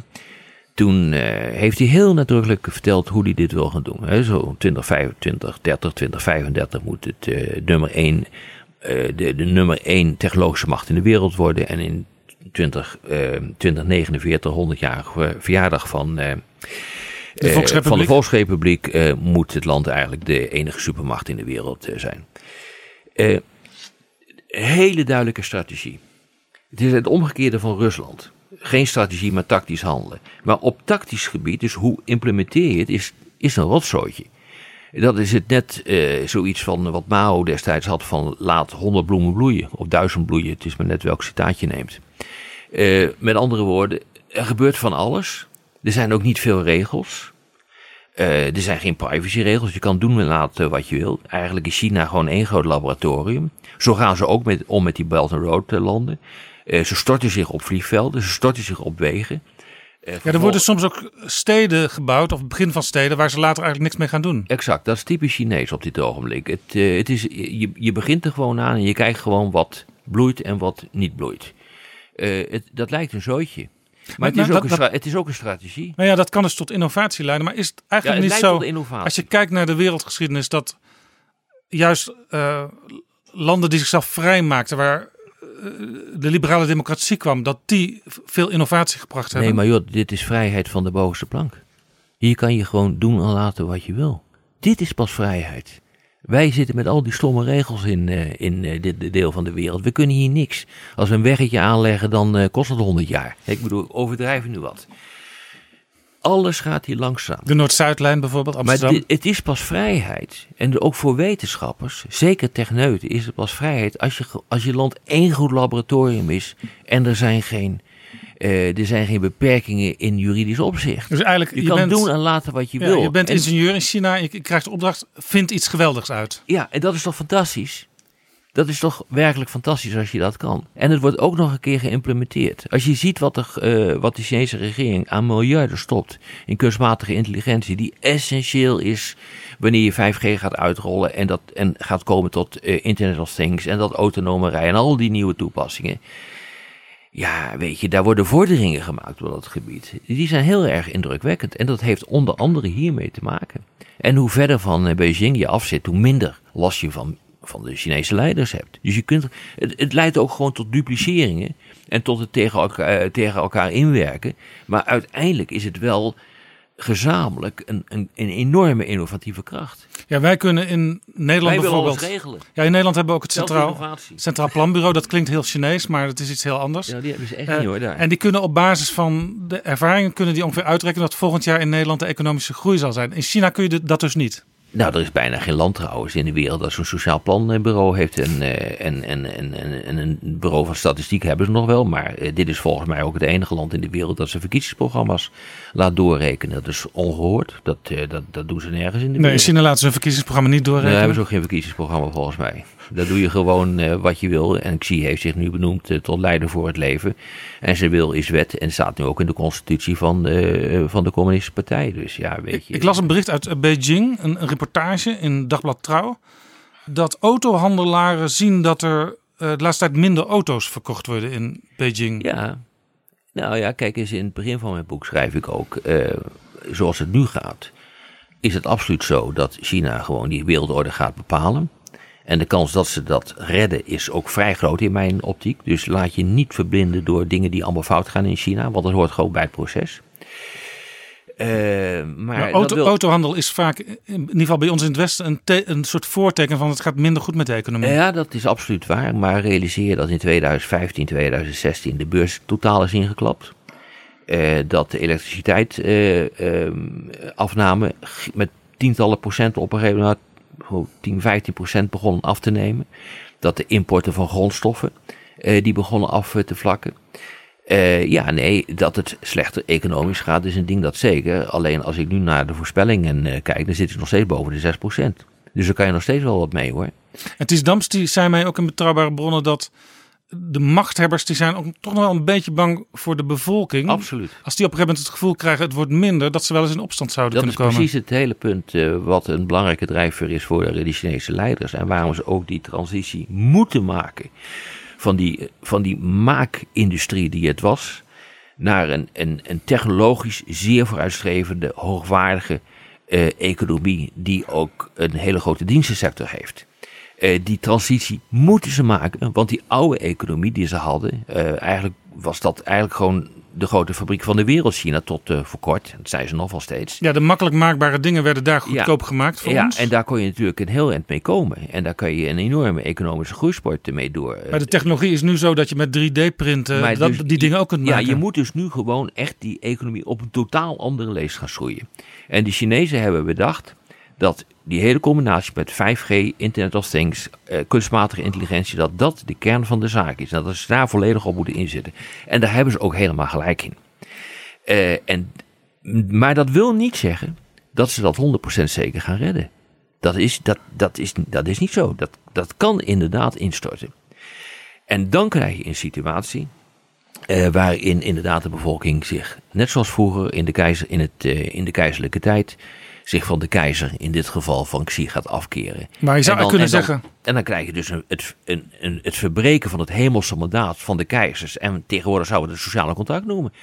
Toen heeft hij heel nadrukkelijk verteld hoe hij dit wil gaan doen. Hè. Zo 2025, 30, 2035 moet het nummer 1, de, de nummer 1 technologische macht in de wereld worden. En in 20, eh, 2049, 100 jaar verjaardag van, De Volksrepubliek. van de Volksrepubliek moet het land eigenlijk de enige supermacht in de wereld zijn. Hele duidelijke strategie. Het is het omgekeerde van Rusland. Geen strategie, maar tactisch handelen. Maar op tactisch gebied, dus hoe implementeer je het, is, is een rotzooitje. Dat is het net eh, zoiets van wat Mao destijds had van laat honderd bloemen bloeien of duizend bloeien. Het is maar net welk citaat je neemt. Eh, met andere woorden, er gebeurt van alles. Er zijn ook niet veel regels. Eh, er zijn geen privacyregels. Je kan doen en laten wat je wil. Eigenlijk is China gewoon één groot laboratorium. Zo gaan ze ook met, om met die Belt and Road eh, landen. Eh, ze storten zich op vliegvelden, ze storten zich op wegen. Ja, er worden soms ook steden gebouwd, of het begin van steden, waar ze later eigenlijk niks mee gaan doen. Exact, dat is typisch Chinees op dit ogenblik. Het, het is, je, je begint er gewoon aan en je kijkt gewoon wat bloeit en wat niet bloeit. Het, dat lijkt een zootje. Maar, Maar het, is ook dat- een dat- stra- het is ook een strategie. Nou ja, dat kan dus tot innovatie leiden. Maar is het eigenlijk Ja, het niet zo, innovatie. als je kijkt naar de wereldgeschiedenis, dat juist eh, landen die zichzelf vrijmaakten, waar eh, de liberale democratie kwam, dat die veel innovatie gebracht hebben? Nee, maar joh, dit is vrijheid van de bovenste plank. Hier kan je gewoon doen en laten wat je wil. Dit is pas vrijheid. Wij zitten met al die stomme regels in, eh, in eh, dit deel van de wereld. We kunnen hier niks. Als we een weggetje aanleggen, dan eh, kost het 100 jaar. Ik bedoel, overdrijven nu wat. Alles gaat hier langzaam. De Noord-Zuidlijn bijvoorbeeld, Amsterdam. Maar het is pas vrijheid. En ook voor wetenschappers, zeker techneuten, is het pas vrijheid als je, als je land één goed laboratorium is en er zijn geen, eh, er zijn geen beperkingen in juridisch opzicht. Dus eigenlijk, je, je kan bent- doen en laten wat je Ja, wil. je bent En- ingenieur in China, je je krijgt de opdracht, vind iets geweldigs uit. Ja, en dat is toch fantastisch? Dat is toch werkelijk fantastisch als je dat kan. En het wordt ook nog een keer geïmplementeerd. Als je ziet wat de, eh, wat de Chinese regering aan miljarden stopt in kunstmatige intelligentie, die essentieel is wanneer je 5G gaat uitrollen en, dat, en gaat komen tot eh, Internet of Things en dat autonome rijden en al die nieuwe toepassingen. Ja, weet je, daar worden vorderingen gemaakt op dat gebied. Die zijn heel erg indrukwekkend. En dat heeft onder andere hiermee te maken. En hoe verder van eh, Beijing je afzit, hoe minder last je van, van de Chinese leiders hebt. Dus je kunt, het, het leidt ook gewoon tot dupliceringen en tot het tegen elkaar, eh, tegen elkaar inwerken. Maar uiteindelijk is het wel gezamenlijk een, een, een enorme innovatieve kracht. Ja, wij kunnen in Nederland Wij bijvoorbeeld. regelen. Ja, in Nederland hebben we ook het Centraal. Centraal Planbureau. Dat klinkt heel Chinees, maar het is iets heel anders. Ja, die hebben ze echt Eh, niet hoor daar. En die kunnen op basis van de ervaringen kunnen die ongeveer uitrekenen dat volgend jaar in Nederland de economische groei zal zijn. In China kun je dat dus niet. Nou, er is bijna geen land trouwens in de wereld dat zo'n sociaal planbureau heeft. En, eh, en, en, en, en, en een bureau van statistiek hebben ze nog wel. Maar eh, dit is volgens mij ook het enige land in de wereld dat zijn verkiezingsprogramma's laat doorrekenen. Dat is ongehoord. Dat, eh, dat, dat doen ze nergens in de Nee, in wereld. China laten ze een verkiezingsprogramma niet Daar doorrekenen. hebben ze ook geen verkiezingsprogramma volgens mij. Daar doe je gewoon eh, wat je wil. En Xi heeft zich nu benoemd eh, tot leider voor het leven. En zijn wil is wet. En staat nu ook in de constitutie van, eh, van de communistische partij. Dus ja, weet je. Ik las een bericht uit Beijing, een, een reportage in Dagblad Trouw. Dat autohandelaren zien dat er de laatste tijd minder auto's verkocht worden in Beijing. Ja, nou ja, kijk eens, in het begin van mijn boek schrijf ik ook, zoals het nu gaat, is het absoluut zo dat China gewoon die wereldorde gaat bepalen. En de kans dat ze dat redden is ook vrij groot in mijn optiek. Dus laat je niet verblinden door dingen die allemaal fout gaan in China, want dat hoort gewoon bij het proces. Eh, maar auto, wil- autohandel is vaak, in ieder geval bij ons in het Westen, een, te- een soort voorteken van het gaat minder goed met de economie. Ja, dat is absoluut waar. Maar realiseer dat in 2015, 2016 de beurs totaal is ingeklapt. Eh, dat de elektriciteit eh, ehm, afname met tientallen procent op een gegeven moment, 10, 15 procent begonnen af te nemen. Dat de importen van grondstoffen, eh, die begonnen af eh, te vlakken. Eh, ja, nee, dat het slechter economisch gaat is een ding dat zeker. Alleen als ik nu naar de voorspellingen kijk, dan zit ik nog steeds boven de 6 procent. Dus daar kan je nog steeds wel wat mee hoor. En Ties Dams die zei mij ook in betrouwbare bronnen dat de machthebbers die zijn ook toch nog wel een beetje bang voor de bevolking. Absoluut. Als die op een gegeven moment het gevoel krijgen het wordt minder, dat ze wel eens in opstand zouden Dat is kunnen komen. precies het hele punt eh, wat een belangrijke drijfveer is voor de Chinese leiders. En waarom ze ook die transitie moeten maken van die, van die maakindustrie die het was. Naar een, een, een technologisch zeer vooruitstrevende, hoogwaardige eh, economie die ook een hele grote dienstensector heeft. Eh, die transitie moeten ze maken, want die oude economie die ze hadden, eh, eigenlijk was dat eigenlijk gewoon de grote fabriek van de wereld, China, tot eh, voor kort. Dat zijn ze nog wel steeds. Ja, de makkelijk maakbare dingen werden daar goedkoop gemaakt voor ja, ons. en daar kon je natuurlijk een heel eind mee komen. En daar kan je een enorme economische groeisport mee door. Maar de technologie is nu zo dat je met 3D-printen maar dat, dus- die dingen ook kunt Ja, maken. je moet dus nu gewoon echt die economie op een totaal andere lees gaan schroeien. En de Chinezen hebben bedacht dat die hele combinatie met 5G, Internet of Things, eh, kunstmatige intelligentie, dat dat de kern van de zaak is. En dat ze daar volledig op moeten inzetten. En daar hebben ze ook helemaal gelijk in. Eh, en, maar dat wil niet zeggen dat ze dat 100% zeker gaan redden. Dat is, dat, dat is, dat is niet zo. Dat, dat kan inderdaad instorten. En dan krijg je een situatie eh, waarin inderdaad de bevolking zich, net zoals vroeger in de, keizer, in, het, in de keizerlijke tijd, zich van de keizer, in dit geval van Xi, gaat afkeren. Maar je zou dan- kunnen en dan- zeggen- En dan krijg je dus een, het, een, een, het verbreken van het hemelse mandaat van de keizers. En tegenwoordig zouden we het sociale contract noemen.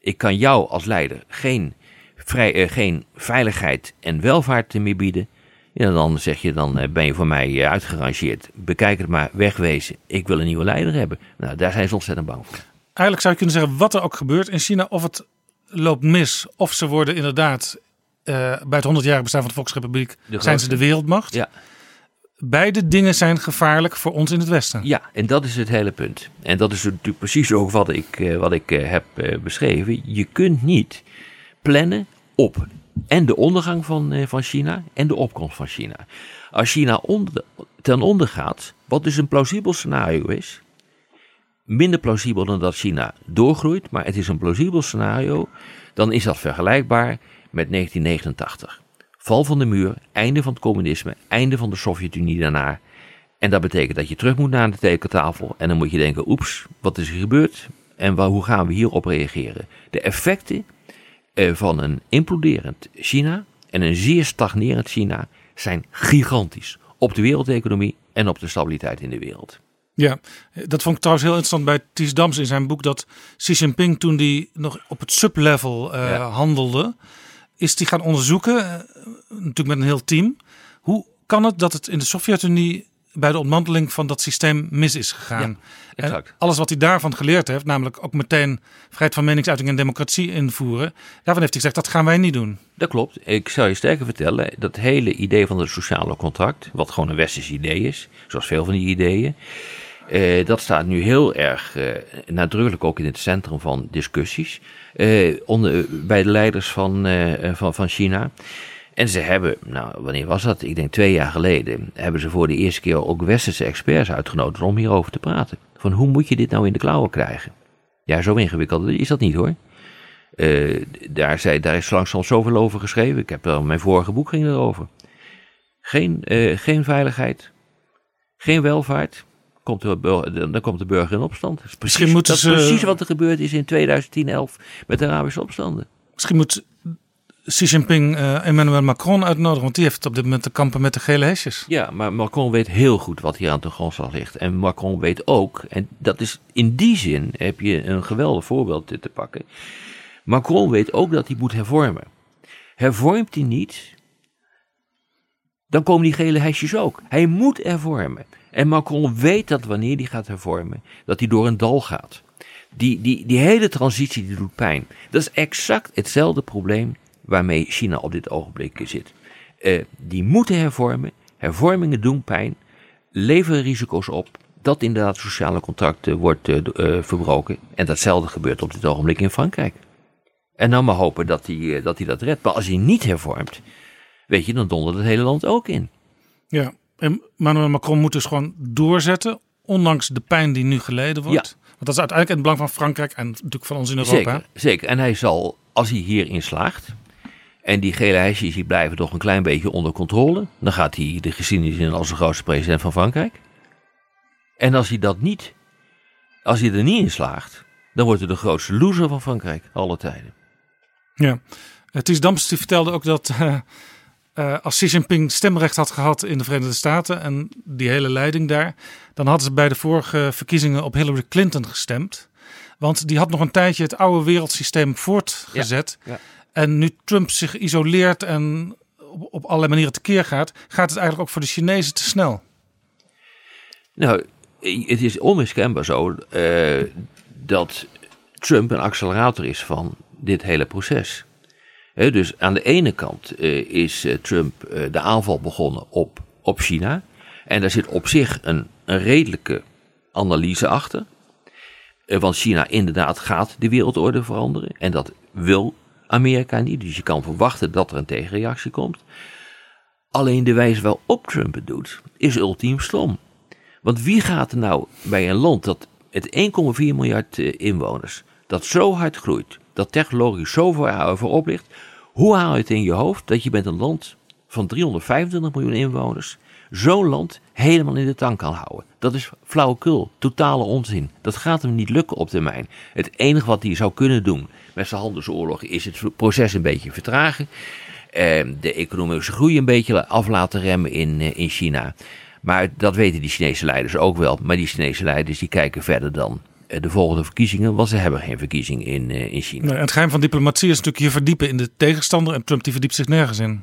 Ik kan jou als leider geen, vrij, eh, geen veiligheid en welvaart meer bieden. Ja, dan zeg je, dan eh, ben je voor mij eh, uitgerangeerd. Bekijk het maar, wegwezen. Ik wil een nieuwe leider hebben. Nou, daar zijn ze ontzettend bang voor. Eigenlijk zou je kunnen zeggen wat er ook gebeurt in China, of het loopt mis, of ze worden inderdaad bij het 100-jarig bestaan van de Volksrepubliek, De zijn ze de wereldmacht. Ja. Beide dingen zijn gevaarlijk voor ons in het Westen. Ja, en dat is het hele punt. En dat is natuurlijk precies ook wat ik, eh, wat ik eh, heb eh, beschreven. Je kunt niet plannen op en de ondergang van, eh, van China en de opkomst van China. Als China onder, ten onder gaat, wat dus een plausibel scenario is, minder plausibel dan dat China doorgroeit, maar het is een plausibel scenario, dan is dat vergelijkbaar met 1989. Val van de muur, einde van het communisme, einde van de Sovjet-Unie daarna. En dat betekent dat je terug moet naar de tekentafel. En dan moet je denken, oeps, wat is er gebeurd? En wa- hoe gaan we hierop reageren? De effecten eh, van een imploderend China en een zeer stagnerend China zijn gigantisch. Op de wereldeconomie en op de stabiliteit in de wereld. Ja, dat vond ik trouwens heel interessant bij Ties Dams in zijn boek. Dat Xi Jinping toen die nog op het sublevel eh, Ja. handelde, is die gaan onderzoeken, eh, natuurlijk met een heel team. Hoe kan het dat het in de Sovjet-Unie bij de ontmanteling van dat systeem mis is gegaan. exact. En alles wat hij daarvan geleerd heeft, namelijk ook meteen vrijheid van meningsuiting en democratie invoeren, daarvan heeft hij gezegd dat gaan wij niet doen. Dat klopt. Ik zou je sterker vertellen, dat hele idee van het sociale contract, wat gewoon een westers idee is, zoals veel van die ideeën, eh, dat staat nu heel erg eh, nadrukkelijk ook in het centrum van discussies eh, onder, bij de leiders van, van, van China. En ze hebben, nou wanneer was dat? Ik denk twee jaar geleden, hebben ze voor de eerste keer ook westerse experts uitgenodigd om hierover te praten. Van hoe moet je dit nou in de klauwen krijgen? Ja, zo ingewikkeld is dat niet hoor. Daar, zei, daar is langzaam zoveel over geschreven. Ik heb er, mijn vorige boek ging erover. Geen, geen veiligheid, geen welvaart. Komt de, burger- dan komt de burger in opstand. Dat is precies, Misschien moeten dat is precies wat er gebeurd is in 2010-11 met de Arabische opstanden. Misschien moet Xi Jinping eh, Emmanuel Macron uitnodigen, want die heeft op dit moment te kampen met de gele hesjes. Ja, maar Macron weet heel goed wat hier aan de grondslag ligt. En Macron weet ook, en dat is in die zin heb je een geweldig voorbeeld te pakken. Macron weet ook dat hij moet hervormen. Hervormt hij niet, dan komen die gele hesjes ook. Hij moet hervormen. En Macron weet dat wanneer hij gaat hervormen, dat hij door een dal gaat. Die, die, die hele transitie die doet pijn. Dat is exact hetzelfde probleem waarmee China op dit ogenblik zit. Eh, die moeten hervormen. Hervormingen doen pijn. Leveren risico's op. Dat inderdaad sociale contracten wordt eh, d- eh, verbroken. En datzelfde gebeurt op dit ogenblik in Frankrijk. En dan maar hopen dat hij, dat hij dat redt. Maar als hij niet hervormt, weet je, dan dondert het hele land ook in. Ja, en Emmanuel Macron moet dus gewoon doorzetten, ondanks de pijn die nu geleden wordt. Want dat is uiteindelijk in het belang van Frankrijk en natuurlijk van ons in Europa. Zeker, zeker. En hij zal, als hij hierin slaagt, en die gele hesjes die blijven toch een klein beetje onder controle, dan gaat hij de geschiedenis in als de grootste president van Frankrijk. En als hij dat niet, als hij er niet in slaagt, dan wordt hij de grootste loser van Frankrijk, alle tijden. Ja, het is Dams die vertelde ook dat eh, eh, als Xi Jinping stemrecht had gehad in de Verenigde Staten en die hele leiding daar, dan hadden ze bij de vorige verkiezingen op Hillary Clinton gestemd. Want die had nog een tijdje het oude wereldsysteem voortgezet. Ja, ja. En nu Trump zich isoleert en op, op allerlei manieren tekeer gaat, gaat het eigenlijk ook voor de Chinezen te snel. Nou, het is onmiskenbaar zo eh, dat Trump een accelerator is van dit hele proces. Dus aan de ene kant eh, is eh, Trump eh, de aanval begonnen op, op China. En daar zit op zich een, redelijke analyse achter. Want China inderdaad gaat de wereldorde veranderen. En dat wil Amerika niet. Dus je kan verwachten dat er een tegenreactie komt. Alleen de wijze waarop Trump het doet, is ultiem stom. Want wie gaat er nou bij een land dat het 1,4 miljard inwoners, dat zo hard groeit, dat technologisch zo ver voorop ligt, hoe haal je het in je hoofd dat je met een land van 325 miljoen inwoners zo'n land helemaal in de tank kan houden? Dat is flauwekul, totale onzin. Dat gaat hem niet lukken op termijn. Het enige wat hij zou kunnen doen met zijn handelsoorlog is het proces een beetje vertragen. eh, de economische groei een beetje af laten remmen in, eh, in China. Maar dat weten die Chinese leiders ook wel. Maar die Chinese leiders die kijken verder dan de volgende verkiezingen, want ze hebben geen verkiezing in, eh, in China. Nee, het geheim van diplomatie is natuurlijk je verdiepen in de tegenstander en Trump die verdiept zich nergens in.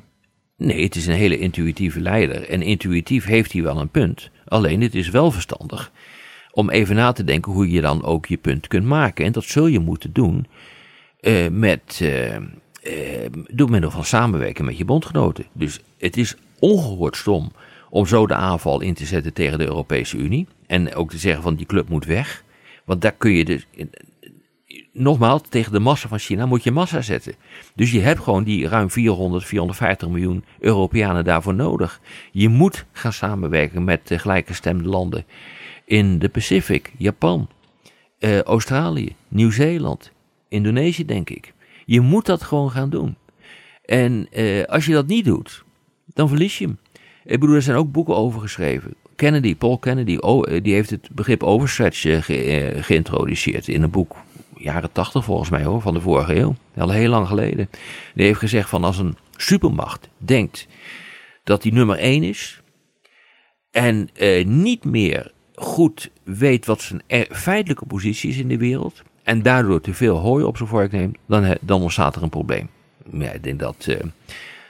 Nee, het is een hele intuïtieve leider. En intuïtief heeft hij wel een punt. Alleen het is wel verstandig om even na te denken hoe je dan ook je punt kunt maken. En dat zul je moeten doen eh, met, eh, eh, door middel van samenwerken met je bondgenoten. Dus het is ongehoord stom om zo de aanval in te zetten tegen de Europese Unie. En ook te zeggen van die club moet weg. Want daar kun je dus, nogmaals, tegen de massa van China moet je massa zetten. Dus je hebt gewoon die ruim 400, 450 miljoen Europeanen daarvoor nodig. Je moet gaan samenwerken met de gelijkgestemde landen in de Pacific, Japan, eh, Australië, Nieuw-Zeeland, Indonesië, denk ik. Je moet dat gewoon gaan doen. En eh, als je dat niet doet, dan verlies je hem. Ik bedoel, er zijn ook boeken over geschreven. Kennedy, Paul Kennedy, eh, die heeft het begrip overstretch eh, eh, geïntroduceerd in een boek, jaren tachtig volgens mij hoor, van de vorige eeuw. Al heel lang geleden. Die heeft gezegd van als een supermacht denkt dat die nummer één is en eh, niet meer goed weet wat zijn feitelijke positie is in de wereld en daardoor te veel hooi op zijn vork neemt, dan, dan ontstaat er een probleem. Ja, ik denk dat,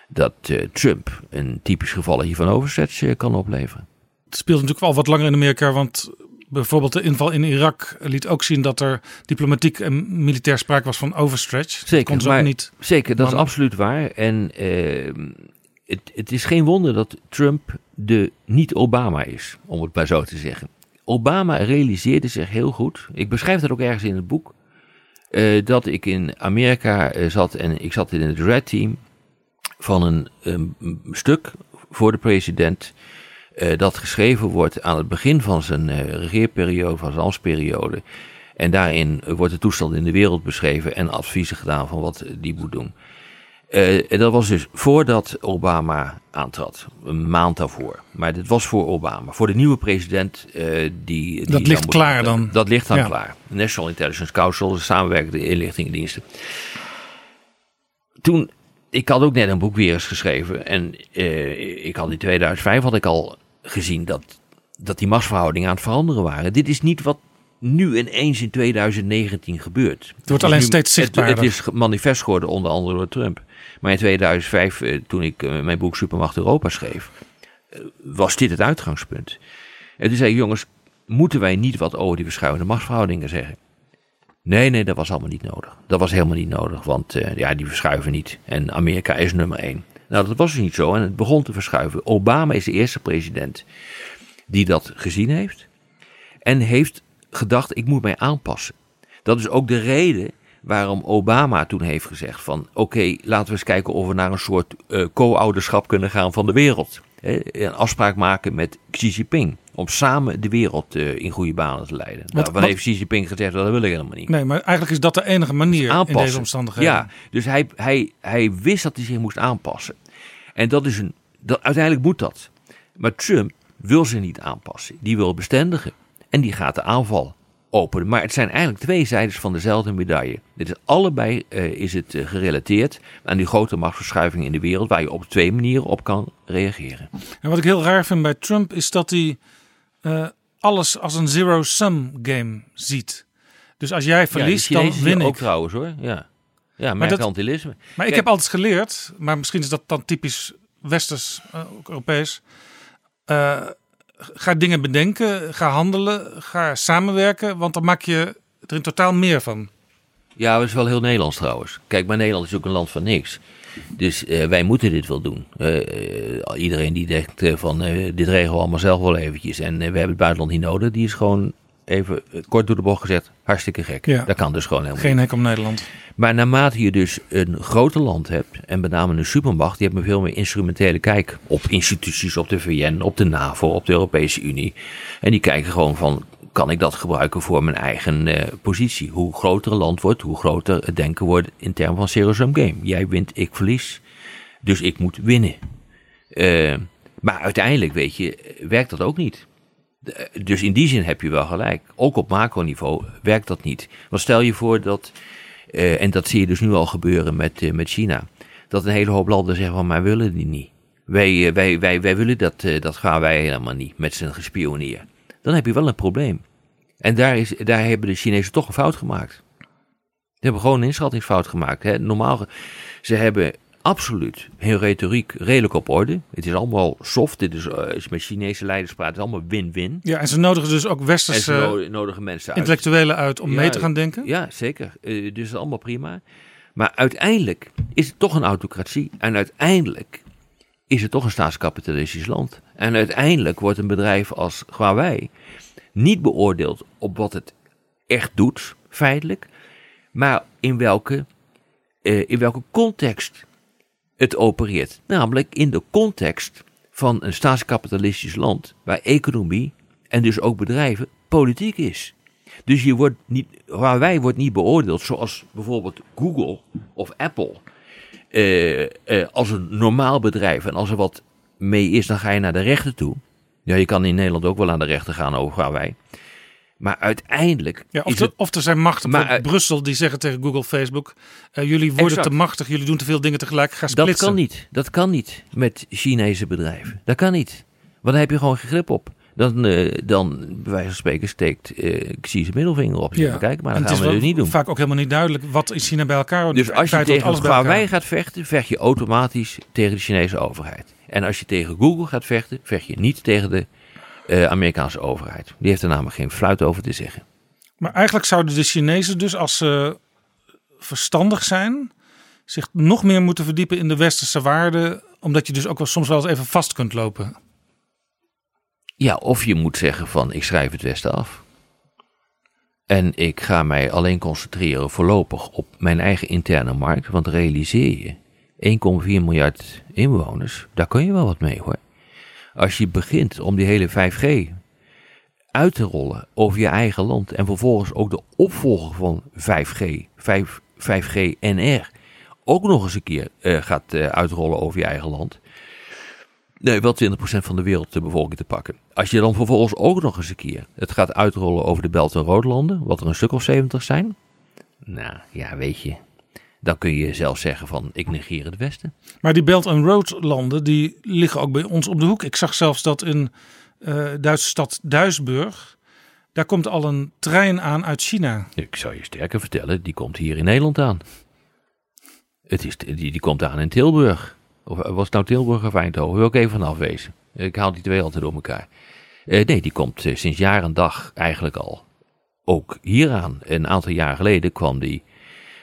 dat Trump een typisch geval hiervan overstretch kan opleveren. Speelt natuurlijk al wat langer in Amerika, want bijvoorbeeld de inval in Irak liet ook zien dat er diplomatiek en militair sprake was van overstretch. Zeker, dat maar, ook niet. zeker dat is absoluut waar. En eh, het, het is geen wonder dat Trump de niet-Obama is, om het maar zo te zeggen. Obama realiseerde zich heel goed, ik beschrijf dat ook ergens in het boek, eh, dat ik in Amerika eh, zat en ik zat in het Red Team van een, een stuk voor de president. Eh, dat geschreven wordt aan het begin van zijn eh, regeerperiode, van zijn ambtsperiode. En daarin wordt de toestand in de wereld beschreven en adviezen gedaan van wat die moet doen. Eh, en dat was dus voordat Obama aantrad, een maand daarvoor. Maar dit was voor Obama. Voor de nieuwe president. eh, die, die Dat ligt moet- klaar dan. Dat ligt dan Ja. klaar. National Intelligence Council, de samenwerkende inlichtingendiensten. Toen, ik had ook net een boek weer eens geschreven. En eh, ik had in 2005 had ik al gezien dat, dat die machtsverhoudingen aan het veranderen waren. Dit is niet wat nu ineens in 2019 gebeurt. Het wordt alleen nu- steeds zichtbaarder. Het, is manifest geworden onder andere door Trump. Maar in 2005, eh, toen ik eh, mijn boek Supermacht Europa schreef, was dit het uitgangspunt. En toen zei ik, jongens, moeten wij niet wat over die verschuivende machtsverhoudingen zeggen? Nee, nee, dat was allemaal niet nodig. Dat was helemaal niet nodig, want eh, ja, die verschuiven niet. En Amerika is nummer één. Nou, dat was dus niet zo en het begon te verschuiven. Obama is de eerste president die dat gezien heeft. En heeft gedacht, ik moet mij aanpassen. Dat is ook de reden waarom Obama toen heeft gezegd van... oké, laten we eens kijken of we naar een soort eh, co-ouderschap kunnen gaan van de wereld. Hè, een afspraak maken met Xi Jinping. Om samen de wereld eh, in goede banen te leiden. Wat- nou, wat- heeft Xi Jinping gezegd, dat wil ik helemaal niet. Nee, maar eigenlijk is dat de enige manier in Aanpassen. deze omstandigheden. Ja, dus hij, hij, hij wist dat hij zich moest aanpassen. En dat is een, dat, uiteindelijk moet dat. Maar Trump wil zich niet aanpassen. Die wil bestendigen. En die gaat de aanval openen. Maar het zijn eigenlijk twee zijdes van dezelfde medaille. Dit is allebei eh, is het eh, gerelateerd aan die grote machtsverschuiving in de wereld, waar je op twee manieren op kan reageren. En wat ik heel raar vind bij Trump is dat hij eh, alles als een zero-sum game ziet. Dus als jij verliest, ja, dan win ik. ook trouwens hoor. Ja, ja Maar dat- mercantilisme. Maar ik heb altijd geleerd, maar misschien is dat dan typisch westers, ook Europees. Ga dingen bedenken, ga handelen, ga samenwerken, want dan maak je er in totaal meer van. Ja, dat is wel heel Nederlands trouwens. Kijk, maar Nederland is ook een land van niks. Dus eh, wij moeten dit wel doen. Eh, eh, iedereen die denkt van dit regelen we allemaal zelf wel eventjes. En we hebben het buitenland niet nodig. Die is gewoon even eh, kort door de bocht gezet. Hartstikke gek. Ja. Dat kan dus gewoon helemaal Geen hek om Nederland. Maar naarmate je dus een groter land hebt, en met name een supermacht, die hebben een veel meer instrumentele kijk op instituties, op de VN, op de NAVO, op de Europese Unie. En die kijken gewoon van, kan ik dat gebruiken voor mijn eigen eh, positie? Hoe groter een land wordt, hoe groter het denken wordt in termen van zero-sum game. Jij wint, ik verlies. Dus ik moet winnen. Eh, maar uiteindelijk, weet je, werkt dat ook niet. De- Dus in die zin heb je wel gelijk. Ook op macroniveau werkt dat niet. Want stel je voor dat, eh, en dat zie je dus nu al gebeuren met, eh, met China, dat een hele hoop landen zeggen van, maar willen die niet. Wij, eh, wij, wij, wij willen dat, eh, dat gaan wij helemaal niet met zijn gespioneer. Dan heb je wel een probleem. En daar, is, daar hebben de Chinezen toch een fout gemaakt. Ze hebben gewoon een inschattingsfout gemaakt. Hè. Normaal, ze hebben absoluut hun retoriek redelijk op orde. Het is allemaal soft. Dit is, eh, als je met Chinese leiders praat, het is allemaal win-win. Ja, en ze nodigen dus ook westerse no- nodigen mensen uit. intellectuelen uit om Ja, mee te gaan denken. Ja, zeker. Eh, dus dat is allemaal prima. Maar uiteindelijk is het toch een autocratie. En uiteindelijk is het toch een staatskapitalistisch land. En uiteindelijk wordt een bedrijf als Huawei niet beoordeeld op wat het echt doet, feitelijk. Maar in welke, eh, in welke context het opereert. Namelijk in de context van een staatskapitalistisch land waar economie en dus ook bedrijven politiek is. Dus je wordt niet, Huawei wordt niet beoordeeld zoals bijvoorbeeld Google of Apple. eh, eh, als een normaal bedrijf en als er wat mee is, dan ga je naar de rechter toe. Ja, je kan in Nederland ook wel aan de rechter gaan over Huawei. Maar uiteindelijk Ja, of, er- of er zijn machten, Maar, bijvoorbeeld Brussel, die zeggen tegen Google, Facebook... eh, jullie worden Exact. te machtig, jullie doen te veel dingen tegelijk, ga Dat kan niet. Dat kan niet met Chinese bedrijven. Dat kan niet. Want dan heb je gewoon geen grip op. Dan, eh, dan bij wijze van spreken, steekt eh Xi zijn middelvinger op. Ja. Kijk, maar dat gaan is we wel dus niet doen. vaak ook helemaal niet duidelijk wat is China bij elkaar. Dus als je tegen. Huawei gaat vechten, vecht je automatisch tegen de Chinese overheid. En als je tegen Google gaat vechten, vecht je niet tegen de eh, Amerikaanse overheid. Die heeft er namelijk geen fluit over te zeggen. Maar eigenlijk zouden de Chinezen dus als ze verstandig zijn, zich nog meer moeten verdiepen in de westerse waarden, omdat je dus ook wel soms wel eens even vast kunt lopen. Ja, of je moet zeggen van ik schrijf het Westen af. En ik ga mij alleen concentreren voorlopig op mijn eigen interne markt. Want realiseer je, 1,4 miljard inwoners, daar kun je wel wat mee hoor. Als je begint om die hele 5G uit te rollen over je eigen land. En vervolgens ook de opvolger van 5G, 5, 5G NR, ook nog eens een keer uh, gaat uh, uitrollen over je eigen land. Nee, wel 20% van de wereld de bevolking te pakken. Als je dan vervolgens ook nog eens een keer het gaat uitrollen over de Belt- en Roodlanden, wat er een stuk of 70 zijn. Nou ja, weet je, dan kun je zelf zeggen van ik negeer het Westen. Maar die Belt and Road landen die liggen ook bij ons op de hoek. Ik zag zelfs dat in uh, Duitse stad Duisburg, daar komt al een trein aan uit China. Ik zou je sterker vertellen, die komt hier in Nederland aan. Het is, die, die komt aan in Tilburg. Of was het nou Tilburg of Eindhoven? Wil ik even van afwezen. Ik haal die twee altijd door elkaar. Uh, nee, die komt uh, sinds jaar en dag eigenlijk al ook hier aan. Een aantal jaar geleden kwam die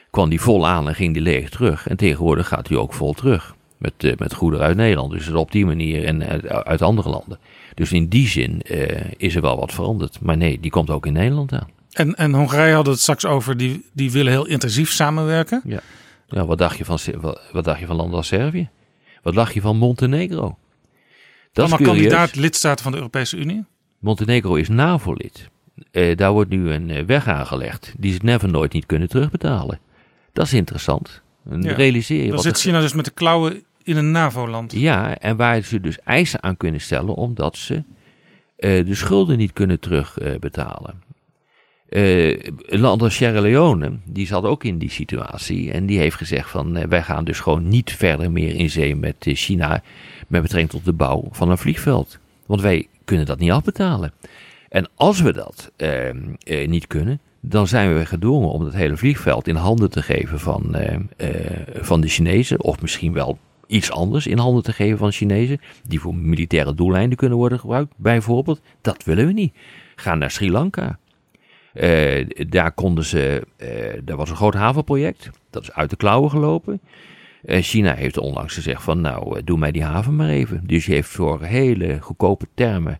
kwam die vol aan en ging die leeg terug. En tegenwoordig gaat hij ook vol terug. Met, uh, met goederen uit Nederland. Dus op die manier en uit, uit andere landen. Dus in die zin uh, is er wel wat veranderd. Maar nee, die komt ook in Nederland aan. En, en Hongarije hadden het straks over, die, die willen heel intensief samenwerken. Ja. ja wat, dacht je van, wat, wat dacht je van landen als Servië? Wat dacht je van Montenegro? Dat Allemaal kandidaat lidstaten van de Europese Unie? Montenegro is NAVO-lid. Uh, daar wordt nu een weg aangelegd die ze never nooit niet kunnen terugbetalen. Dat is interessant. Ja. Realiseer je Dan zit China dus met de klauwen in een NAVO-land. Ja, en waar ze dus eisen aan kunnen stellen omdat ze uh, de schulden niet kunnen terugbetalen. Uh, uh, een land als Sierra Leone, die zat ook in die situatie. En die heeft gezegd van wij gaan dus gewoon niet verder meer in zee met China met betrekking tot de bouw van een vliegveld. Want wij kunnen dat niet afbetalen. En als we dat niet kunnen, dan zijn we gedwongen om het hele vliegveld in handen te geven van, uh, uh, van de Chinezen. Of misschien wel iets anders in handen te geven van Chinezen. Die voor militaire doeleinden kunnen worden gebruikt, bijvoorbeeld. Dat willen we niet. Ga naar Sri Lanka. Uh, daar konden ze. daar was een groot havenproject. Dat is uit de klauwen gelopen. China heeft onlangs gezegd van nou, doe mij die haven maar even. Dus je heeft voor hele goedkope termen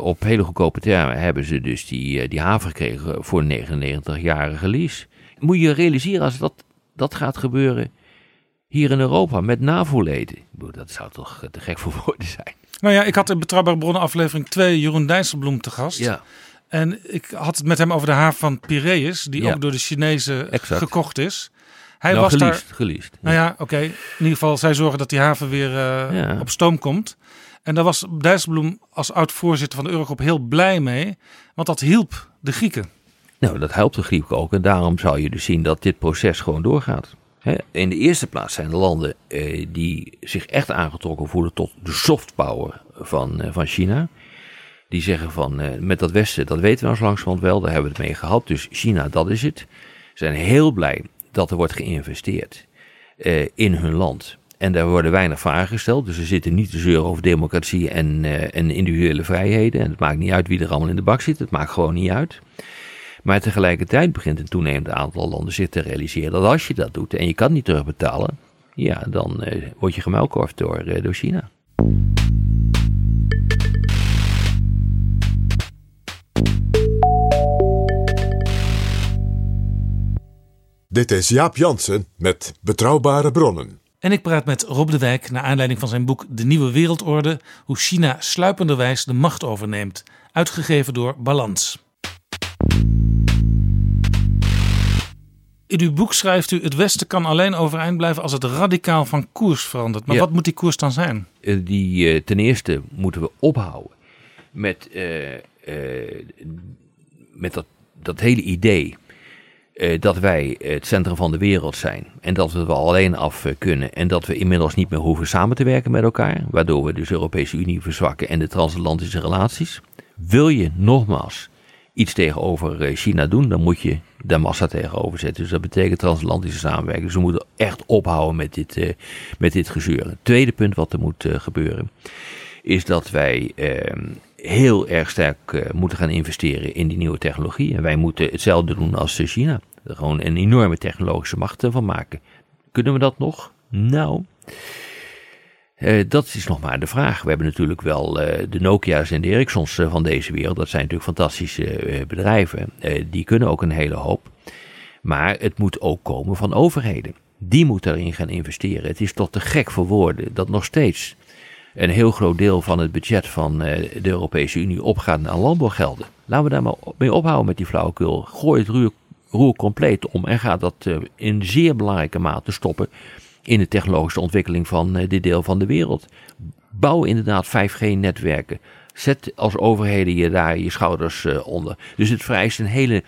op hele goedkope termen hebben ze dus die, die haven gekregen voor 99-jarige lease. Moet je realiseren als dat, dat gaat gebeuren hier in Europa met NAVO-leden. Dat zou toch te gek voor woorden zijn. Nou ja, ik had in Betrouwbare Bronnen aflevering 2 Jeroen Dijsselbloem te gast. Ja. En ik had het met hem over de haven van Piraeus, die ja. ook door de Chinezen exact. gekocht is. Hij nou, was geleased, daar. Nou ja, oké. Okay. In ieder geval, zij zorgen dat die haven weer uh, ja. op stoom komt. En daar was Dijsselbloem als oud-voorzitter van de Eurogroep heel blij mee, want dat hielp de Grieken. Nou, dat helpt de Grieken ook. En daarom zou je dus zien dat dit proces gewoon doorgaat. In de eerste plaats zijn de landen eh, die zich echt aangetrokken voelen tot de soft power van, eh, van China. Die zeggen van eh, met dat Westen, dat weten we als langzamerhand wel, daar hebben we het mee gehad. Dus China, dat is het. Ze zijn heel blij dat er wordt geïnvesteerd in hun land. En daar worden weinig vragen gesteld. Dus ze zitten niet te zeuren over democratie en, uh, en individuele vrijheden. En het maakt niet uit wie er allemaal in de bak zit. Het maakt gewoon niet uit. Maar tegelijkertijd begint een toenemend aantal landen zich te realiseren dat als je dat doet en je kan niet terugbetalen, ja, dan uh, word je gemuilkorfd door, uh, door China. Dit is Jaap Jansen met Betrouwbare Bronnen. En ik praat met Rob de Wijk naar aanleiding van zijn boek De Nieuwe Wereldorde: Hoe China sluipenderwijs de macht overneemt, uitgegeven door Balans. In uw boek schrijft u: Het Westen kan alleen overeind blijven als het radicaal van koers verandert. Maar Ja. wat moet die koers dan zijn? Eh, die, eh, ten eerste moeten we ophouden met, eh, met dat, dat hele idee eh, dat wij het centrum van de wereld zijn en dat we er alleen af eh, kunnen en dat we inmiddels niet meer hoeven samen te werken met elkaar, waardoor we dus de Europese Unie verzwakken en de transatlantische relaties. Wil je nogmaals iets tegenover eh, China doen, dan moet je daar massa tegenover zetten. Dus dat betekent transatlantische samenwerking. Dus we moeten echt ophouden met dit, eh, met dit gezeur. Het tweede punt wat er moet gebeuren, is dat wij eh, heel erg sterk eh, moeten gaan investeren in die nieuwe technologie. En wij moeten hetzelfde doen als China. Er gewoon een enorme technologische macht van maken. Kunnen we dat nog? Nou, eh, dat is nog maar de vraag. We hebben natuurlijk wel eh, de Nokia's en de Ericssons van deze wereld. Dat zijn natuurlijk fantastische bedrijven. Die kunnen ook een hele hoop. Maar het moet ook komen van overheden. Die moeten daarin gaan investeren. Het is toch te gek voor woorden dat nog steeds een heel groot deel van het budget van eh, de Europese Unie opgaat naar landbouwgelden. Laten we daar maar mee ophouden met die flauwekul. Gooi het roer, compleet om en ga dat eh, in zeer belangrijke mate stoppen in de technologische ontwikkeling van eh, dit deel van de wereld. Bouw inderdaad 5G-netwerken. Zet als overheden je daar je schouders onder. Dus het vereist een hele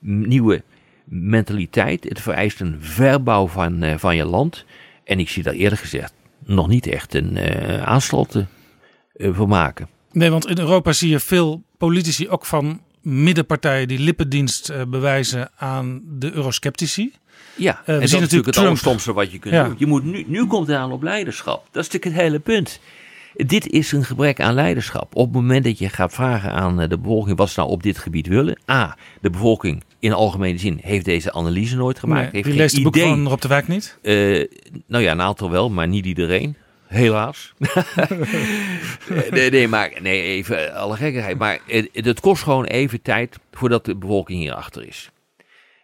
nieuwe mentaliteit. Het vereist een verbouw van, van je land. En ik zie daar eerlijk gezegd nog niet echt een eh aansloten eh, voor maken. Nee, want in Europa zie je veel politici, ook van middenpartijen, die lippendienst eh, bewijzen aan de eurosceptici. Ja, en dat zien is natuurlijk het Trump. allerstomste wat je kunt Ja. doen. Je moet nu, nu komt het aan op leiderschap. Dat is natuurlijk het hele punt. Dit is een gebrek aan leiderschap. Op het moment dat je gaat vragen aan eh, de bevolking wat ze nou op dit gebied willen. A, de bevolking in algemene zin heeft deze analyse nooit gemaakt. Nee, heeft wie leest het boek idee. van Rob de Wijk niet? Eh, nou ja, een aantal wel, maar niet iedereen. Helaas. nee, nee, maar nee, even alle gekkigheid. Maar het, het kost gewoon even tijd voordat de bevolking hierachter is.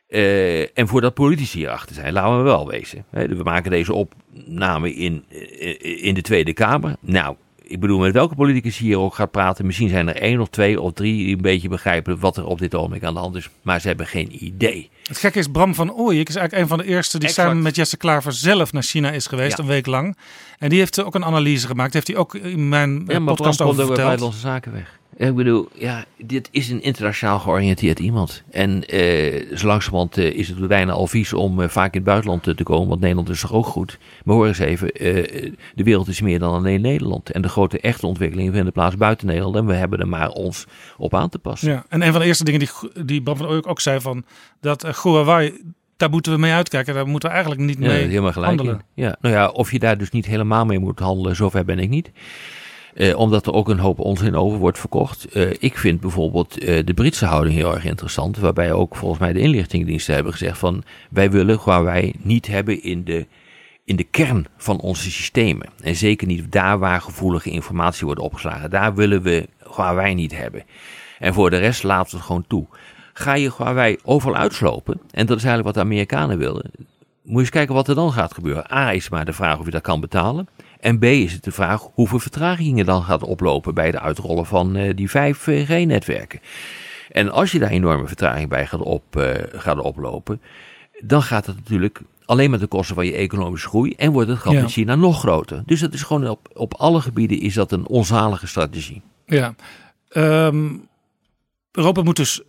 Eh, en voordat politici hierachter zijn, laten we wel wezen. We maken deze opname in, eh, in de Tweede Kamer. Nou, ik bedoel, met welke politicus hier ook gaat praten, misschien zijn er één of twee of drie die een beetje begrijpen wat er op dit ogenblik aan de hand is. Maar ze hebben geen idee. Het gekke is, Bram van Ooyek is eigenlijk een van de eerste die Exact. samen met Jesse Klaver zelf naar China is geweest, Ja. een week lang. En die heeft ook een analyse gemaakt. Heeft hij ook in mijn Ja, maar podcast Bram komt over ook bij verteld. Buitenlandse Zaken weg. Ik bedoel, ja, dit is een internationaal georiënteerd iemand. En eh zo langzamerhand eh, is het bijna al vies om eh, vaak in het buitenland eh, te komen. Want Nederland is toch ook goed. Maar hoor eens even, eh, de wereld is meer dan alleen Nederland. En de grote echte ontwikkelingen vinden plaats buiten Nederland. En we hebben er maar ons op aan te passen. Ja, en een van de eerste dingen die, die Bram van Ooyek ook zei van dat uh, Huawei, daar moeten we mee uitkijken. Daar moeten we eigenlijk niet Ja, mee helemaal gelijk handelen. in. Ja, nou ja, of je daar dus niet helemaal mee moet handelen, zover ben ik niet. Eh, omdat er ook een hoop onzin over wordt verkocht. Eh, ik vind bijvoorbeeld eh, de Britse houding heel erg interessant. Waarbij ook volgens mij de inlichtingendiensten hebben gezegd van... wij willen Huawei niet hebben in de, in de kern van onze systemen. En zeker niet daar waar gevoelige informatie wordt opgeslagen. Daar willen we Huawei niet hebben. En voor de rest laten we het gewoon toe. Ga je Huawei overal uitslopen, en dat is eigenlijk wat de Amerikanen willen... moet je eens kijken wat er dan gaat gebeuren. A is maar de vraag of je dat kan betalen. En B is het de vraag hoeveel vertragingen dan gaat oplopen bij de uitrollen van eh, die 5G-netwerken. En als je daar enorme vertraging bij gaat, op, eh, gaat oplopen, dan gaat het natuurlijk alleen maar de kosten van je economische groei en wordt het gat Ja. in China nog groter. Dus dat is gewoon op, op alle gebieden is dat een onzalige strategie. Ja. Ehm, Europa moet dus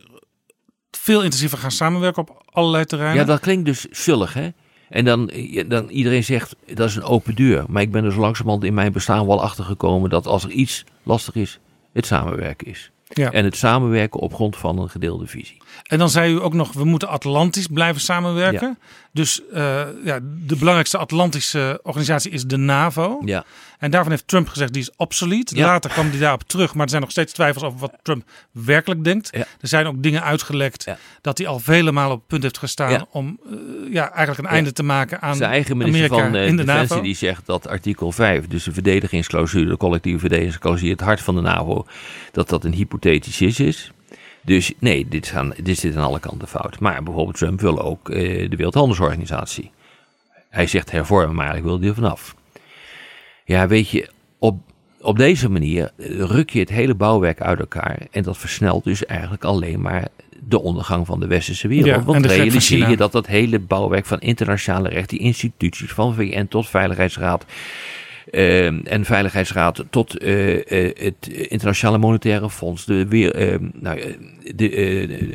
veel intensiever gaan samenwerken op allerlei terreinen. Ja, dat klinkt dus zullig, hè? En dan, dan iedereen zegt dat is een open deur. Maar ik ben er zo langzamerhand in mijn bestaan wel achter gekomen dat als er iets lastig is, het samenwerken is. Ja. En het samenwerken op grond van een gedeelde visie. En dan zei u ook nog, we moeten Atlantisch blijven samenwerken. Dus uh, ja, de belangrijkste Atlantische organisatie is de NAVO. Ja. En daarvan heeft Trump gezegd, die is obsolet. Ja. Later kwam hij daarop terug, maar er zijn nog steeds twijfels over wat Trump werkelijk denkt. Ja. Er zijn ook dingen uitgelekt dat hij al vele malen op het punt heeft gestaan om uh, ja, eigenlijk een einde te maken aan Zijn eigen minister Amerika van uh, in de Defensie NAVO. die zegt dat artikel 5, dus de verdedigingsclausule, de collectieve verdedigingsclausule, het hart van de NAVO, dat dat een hypothetisch is. Dus nee, dit, gaan, dit zit aan alle kanten fout. Maar bijvoorbeeld Trump wil ook uh, de Wereldhandelsorganisatie. Hij zegt hervormen, maar ik wil er vanaf. Ja, weet je, op, op deze manier ruk je het hele bouwwerk uit elkaar. En dat versnelt dus eigenlijk alleen maar de ondergang van de westerse wereld. Ja, Want realiseer China. je dat dat hele bouwwerk van internationale recht, die instituties van VN tot Veiligheidsraad. Uh, en Veiligheidsraad tot uh, uh, het Internationale Monetaire Fonds, de weer, nou, de, de,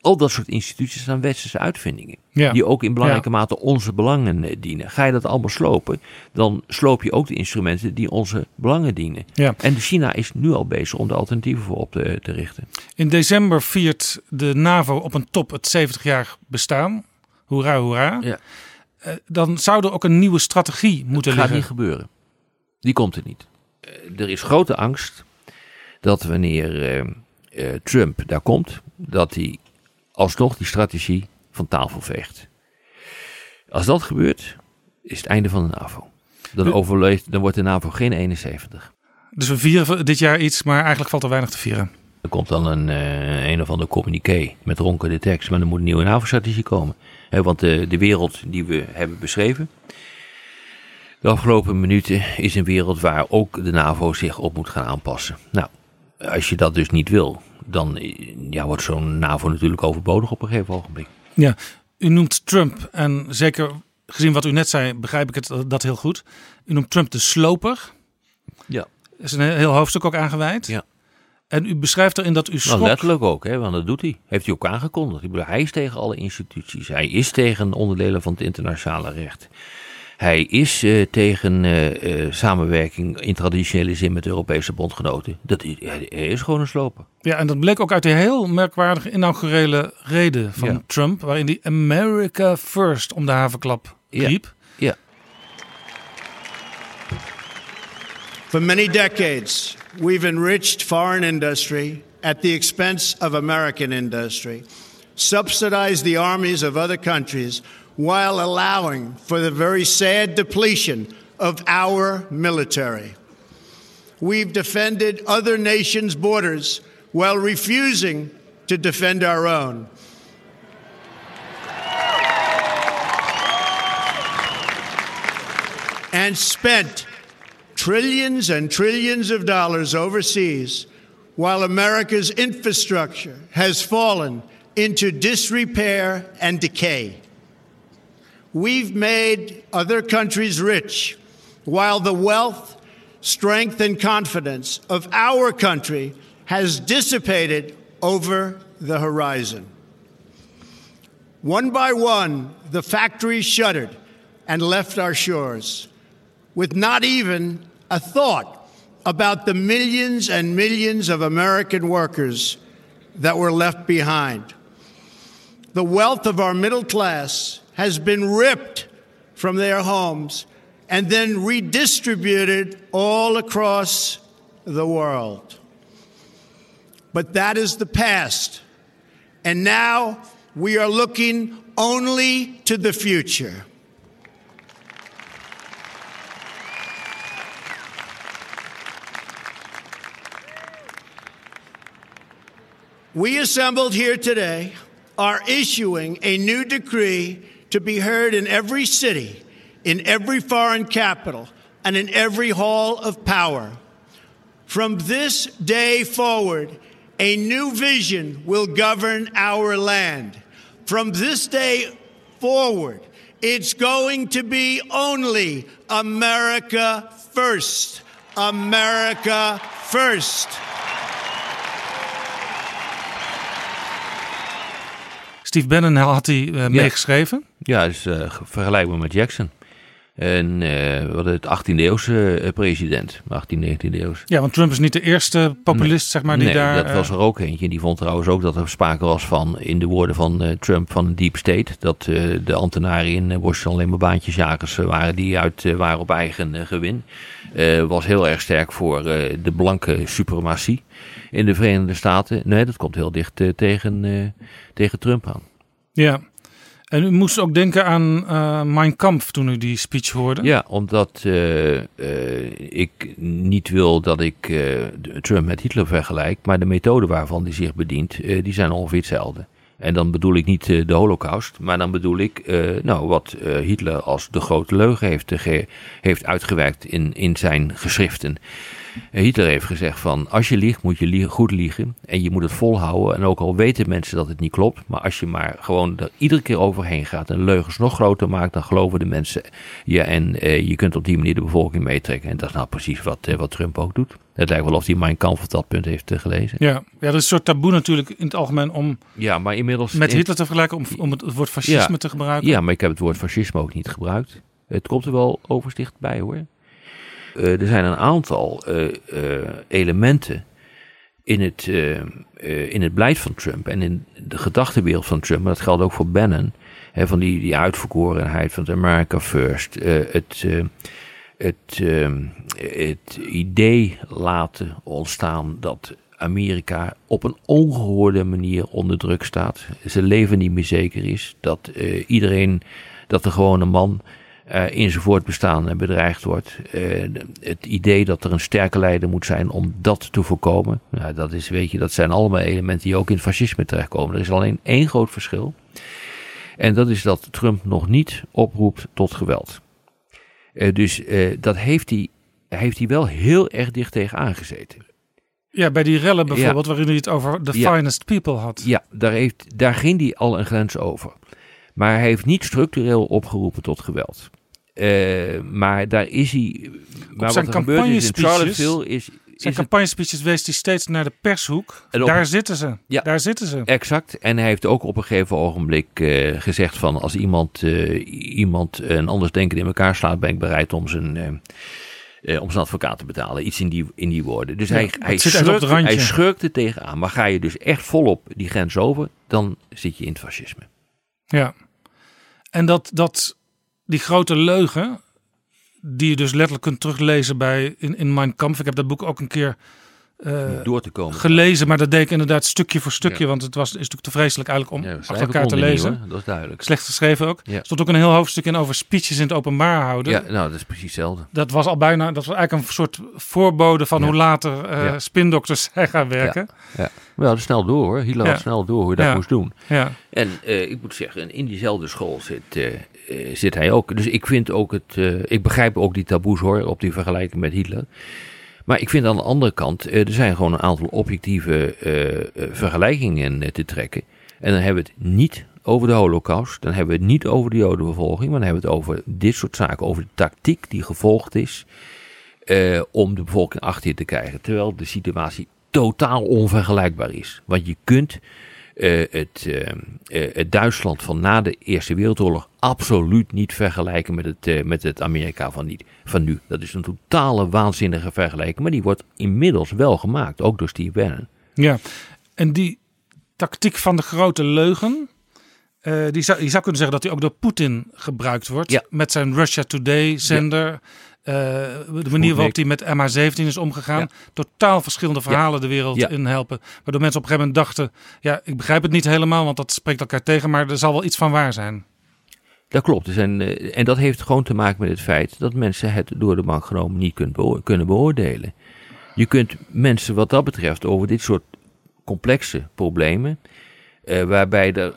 al dat soort instituties zijn westerse uitvindingen. Ja. Die ook in belangrijke Ja. mate onze belangen eh, dienen. Ga je dat allemaal slopen, dan sloop je ook de instrumenten die onze belangen dienen. Ja. En China is nu al bezig om de alternatieven voor op te, te richten. In december viert de NAVO op een top het 70-jarig bestaan. Hoera, hoera. Ja. Uh, dan zou er ook een nieuwe strategie moeten Dat gaat liggen. niet gebeuren. Die komt er niet. Uh, er is grote angst dat wanneer eh, eh, Trump daar komt, dat hij alsnog die strategie van tafel veegt. Als dat gebeurt, is het einde van de NAVO. Dan, overleeft, dan wordt de NAVO geen 71. Dus we vieren dit jaar iets, maar eigenlijk valt er weinig te vieren. Er komt dan een, uh, een of ander communiqué met ronkende tekst, maar er moet een nieuwe NAVO-strategie komen. Want de, de wereld die we hebben beschreven, de afgelopen minuten is een wereld waar ook de NAVO zich op moet gaan aanpassen. Nou, als je dat dus niet wil, dan ja, wordt zo'n NAVO natuurlijk overbodig op een gegeven ogenblik. Ja, u noemt Trump en zeker gezien wat u net zei, begrijp ik het dat heel goed. U noemt Trump de sloper. Ja. Er is een heel hoofdstuk ook aangeweid. Ja. En u beschrijft erin dat u nou, schrok... Nou, letterlijk ook, hè, want dat doet hij. Heeft hij ook aangekondigd. Ik bedoel, hij is tegen alle instituties. Hij is tegen onderdelen van het internationale recht. Hij is uh, tegen uh, uh, samenwerking in traditionele zin met Europese bondgenoten. Dat is, hij is gewoon een sloper. Ja, en dat bleek ook uit die heel merkwaardige inaugurele reden van Ja. Trump, waarin die America First om de havenklap riep. Ja. For many decades, we've enriched foreign industry at the expense of American industry, subsidized the armies of other countries while allowing for the very sad depletion of our military. We've defended other nations' borders while refusing to defend our own. And spent trillions and trillions of dollars overseas while America's infrastructure has fallen into disrepair and decay. We've made other countries rich while the wealth, strength, and confidence of our country has dissipated over the horizon. One by one, the factories shuttered and left our shores with not even a thought about the millions and millions of American workers that were left behind. The wealth of our middle class has been ripped from their homes and then redistributed all across the world. But that is the past. And now we are looking only to the future. We assembled here today are issuing a new decree to be heard in every city, in every foreign capital, and in every hall of power. From this day forward, a new vision will govern our land. From this day forward, it's going to be only America first. America first. Steve Bannon had hij uh, meegeschreven. Ja, dus uh, vergelijkbaar met Jackson. En uh, wat het 18e eeuwse president, 18e, 19e eeuwse. Ja, want Trump is niet de eerste populist, nee, zeg maar, die nee, daar... dat was er ook eentje. Die vond trouwens ook dat er sprake was van, in de woorden van uh, Trump, van een deep state. Dat de ambtenaren in Washington alleen maar baantjesjagers waren die uit waren op eigen gewin. Was heel erg sterk voor de blanke suprematie in de Verenigde Staten. Nee, dat komt heel dicht tegen, tegen Trump aan. Ja, en u moest ook denken aan uh, Mein Kampf toen u die speech hoorde. Ja, omdat uh, uh, ik niet wil dat ik Trump met Hitler vergelijk, maar de methode waarvan hij zich bedient, die zijn ongeveer hetzelfde. En dan bedoel ik niet de holocaust, maar dan bedoel ik nou, wat Hitler als de grote leugen heeft, heeft uitgewerkt in, in zijn geschriften. Hitler heeft gezegd van als je liegt moet je liegen, goed liegen en je moet het volhouden en ook al weten mensen dat het niet klopt, maar als je maar gewoon er iedere keer overheen gaat en leugens nog groter maakt, dan geloven de mensen je en uh, je kunt op die manier de bevolking meetrekken en dat is nou precies wat, uh, wat Trump ook doet. Het lijkt wel of hij Mein Kampf op dat punt heeft uh, gelezen. Ja, ja, dat is een soort taboe natuurlijk in het algemeen om ja, maar inmiddels met Hitler te vergelijken, om, om het, woord fascisme ja, te gebruiken. Ja, maar ik heb het woord fascisme ook niet gebruikt. Het komt er wel oversticht bij hoor. Uh, er zijn een aantal uh, uh, elementen in het, in het beleid van Trump en in de gedachtenwereld van Trump, maar dat geldt ook voor Bannon, hè, van die, die uitverkorenheid van het America First, het, het, ehm, het idee laten ontstaan dat Amerika op een ongehoorde manier onder druk staat. Zijn leven niet meer zeker is. Dat eh, iedereen, dat de gewone man eh, in zijn voortbestaan bedreigd wordt. Eh, het idee dat er een sterke leider moet zijn om dat te voorkomen. Nou, dat, is, weet je, dat zijn allemaal elementen die ook in het fascisme terechtkomen. Er is alleen één groot verschil. En dat is dat Trump nog niet oproept tot geweld. Eh, dus dat heeft hij, heeft hij wel heel erg dicht tegen aangezeten. Ja, bij die rellen bijvoorbeeld, waarin hij het over the Ja. finest people had. Ja, daar, heeft, daar ging hij al een grens over. Maar hij heeft niet structureel opgeroepen tot geweld. Eh, maar daar is hij. Maar Op zijn wat er gebeurd is in campagnespeeches, Charlottesville is. zijn campagnespeeches wees hij steeds naar de pershoek. Op- Daar zitten ze. Ja. Daar zitten ze. Exact. En hij heeft ook op een gegeven ogenblik eh, gezegd van als iemand, eh, iemand een anders denken in elkaar slaat, ben ik bereid om zijn, om zijn advocaat te betalen. Iets in die, in die woorden. Dus Ja, hij, hij, schurkt, hij schurkt er tegenaan. Maar ga je dus echt volop die grens over, dan zit je in het fascisme. Ja. En dat, dat die grote leugen, die je dus letterlijk kunt teruglezen bij in, in Mein Kampf. Ik heb dat boek ook een keer eh, Door te komen. gelezen, maar dat deed ik inderdaad stukje voor stukje, Ja. want het was, is natuurlijk te vreselijk eigenlijk om Ja, achter elkaar te niet, lezen. Dat is duidelijk. Slecht geschreven ook. Ja. Er stond ook een heel hoofdstuk in over speeches in het openbaar houden. Ja, nou, dat is precies hetzelfde. Dat was al bijna, dat was eigenlijk een soort voorbode van hoe later eh, spindokters zijn gaan werken. Ja, ja. We hadden snel door hoor. Snel door hoe je dat moest doen. Ja. En eh, ik moet zeggen, in diezelfde school zit, zit hij ook. Dus ik vind ook het. eh, ik begrijp ook die taboes hoor, op die vergelijking met Hitler. Maar ik vind aan de andere kant, eh, er zijn gewoon een aantal objectieve eh, eh, vergelijkingen eh, te trekken. En dan hebben we het niet over de holocaust, dan hebben we het niet over de jodenvervolging, maar dan hebben we het over dit soort zaken, over de tactiek die gevolgd is eh, om de bevolking achter te krijgen. Terwijl de situatie totaal onvergelijkbaar is. Want je kunt eh, het, eh, eh, het Duitsland van na de Eerste Wereldoorlog absoluut niet vergelijken met het, met het Amerika van, niet, van nu. Dat is een totale waanzinnige vergelijking, maar die wordt inmiddels wel gemaakt, ook door Steve Bannon. Ja, en die tactiek van de grote leugen, die zou, je zou kunnen zeggen dat die ook door Poetin gebruikt wordt. Ja. Met zijn Russia Today zender. Eh, de manier waarop hij met MH17 is omgegaan. Totaal verschillende verhalen de wereld Ja. in helpen. Waardoor mensen op een gegeven moment dachten, ja, ik begrijp het niet helemaal, want dat spreekt elkaar tegen, maar er zal wel iets van waar zijn. Dat klopt. Er zijn, eh, en dat heeft gewoon te maken met het feit dat mensen het door de bank genomen niet kunt beo- kunnen beoordelen. Je kunt mensen wat dat betreft over dit soort complexe problemen, eh, waarbij, er,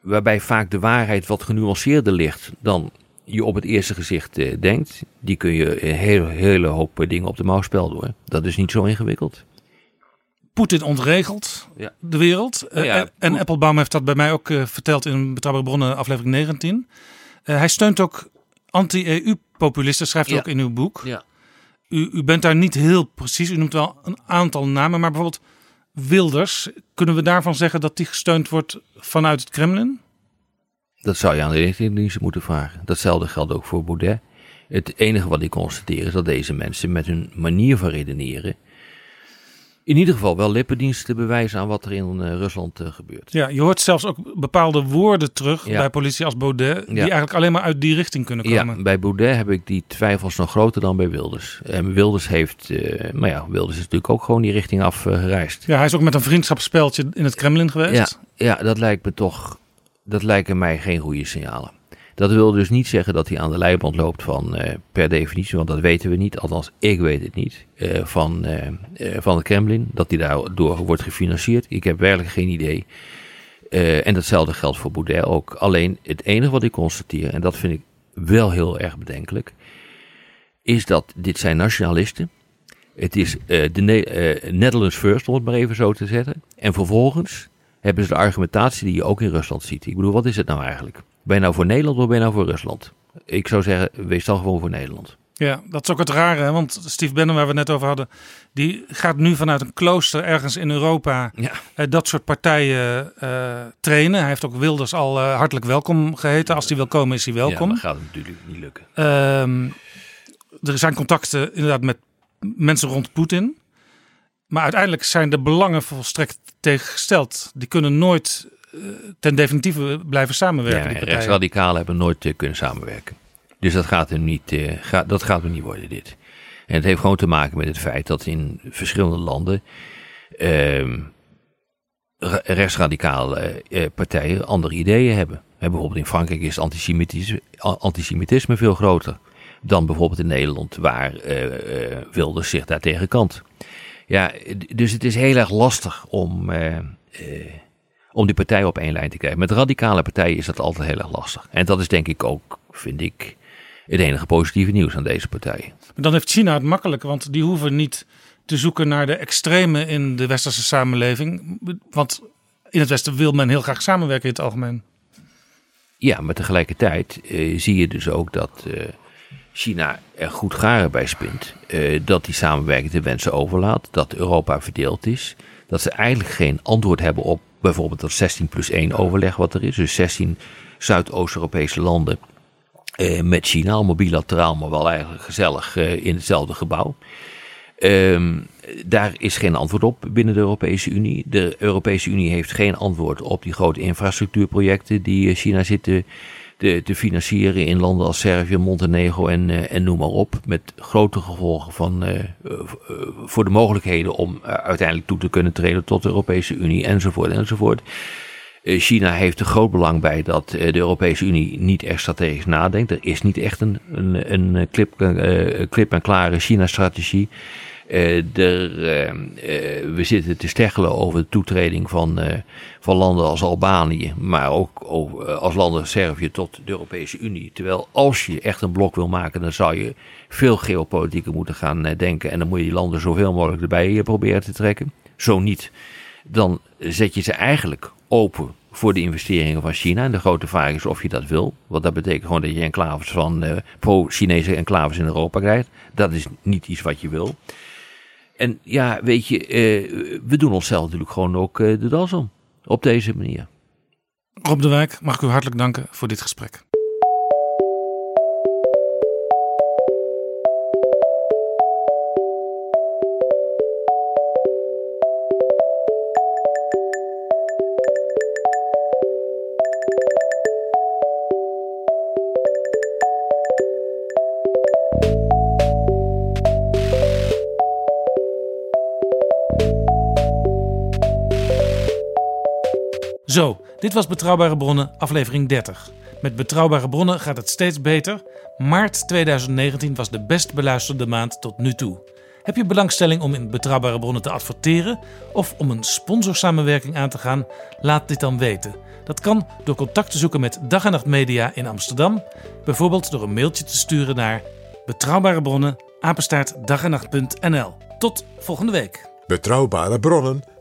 waarbij vaak de waarheid wat genuanceerder ligt dan je op het eerste gezicht eh, denkt, die kun je een hele, hele hoop eh, dingen op de mouw spelden hoor. Dat is niet zo ingewikkeld. Poetin ontregelt Ja. de wereld. Eh, Nou ja, en- Applebaum heeft dat bij mij ook eh, verteld in Betrouwbare Bronnen, aflevering 19. Eh, hij steunt ook anti-EU-populisten, schrijft hij Ja. ook in uw boek. Ja. U, u bent daar niet heel precies. U noemt wel een aantal namen, maar bijvoorbeeld Wilders. Kunnen we daarvan zeggen dat die gesteund wordt vanuit het Kremlin? Dat zou je aan de inlichtingendiensten moeten vragen. Datzelfde geldt ook voor Baudet. Het enige wat ik constateer is dat deze mensen met hun manier van redeneren. in ieder geval wel lippendiensten bewijzen aan wat er in eh, Rusland eh, gebeurt. Ja, je hoort zelfs ook bepaalde woorden terug Ja. bij politie als Baudet, die eigenlijk alleen maar uit die richting kunnen komen. Ja, bij Baudet heb ik die twijfels nog groter dan bij Wilders. En Wilders heeft, eh, maar ja, Wilders is natuurlijk ook gewoon die richting af eh, gereisd. Ja, hij is ook met een vriendschapsspeltje in het Kremlin geweest. Ja, ja, dat lijkt me toch, dat lijken mij geen goede signalen. Dat wil dus niet zeggen dat hij aan de leiband loopt van eh, per definitie, want dat weten we niet, althans ik weet het niet, eh, van, eh, van het Kremlin, dat hij daardoor wordt gefinancierd. Ik heb werkelijk geen idee. En datzelfde geldt voor Baudet ook. Alleen het enige wat ik constateer, en dat vind ik wel heel erg bedenkelijk, is dat dit zijn nationalisten. Het is de Ne- Netherlands first, om het maar even zo te zetten. En vervolgens hebben ze de argumentatie die je ook in Rusland ziet. Ik bedoel, wat is het nou eigenlijk? Ben je nou voor Nederland of ben je nou voor Rusland? Ik zou zeggen, wees dan gewoon voor Nederland. Ja, dat is ook het rare, hè? want Steve Bannon, waar we het net over hadden, die gaat nu vanuit een klooster ergens in Europa eh, dat soort partijen eh, trainen. Hij heeft ook Wilders al eh, hartelijk welkom geheten. Als hij wil komen, is hij welkom. Ja, maar gaat natuurlijk niet lukken. Ehm, er zijn contacten inderdaad met mensen rond Poetin. Maar uiteindelijk zijn de belangen volstrekt tegengesteld. Die kunnen nooit eh, ten definitieve blijven samenwerken. Ja, rechtsradicalen hebben nooit eh, kunnen samenwerken. Dus dat gaat hem niet, uh, gaat, dat gaat hem niet worden, dit. En het heeft gewoon te maken met het feit dat in verschillende landen uh, rechtsradicale partijen andere ideeën hebben. En bijvoorbeeld in Frankrijk is antisemitisme, antisemitisme veel groter dan bijvoorbeeld in Nederland, waar Wilders zich daartegen kant. Ja, dus het is heel erg lastig om, om die partijen op één lijn te krijgen. Met radicale partijen is dat altijd heel erg lastig. En dat is denk ik ook, vind ik, het enige positieve nieuws aan deze partijen. Dan heeft China het makkelijk, want die hoeven niet te zoeken naar de extreme in de westerse samenleving. Want in het Westen wil men heel graag samenwerken in het algemeen. Ja, maar tegelijkertijd uh, zie je dus ook dat uh, China er goed garen bij spint. Uh, dat die samenwerking de wensen overlaat. Dat Europa verdeeld is. Dat ze eigenlijk geen antwoord hebben op bijvoorbeeld dat 16 plus 1 overleg wat er is. Dus 16 Zuidoost-Europese landen met China. Allemaal bilateraal, maar wel eigenlijk gezellig in hetzelfde gebouw. Um, daar is geen antwoord op binnen de Europese Unie. De Europese Unie heeft geen antwoord op die grote infrastructuurprojecten die China zit te, te, te financieren in landen als Servië, Montenegro en, uh, en noem maar op. Met grote gevolgen van, uh, uh, voor de mogelijkheden om uiteindelijk toe te kunnen treden tot de Europese Unie enzovoort enzovoort. China heeft er groot belang bij dat de Europese Unie niet echt strategisch nadenkt. Er is niet echt een, een, een clip, clip en klare China-strategie. Er, uh, uh, we zitten te steggelen over de toetreding van, van landen als Albanië, maar ook over, als landen als Servië tot de Europese Unie. Terwijl als je echt een blok wil maken, dan zou je veel geopolitieker moeten gaan denken. En dan moet je die landen zoveel mogelijk erbij proberen te trekken. Zo niet, dan zet je ze eigenlijk open voor de investeringen van China. En de grote vraag is of je dat wil. Want dat betekent gewoon dat je enclaves van pro-Chinese enclaves in Europa krijgt. Dat is niet iets wat je wil. En ja, weet je, uh, we doen onszelf natuurlijk gewoon ook uh, de das om. Op deze manier. Rob de Wijk, mag ik u hartelijk danken voor dit gesprek. Zo, dit was Betrouwbare Bronnen, aflevering 30. Met Betrouwbare Bronnen gaat het steeds beter. Maart 2019 was de best beluisterde maand tot nu toe. Heb je belangstelling om in Betrouwbare Bronnen te adverteren of om een sponsorsamenwerking aan te gaan? Laat dit dan weten. Dat kan door contact te zoeken met Dag en Nacht Media in Amsterdam, bijvoorbeeld door een mailtje te sturen naar betrouwbare. Tot volgende week. Betrouwbare bronnen